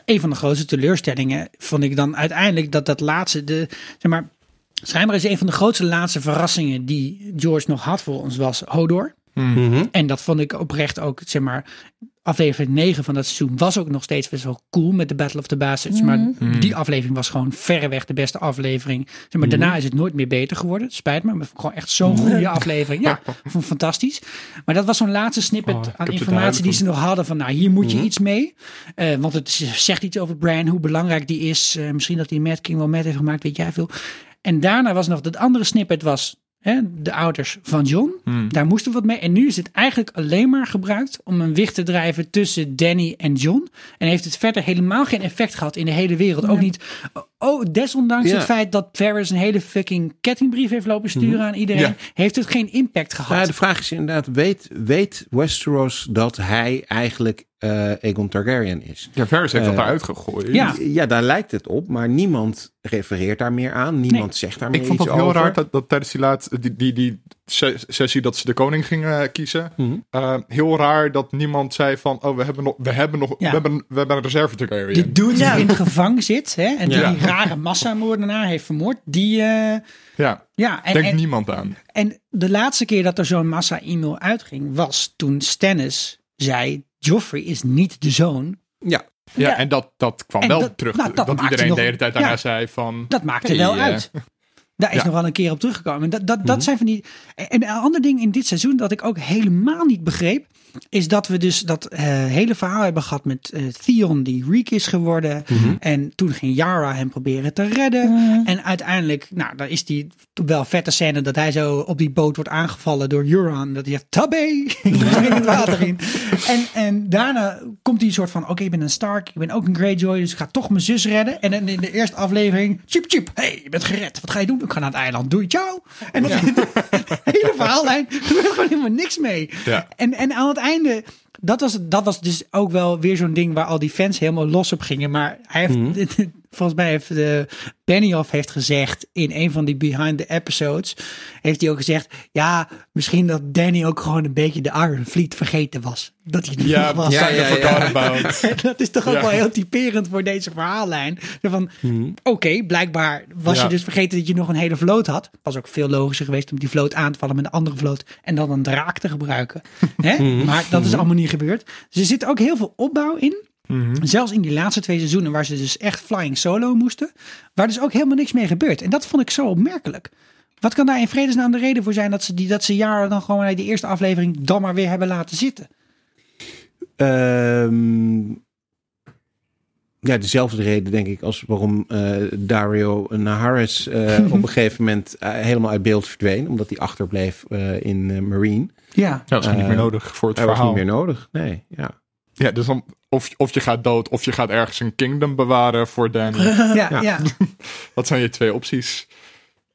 Een van de grootste teleurstellingen vond ik dan uiteindelijk dat dat laatste. De, zeg maar, schijnbaar is een van de grootste laatste verrassingen die George nog had voor ons was Hodor. Mhm. En dat vond ik oprecht ook, zeg maar, aflevering 9 van dat seizoen was ook nog steeds best wel cool met de Battle of the Bastards. Maar die aflevering was gewoon verreweg de beste aflevering. Zeg maar, Daarna is het nooit meer beter geworden. Spijt me, maar gewoon echt zo'n goede aflevering. Ja, vond fantastisch. Maar dat was zo'n laatste snippet Oh, aan informatie die ze nog hadden. Van nou, hier moet je iets mee. Eh, want het zegt iets over Bran, hoe belangrijk die is. Eh, misschien dat die Mad King wel met heeft gemaakt, weet jij veel. En daarna was nog, dat andere snippet was hè, de ouders van John. Daar moesten we wat mee. En nu is het eigenlijk alleen maar gebruikt om een wicht te drijven tussen Danny en John. En heeft het verder helemaal geen effect gehad in de hele wereld. Ook niet, oh, desondanks Ja. het feit dat Ferris een hele fucking kettingbrief heeft lopen sturen aan iedereen. Ja. Heeft het geen impact gehad. Ja, de vraag is inderdaad, weet, weet Westeros dat hij eigenlijk eh Aegon Targaryen is? Ja, Varys heeft dat Eh, eruit gegooid. Ja. Ja, daar lijkt het op, maar niemand refereert daar meer aan. Niemand zegt daar meer Ik vond iets het heel over. raar dat, dat tijdens die, laat, die, die, die sessie dat ze de koning gingen kiezen. Mhm. eh, heel raar dat niemand zei van, oh, we hebben nog, we hebben nog, Ja. we hebben, we hebben een reserve dude Ja. die in het gevangen zit hè, en die Ja. die rare massamoordenaar heeft vermoord, die... eh, Ja, ja, en, denkt en, niemand aan. En de laatste keer dat er zo'n massa-e-mail uitging, was toen Stannis zei: Joffrey is niet de zoon. Ja, Ja, Ja. en dat, dat kwam En wel dat- terug. nou, dat iedereen nog- de hele tijd daarna ja. zei van... Dat maakte Hey, wel eh, uit. Daar is ja. nog wel een keer op teruggekomen. Dat, dat, dat zijn van die. En een ander ding in dit seizoen dat ik ook helemaal niet begreep. Is dat we dus dat eh, hele verhaal hebben gehad met eh, Theon, die Reek is geworden. En toen ging Yara hem proberen te redden. En uiteindelijk, nou, dan is die wel vette scène dat hij zo op die boot wordt aangevallen door Euron. Dat hij zegt, tabé, het water in. En, en daarna komt hij een soort van, oké, ik ben een Stark, ik ben ook een Greyjoy, dus ik ga toch mijn zus redden. En in de eerste aflevering, chip chip, hey, je bent gered. Wat ga je doen? Ik ga naar het eiland, doei, ciao. En dan de hele verhaallijn, er gebeurt gewoon helemaal niks mee. Ja. En, en aan het einde, dat was, dat was dus ook wel weer zo'n ding waar al die fans helemaal los op gingen. Maar hij heeft, volgens mij heeft de Benioff heeft gezegd in een van die behind the episodes, heeft hij ook gezegd, ja, misschien dat Danny ook gewoon een beetje de Iron Fleet vergeten was. Dat hij er Ja, was. Ja, ja, ja. dat is toch ook wel heel typerend voor deze verhaallijn. Van, oké, blijkbaar was je dus vergeten dat je nog een hele vloot had. Was ook veel logischer geweest om die vloot aan te vallen met een andere vloot. En dan een draak te gebruiken. Hè? Maar dat is allemaal niet gebeurd. Dus er zit ook heel veel opbouw in. Zelfs in die laatste twee seizoenen waar ze dus echt flying solo moesten. Waar dus ook helemaal niks mee gebeurt. En dat vond ik zo opmerkelijk. Wat kan daar in vredesnaam de reden voor zijn dat ze, die, dat ze jaren dan gewoon naar die eerste aflevering dan maar weer hebben laten zitten? Ehm, ja, dezelfde reden denk ik als waarom eh, Dario Naharis eh, op een gegeven moment eh, helemaal uit beeld verdween. Omdat hij achterbleef eh, in Marine. Ja. Ja, dat is niet meer nodig voor het Hij was verhaal. niet meer nodig. Nee, ja. Ja, dus dan, of, of je gaat dood, of je gaat ergens een kingdom bewaren voor Danny. Ja, ja. Dat zijn je twee opties.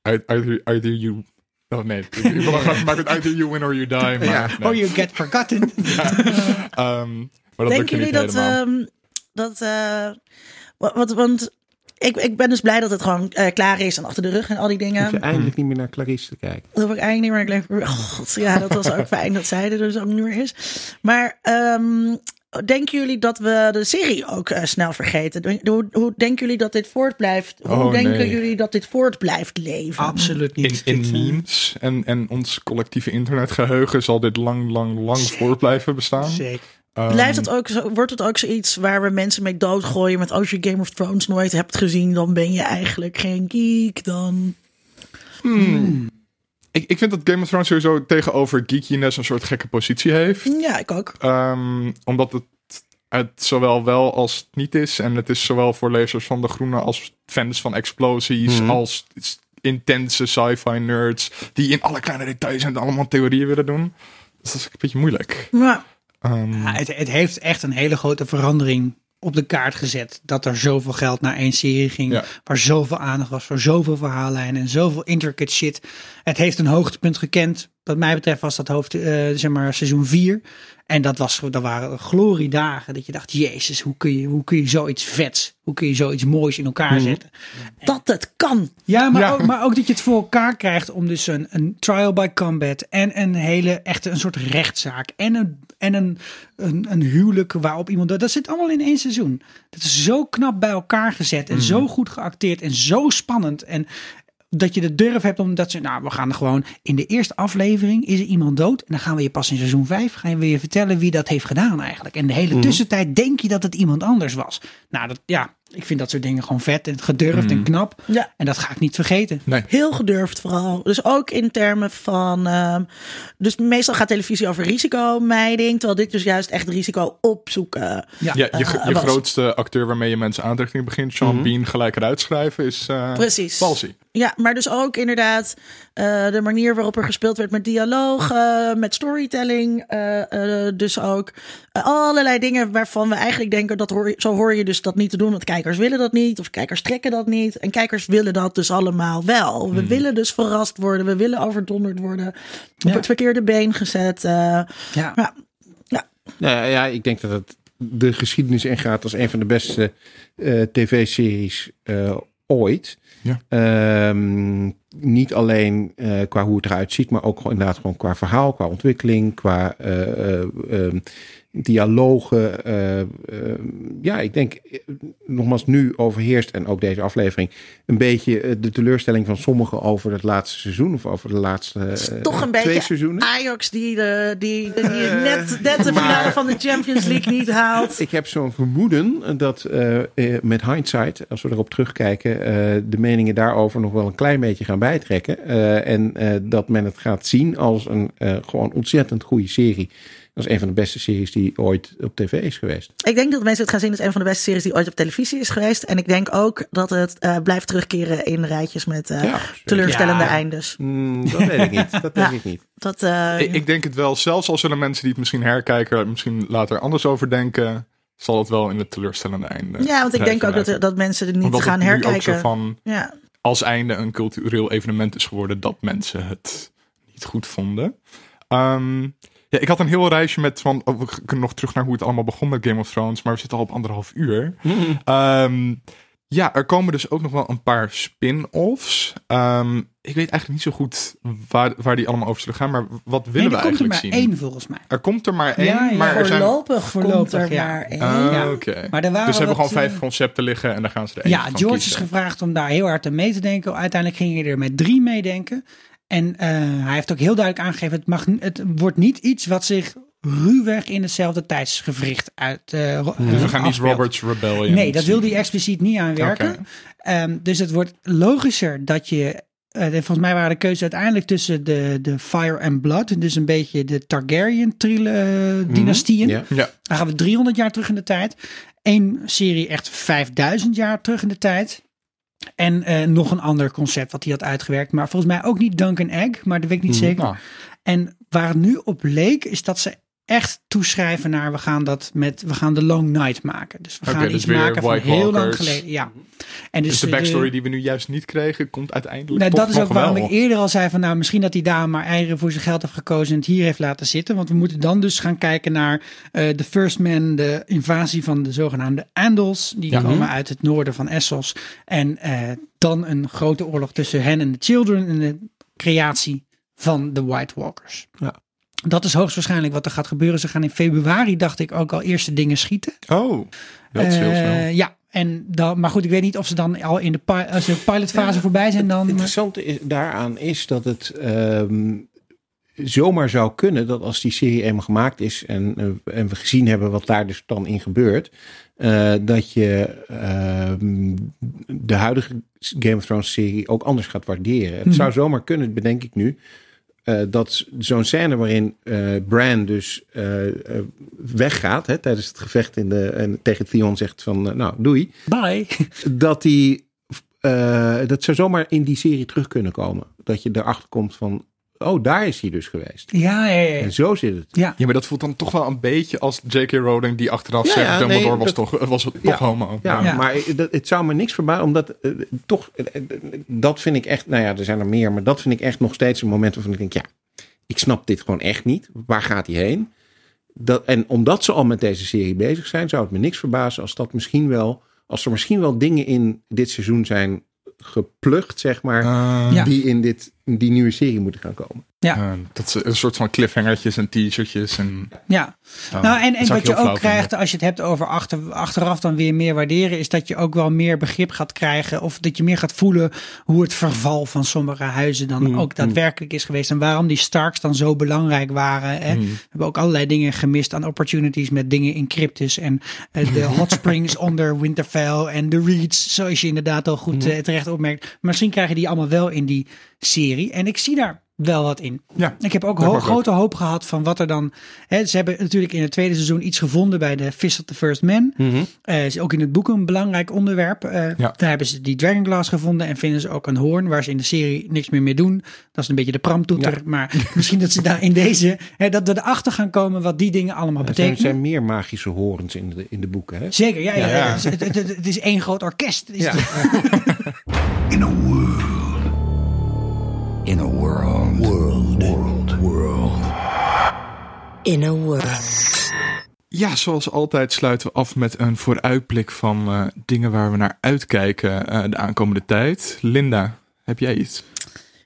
Uit- Either, either you... Oh nee, ik ik wil een grapje maken met either you win or you die. Maar, Ja. nee. Or you get forgotten. Ehm, maar dat Denken jullie dat, ehm, dat eh, wa- wat, want ik, ik ben dus blij dat het gewoon eh, klaar is en achter de rug en al die dingen. Hoef je eindelijk niet meer naar Clarice te kijken. Dat hoef ik eigenlijk niet meer. Ik denk, oh, God, ja, dat was ook fijn dat zij er dus ook niet meer is. Maar ehm, denken jullie dat we de serie ook eh, snel vergeten? Hoe, hoe denken jullie dat dit voort blijft? Hoe Oh, denken nee. jullie dat dit voort blijft leven? Absoluut In, niet. in Dit, eh, memes en, en ons collectieve internetgeheugen zal dit lang, lang, lang voort blijven bestaan. Zeker. Ehm, Blijft het ook wordt het ook zoiets waar we mensen mee doodgooien met als je Game of Thrones nooit hebt gezien, dan ben je eigenlijk geen geek dan. Ik, ik vind dat Game of Thrones sowieso tegenover geekiness een soort gekke positie heeft. Ja, ik ook. Ehm, omdat het, het zowel wel als niet is. En het is zowel voor lezers van De Groene als fans van explosies. Mhm. Als intense sci-fi nerds. Die in alle kleine details en allemaal theorieën willen doen. Dus dat is een beetje moeilijk. Maar Ehm, Ja, het, het heeft echt een hele grote verandering op de kaart gezet. Dat er zoveel geld naar één serie ging. Ja. Waar zoveel aandacht was voor zoveel verhaallijnen en zoveel intricate shit. Het heeft een hoogtepunt gekend. Wat mij betreft was dat hoofd, eh, zeg maar seizoen 4. En dat, was, dat waren gloriedagen. Dat je dacht, jezus, hoe kun je, hoe kun je zoiets vets, hoe kun je zoiets moois in elkaar zetten. dat het kan. Ja, maar, Ja. Ook, maar ook dat je het voor elkaar krijgt om dus een, een trial by combat en een hele echte een soort rechtszaak en een, en een, een, een huwelijk waarop iemand dood. Dat zit allemaal in één seizoen. Dat is zo knap bij elkaar gezet en zo goed geacteerd en zo spannend. En dat je de durf hebt omdat ze, nou, we gaan er gewoon in de eerste aflevering is er iemand dood. En dan gaan we je pas in seizoen 5 gaan we je vertellen wie dat heeft gedaan eigenlijk. En de hele Mhm. tussentijd denk je dat het iemand anders was. Nou, dat, ja, ik vind dat soort dingen gewoon vet en gedurfd Mhm. en knap. Ja. En dat ga ik niet vergeten. Heel gedurfd vooral. Dus ook in termen van. ehm, dus meestal gaat televisie over risicomijding. Terwijl dit dus juist echt risico opzoeken. Ja. Ja, je, Eh, je grootste acteur waarmee je mensen aantrekking begint, Sean Bean, gelijk eruit schrijven, is uh, Precies. Palsy. Ja, maar dus ook inderdaad eh, de manier waarop er gespeeld werd met dialoog, eh, met storytelling. eh, eh, dus ook eh, allerlei dingen waarvan we eigenlijk denken dat hoor, je- zo hoor je dus dat niet te doen. Want kijkers willen dat niet of kijkers trekken dat niet. En kijkers willen dat dus allemaal wel. We willen dus verrast worden. We willen overdonderd worden. Op Ja. het verkeerde been gezet. eh. Ja. ja, Nou ja, ja, ik denk dat het de geschiedenis ingaat als een van de beste eh, tv-series eh, ooit. Ja. Ehm, niet alleen eh, qua hoe het eruit ziet, maar ook inderdaad gewoon qua verhaal, qua ontwikkeling, qua eh, eh, ehm, dialogen. eh, ehm, ja, ik denk eh, nogmaals nu overheerst en ook deze aflevering een beetje eh, de teleurstelling van sommigen over het laatste seizoen of over de laatste eh, toch een twee beetje seizoenen. Ajax die, de, die, die net, net de finale van de Champions League niet haalt. Ik heb zo'n vermoeden dat eh, eh, met hindsight, als we erop terugkijken, eh, de meningen daarover nog wel een klein beetje gaan bijtrekken. Eh, en eh, dat men het gaat zien als een eh, gewoon ontzettend goede serie. Dat is een van de beste series die ooit op tv is geweest. Ik denk dat mensen het gaan zien als een van de beste series die ooit op televisie is geweest. En ik denk ook dat het eh, blijft terugkeren in rijtjes met eh, Ja, teleurstellende Ja. eindes. Mm, dat weet ik niet. Dat weet Ja. ik niet. Dat, eh, Ik, ik denk het wel, zelfs al zullen mensen die het misschien herkijken, er misschien later anders over denken, zal het wel in het teleurstellende einde. ja, want ik denk ook dat, dat mensen het niet Omdat gaan het nu ook herkijken. zo van Ja. als einde een cultureel evenement is geworden dat mensen het niet goed vonden. Ehm, ja, ik had een heel reisje met van oh, we kunnen nog terug naar hoe het allemaal begon met Game of Thrones, maar we zitten al op anderhalf uur. Ehm, ja, er komen dus ook nog wel een paar spin-offs. Ehm, ik weet eigenlijk niet zo goed waar, waar die allemaal over zullen gaan, maar wat willen Nee, we er komt er eigenlijk maar zien? één volgens mij. Er komt er maar één, Ja, ja, maar er zijn... Voorlopig, Voorlopig, komt er ja. maar één. Ah, Ja. oké. Maar er waren Dus ze hebben gewoon vijf eh, concepten liggen en daar gaan ze er één Ja, van George kiezen. is gevraagd om daar heel hard aan mee te denken. Uiteindelijk ging hij er met drie meedenken. En eh, hij heeft ook heel duidelijk aangegeven: het, mag, het wordt niet iets wat zich ruwweg in hetzelfde tijdsgewricht uit. eh, ro- Dus we gaan niet. Robert's Rebellion Nee, dat wil hij expliciet niet aanwerken. Oké. Ehm, dus het wordt logischer dat je. eh, volgens mij waren de keuzes uiteindelijk tussen de, de Fire and Blood. Dus een beetje de Targaryen-dynastieën. Ja. Ja, Dan gaan we 300 jaar terug in de tijd. Eén serie echt 5000 jaar terug in de tijd. En eh, nog een ander concept wat hij had uitgewerkt. Maar volgens mij ook niet Duncan Egg, maar dat weet ik niet zeker. nou, En waar het nu op leek, is dat ze echt toeschrijven naar we gaan dat met we gaan de Long Night maken. Dus we gaan dus iets maken van heel lang geleden. Ja. En dus de backstory die we nu juist niet kregen, komt uiteindelijk nou, dat is ook waarom wel. ik eerder al zei van nou misschien dat die dame maar eieren voor zijn geld heeft gekozen en het hier heeft laten zitten. Want we moeten dan dus gaan kijken naar eh, de First Man, de invasie van de zogenaamde Andals. Die Ja. komen uit het noorden van Essos. En eh, dan een grote oorlog tussen hen en de Children en de creatie van de White Walkers. Ja. Dat is hoogstwaarschijnlijk wat er gaat gebeuren. Ze gaan in februari, dacht ik, ook al eerste dingen schieten. Oh, dat is heel Eh, snel. Ja, en dan, maar goed, ik weet niet of ze dan al in de, pi- als de pilotfase voorbij zijn. Het Dan, interessante is, daaraan is dat het ehm, zomaar zou kunnen dat als die serie eenmaal gemaakt is en, eh, en we gezien hebben wat daar dus dan in gebeurt, eh, dat je ehm, de huidige Game of Thrones serie ook anders gaat waarderen. Het Mhm. zou zomaar kunnen, bedenk ik nu, eh, dat zo'n scène waarin eh Bran dus eh, weggaat hè, tijdens het gevecht in de, en tegen Theon zegt van nou doei Bye. dat die dat zou zomaar in die serie terug kunnen komen. Dat je erachter komt van, oh, daar is hij dus geweest. Ja, ja, ja. En zo zit het. ja. Ja, maar dat voelt dan toch wel een beetje als J.K. Rowling die achteraf Ja, zegt, ja, Dumbledore nee, was dat- toch, was toch Ja. homo. Ja, Ja. maar dat, het zou me niks verbazen, omdat eh, toch, eh, dat vind ik echt, nou ja, er zijn er meer, maar dat vind ik echt nog steeds een moment waarvan ik denk, ja, ik snap dit gewoon echt niet. Waar gaat hij heen? Dat, en omdat ze al met deze serie bezig zijn, zou het me niks verbazen als dat misschien wel, als er misschien wel dingen in dit seizoen zijn geplukt, zeg maar, Ja. die in dit die nieuwe serie moeten gaan komen. Ja. Dat is een soort van cliffhangertjes en teasertjes. En, Ja, nou, en, en wat je ook krijgt als je het hebt over achter, achteraf dan weer meer waarderen, is dat je ook wel meer begrip gaat krijgen. Of dat je meer gaat voelen hoe het verval van sommige huizen dan Mm, ook daadwerkelijk is geweest. En waarom die Starks dan zo belangrijk waren. Hè. Mm. We hebben ook allerlei dingen gemist aan opportunities met dingen in cryptus. En eh, de hot springs onder Winterfell en de reeds, zoals je inderdaad al goed Mm. eh, terecht opmerkt. Misschien krijg je die allemaal wel in die serie. En ik zie daar wel wat in. Ja, Ik heb ook ho- ook. grote hoop gehad van wat er dan. Hè, ze hebben natuurlijk in het tweede seizoen iets gevonden bij de Fist of the First Man. Eh, is ook in het boek een belangrijk onderwerp. Eh, Ja. Daar hebben ze die Dragonglass gevonden en vinden ze ook een hoorn waar ze in de serie niks meer mee doen. Dat is een beetje de pramtoeter. Ja. Maar misschien dat ze daar in deze. Hè, dat we erachter gaan komen wat die dingen allemaal Er zijn, er betekenen. zijn meer magische horens in de, in de boeken. Hè? Zeker, ja. ja, Ja, ja. ja. Het, het- het- het is één groot orkest. Is Ja. In a world. World. World. World. In a world. Ja, zoals altijd sluiten we af met een vooruitblik van eh, dingen waar we naar uitkijken eh, de aankomende tijd. Linda, heb jij iets?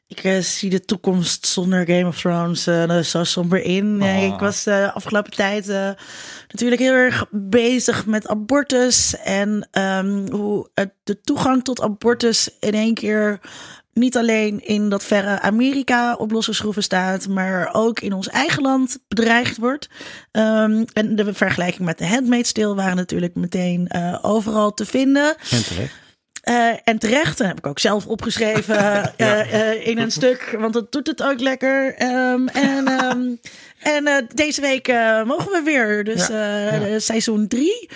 Ik eh, zie de toekomst zonder Game of Thrones eh, zo somber in. Ah. ik was de afgelopen tijd eh, natuurlijk heel erg bezig met abortus. En ehm, hoe het, de toegang tot abortus in één keer niet alleen in dat verre Amerika op losse schroeven staat, maar ook in ons eigen land bedreigd wordt. Ehm, en de vergelijking met de Handmaid's Tale waren natuurlijk meteen eh, overal te vinden. En terecht. Uh, en terecht, dat heb ik ook zelf opgeschreven eh, in een stuk, want dat doet het ook lekker. Ehm, en ehm, en deze week mogen we weer, dus seizoen drie.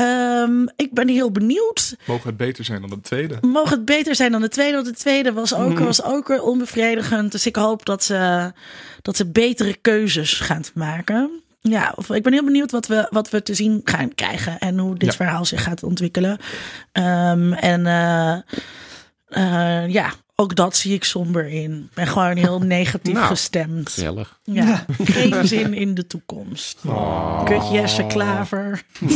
Ehm, ik ben heel benieuwd. Mogen het beter zijn dan de tweede? Mogen het beter zijn dan de tweede? Want de tweede was ook, mhm. was ook onbevredigend. Dus ik hoop dat ze, dat ze betere keuzes gaan maken. Ja, of, ik ben heel benieuwd wat we, wat we te zien gaan krijgen. En hoe dit verhaal zich gaat ontwikkelen. Ehm, en. Eh, eh, ja, ook dat zie ik somber in. Ik ben gewoon heel negatief Nou, gestemd. Gezellig. Ja, geen zin in de toekomst. Kut Jesse Klaver.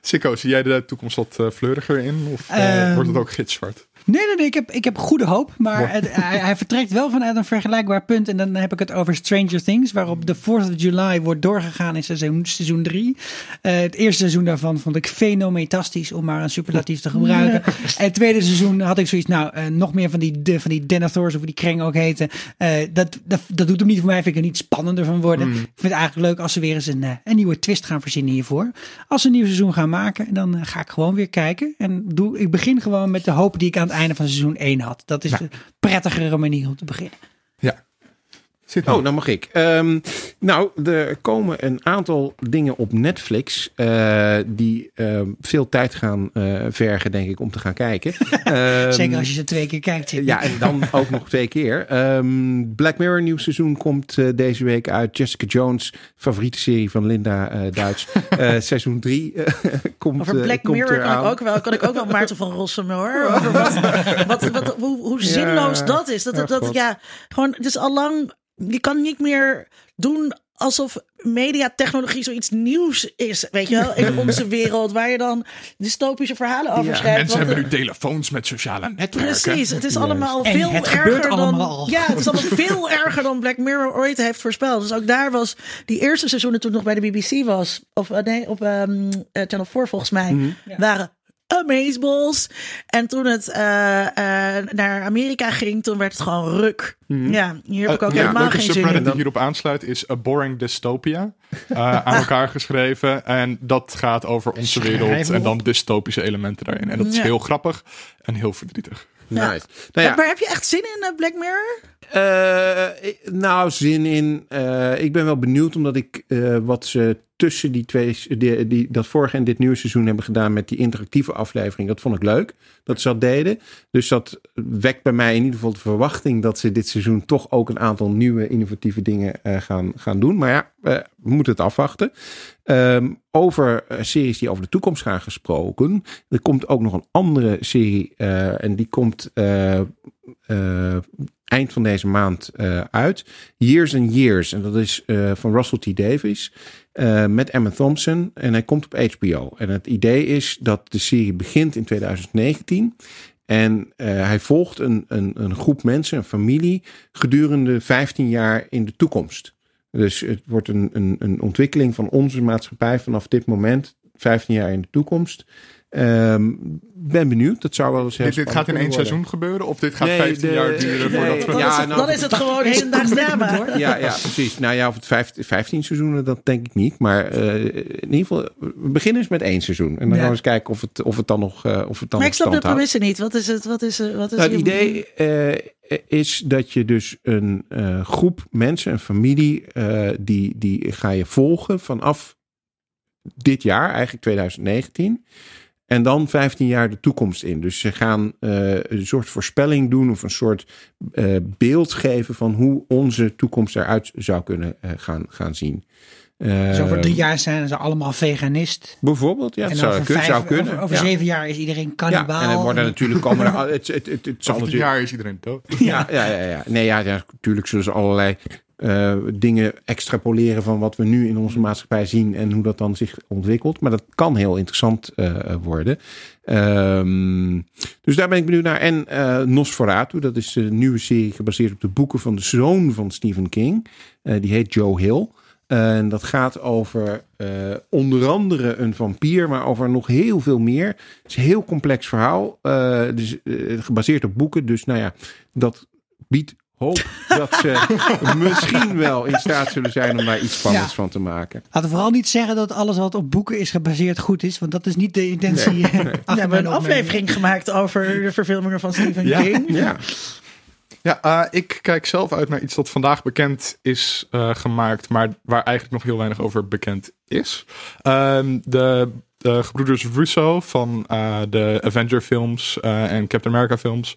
Sikko, zie jij de toekomst wat eh, fleuriger in? Of eh, Ehm, wordt het ook gitzwart? Nee, nee, nee. Ik heb, ik heb goede hoop. Maar het- hij, hij vertrekt wel vanuit een vergelijkbaar punt. En dan heb ik het over Stranger Things. Waarop de 4th of July wordt doorgegaan in seizoen, seizoen 3. het eerste seizoen daarvan vond ik fenometastisch. Om maar een superlatief te gebruiken. En het tweede seizoen had ik zoiets. Nou, eh, nog meer van die, de, van die. Of die kreng ook heten. Eh, dat, dat, dat doet hem niet voor mij. Vind ik er niet spannender van worden. Ik vind het eigenlijk leuk als ze weer eens een, eh, een nieuwe twist gaan verzinnen hiervoor. Als ze een nieuw seizoen gaan maken. Dan eh, ga ik gewoon weer kijken. En doe, ik begin gewoon met de hoop die ik aan het einde van seizoen 1 had. Dat is de prettigere manier om te beginnen. Zit Oh, dan mag ik. Ehm, nou, er komen een aantal dingen op Netflix eh, die ehm, veel tijd gaan eh, vergen, denk ik, om te gaan kijken. Ehm, Zeker als je ze twee keer kijkt. Ja, en dan ook nog twee keer. Black Mirror nieuw seizoen komt eh, deze week uit. Jessica Jones, favoriete serie van Linda Duits. Seizoen 3 komt Over Black komt Mirror kan ik, ook wel, kan ik ook wel Maarten van Rossum hoor. Over wat, wat, wat, hoe, hoe zinloos dat is. Dat, dat, dat, ja, gewoon, het is al lang, je kan niet meer doen alsof mediatechnologie zoiets nieuws is, weet je wel, in onze wereld, waar je dan dystopische verhalen over schrijft. Mensen want, hebben nu telefoons met sociale netwerken. Precies, het is allemaal En veel het erger gebeurt dan. allemaal al. Ja, het is allemaal veel erger dan Black Mirror ooit heeft voorspeld. Dus ook daar was die eerste seizoenen toen het nog bij de BBC was, of eh, nee, op ehm, eh, Channel 4 volgens mij, Mhm. waren amazeballs. En toen het eh, eh, naar Amerika ging, toen werd het gewoon ruk. Ja, hier heb ik ook ja, helemaal leuke geen zin subreddit in. die hierop aansluit is A Boring Dystopia. eh, aan elkaar geschreven. En dat gaat over onze Schrijf wereld en dan dystopische elementen daarin. En dat is Ja. heel grappig en heel verdrietig. Nice. Ja. Nou ja, Maar heb je echt zin in eh, Black Mirror? Ik- nou, zin in. Eh, ik ben wel benieuwd, omdat ik eh, wat ze tussen die twee, die, dat vorige en dit nieuwe seizoen hebben gedaan met die interactieve aflevering. Dat vond ik leuk dat ze dat deden. Dus dat wekt bij mij in ieder geval de verwachting dat ze dit seizoen toch ook een aantal nieuwe innovatieve dingen gaan, gaan doen. Maar ja, we moeten het afwachten. Ehm, over series die over de toekomst gaan gesproken. Er komt ook nog een andere serie en die komt eind van deze maand eh, uit. Years and Years. En dat is eh, van Russell T. Davies. eh, met Emma Thompson. En hij komt op HBO. En het idee is dat de serie begint in 2019. En hij volgt een, een, een groep mensen, een familie, gedurende 15 jaar in de toekomst. Dus het wordt een, een, een ontwikkeling van onze maatschappij vanaf dit moment, 15 jaar in de toekomst. Ehm, ben benieuwd. Dat zou wel eens heel Dit, dit gaat in één seizoen gebeuren? Of dit gaat Nee, 15 de- jaar duren nee, voordat we... Dan, Ja, is, het, nou, dan is het gewoon hedendaags drama. Ja, ja, precies. Nou ja, of het vijf- 15 seizoenen, dat denk ik niet. Maar eh, in ieder geval, we beginnen eens met één seizoen. En dan Ja. gaan we eens kijken of het, of het dan nog, eh, of het dan Maar ik snap de premisse niet. Wat is het? Wat is, wat is Nou, het idee eh, is dat je dus een eh, groep mensen, een familie, eh, die, die ga je volgen vanaf dit jaar, eigenlijk 2019. En dan 15 jaar de toekomst in. Dus ze gaan eh, een soort voorspelling doen of een soort eh, beeld geven van hoe onze toekomst eruit zou kunnen eh, gaan, gaan zien. Eh, Dus over drie jaar zijn ze allemaal veganist. Bijvoorbeeld, ja, het zou, vijf, zou kunnen. over, over ja. zeven jaar is iedereen ja, kannibaal. en dan worden natuurlijk komen er, het, het, het, het zal Over natuurlijk jaar is iedereen dood. Ja, ja, ja, ja. Nee, ja, ja, natuurlijk zullen ze allerlei eh, dingen extrapoleren van wat we nu in onze maatschappij zien en hoe dat dan zich ontwikkelt. Maar dat kan heel interessant eh, worden. Ehm, dus daar ben ik benieuwd naar. En eh, Nosferatu, dat is een nieuwe serie gebaseerd op de boeken van de zoon van Stephen King. Eh, die heet Joe Hill. En dat gaat over eh, onder andere een vampier, maar over nog heel veel meer. Het is een heel complex verhaal. eh, dus, eh, gebaseerd op boeken. Dus nou ja, dat biedt hoop dat ze misschien wel in staat zullen zijn om daar iets spannends Ja. van te maken. Laten we vooral niet zeggen dat alles wat op boeken is gebaseerd goed is. Want dat is niet de intentie. We hebben een opmerking. aflevering gemaakt over de verfilmingen van Stephen Ja. King. Ja, Ja, eh, ik kijk zelf uit naar iets dat vandaag bekend is eh, gemaakt, maar waar eigenlijk nog heel weinig over bekend is. Ehm, de, de gebroeders Russo van eh, de Avenger films eh, en Captain America films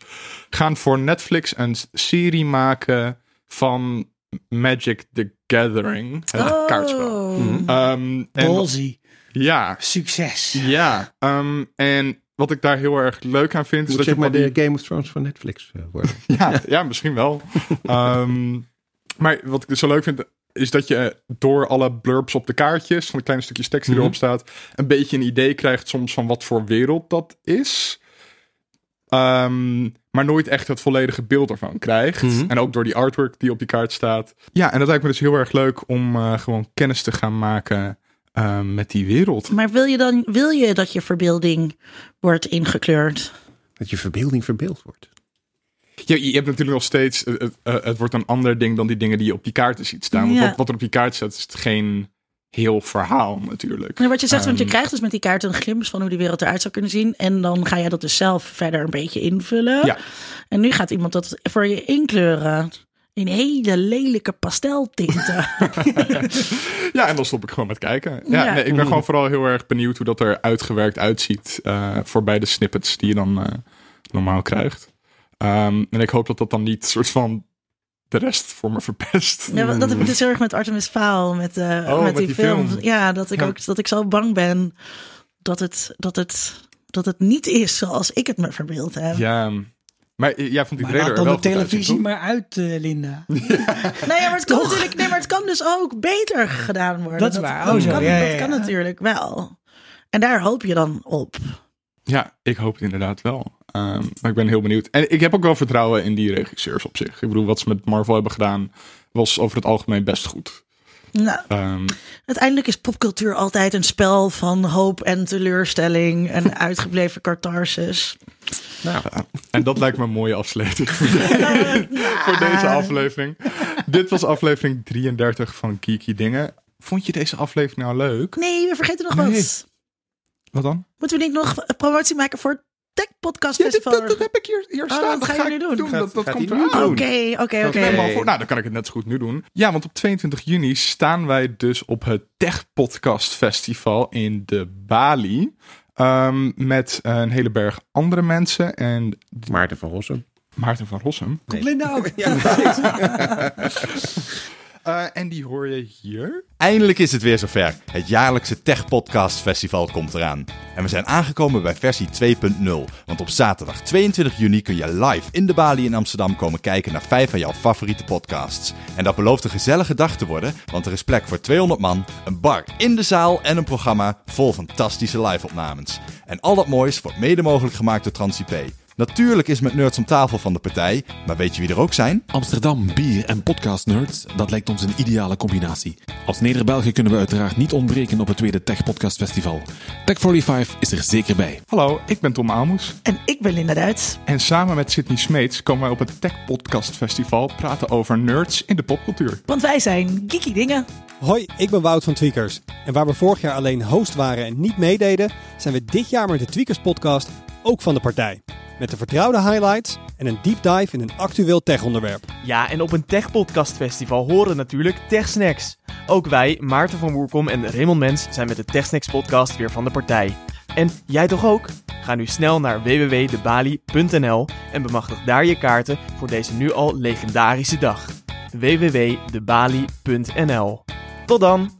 gaan voor Netflix een serie maken van Magic the Gathering, het Oh. kaartspel. Ehm, en, Ballsy. ja, Succes. ja. ehm, en wat ik daar heel erg leuk aan vind, is moet dat je maar die- de Game of Thrones van Netflix eh, worden. ja, ja, misschien wel. Ehm, maar wat ik dus zo leuk vind, is dat je door alle blurbs op de kaartjes, van de kleine stukjes tekst die Mhm. erop staat, een beetje een idee krijgt soms van wat voor wereld dat is. Ehm, maar nooit echt het volledige beeld ervan krijgt. Mhm. En ook door die artwork die op die kaart staat. Ja, en dat lijkt me dus heel erg leuk om eh, gewoon kennis te gaan maken eh, met die wereld. Maar wil je dan wil je dat je verbeelding wordt ingekleurd? Dat je verbeelding verbeeld wordt. Je, je hebt natuurlijk nog steeds, het, het, eh, het wordt een ander ding dan die dingen die je op die kaarten ziet staan. Want Ja. wat, wat er op die kaart staat is geen heel verhaal natuurlijk. Nee, wat je zegt, want je Ehm, krijgt dus met die kaart een glimp van hoe die wereld eruit zou kunnen zien. En dan ga je dat dus zelf verder een beetje invullen. Ja. En nu gaat iemand dat voor je inkleuren. In hele lelijke pasteltinten. Ja, en dan stop ik gewoon met kijken. Ja, Ja. Nee, ik ben gewoon vooral heel erg benieuwd hoe dat er uitgewerkt uitziet eh, voor beide snippets die je dan eh, normaal krijgt. Ehm, en ik hoop dat dat dan niet soort van de rest voor me verpest. Ja, dat heb ik dus heel erg met Artemis Fowl, met, eh, Oh, met met die, die film. film. Ja, dat ik Ja. ook dat ik zo bang ben dat het, dat het, dat het niet is zoals ik het me verbeeld heb. Ja, maar jij vond die Maar trailer laat dan wel de televisie maar uit, eh, Linda. Nee, maar het kan natuurlijk, nee, maar het kan dus ook beter gedaan worden. Dat is waar. Dat, Oh, zo. kan, Ja, ja, dat kan ja. natuurlijk wel. En daar hoop je dan op. Ja, ik hoop het inderdaad wel. Ehm, maar ik ben heel benieuwd. En ik heb ook wel vertrouwen in die regisseurs op zich. Ik bedoel, wat ze met Marvel hebben gedaan, was over het algemeen best goed. Nou, Ehm, uiteindelijk is popcultuur altijd een spel van hoop en teleurstelling en uitgebleven catharsis. en dat lijkt me een mooie afsluiting voor, de- voor deze aflevering. Dit was aflevering 33 van Geeky Dingen. Vond je deze aflevering nou leuk? Nee, we vergeten nog Nee. wat. Wat dan? Moeten we niet nog promotie maken voor het Tech Podcast Ja, Festival? dat, dat heb ik hier, hier Oh, staan. dat ga ga je ik nu doen. Dat, dat Gaat komt nu doen? Oké, oké, oké. Nou, dan kan ik het net zo goed nu doen. Ja, want op 22 juni staan wij dus op het Tech Podcast Festival in de Bali. Ehm, met een hele berg andere mensen. En Maarten van Rossum. Maarten van Rossum. Komt Linda ook? Eh, en die hoor je hier. Eindelijk is het weer zover. Het jaarlijkse Tech Podcast Festival komt eraan. En we zijn aangekomen bij versie 2.0. Want op zaterdag 22 juni kun je live in de Bali in Amsterdam komen kijken naar vijf van jouw favoriete podcasts. En dat belooft een gezellige dag te worden, want er is plek voor 200 man, een bar in de zaal en een programma vol fantastische live-opnames. En al dat moois wordt mede mogelijk gemaakt door TransIP. Natuurlijk is met Nerds om tafel van de partij, maar weet je wie er ook zijn? Amsterdam, bier en podcast nerds, dat lijkt ons een ideale combinatie. Als Neder-België kunnen we uiteraard niet ontbreken op het tweede Tech Podcast Festival. Tech45 is er zeker bij. Hallo, ik ben Tom Aalmoes. En ik ben Linda Duits. En samen met Sydney Smeets komen wij op het Tech Podcast Festival praten over nerds in de popcultuur. Want wij zijn geeky dingen. Hoi, ik ben Wout van Tweakers. En waar we vorig jaar alleen host waren en niet meededen, zijn we dit jaar met de Tweakers podcast ook van de partij. Met de vertrouwde highlights en een deep dive in een actueel tech-onderwerp. Ja, en op een Tech Podcast Festival horen natuurlijk TechSnacks. Ook wij, Maarten van Woerkom en Raymond Mens, zijn met de TechSnacks podcast weer van de partij. En jij toch ook? Ga nu snel naar www.debali.nl en bemachtig daar je kaarten voor deze nu al legendarische dag. www.debali.nl Tot dan!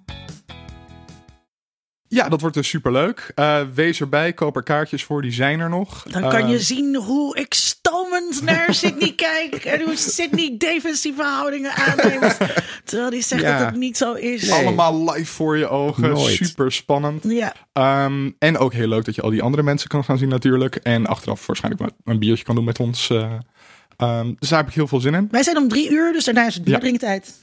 Ja, dat wordt dus superleuk. Eh wees erbij, koop er kaartjes voor, die zijn er nog. Dan kan Eh, je zien hoe ik stomend naar Sydney kijk. En hoe Sydney defensieve houdingen aanneemt. Terwijl die zegt Ja. dat het niet zo is. Nee. Allemaal live voor je ogen, Nooit. super spannend. Ja, Ehm, en ook heel leuk dat je al die andere mensen kan gaan zien natuurlijk. En achteraf waarschijnlijk wel een biertje kan doen met ons. eh. Ehm, dus daar heb ik heel veel zin in. wij zijn om drie uur, dus daarna is het Ja. bierdrinktijd.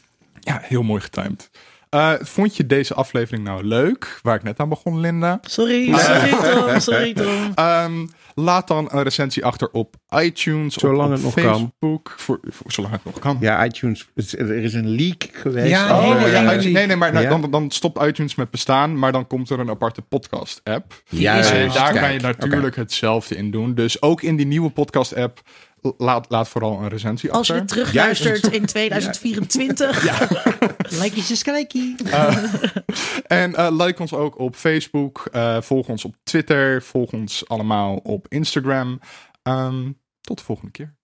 Ja, heel mooi getimed. Eh, vond je deze aflevering nou leuk? Waar ik net aan begon, Linda. Sorry, sorry Tom, sorry Tom. Ehm, laat dan een recensie achter op iTunes. Zolang op, op het nog kan. Facebook. Voor, voor, zolang het nog kan. Ja, iTunes. Er is een leak geweest. Ja, Oh, Nee, nee, ja, nee, iTunes- nee. nee, nee, maar nou, Ja. dan, dan stopt iTunes met bestaan, maar dan komt er een aparte podcast-app. En daar kan je natuurlijk hetzelfde in doen. Dus ook in die nieuwe podcast-app, laat, laat vooral een recensie Als je achter. terugluistert in 2024. Like je skijkie. En eh, like ons ook op Facebook. eh, volg ons op Twitter. Volg ons allemaal op Instagram. Ehm, tot de volgende keer.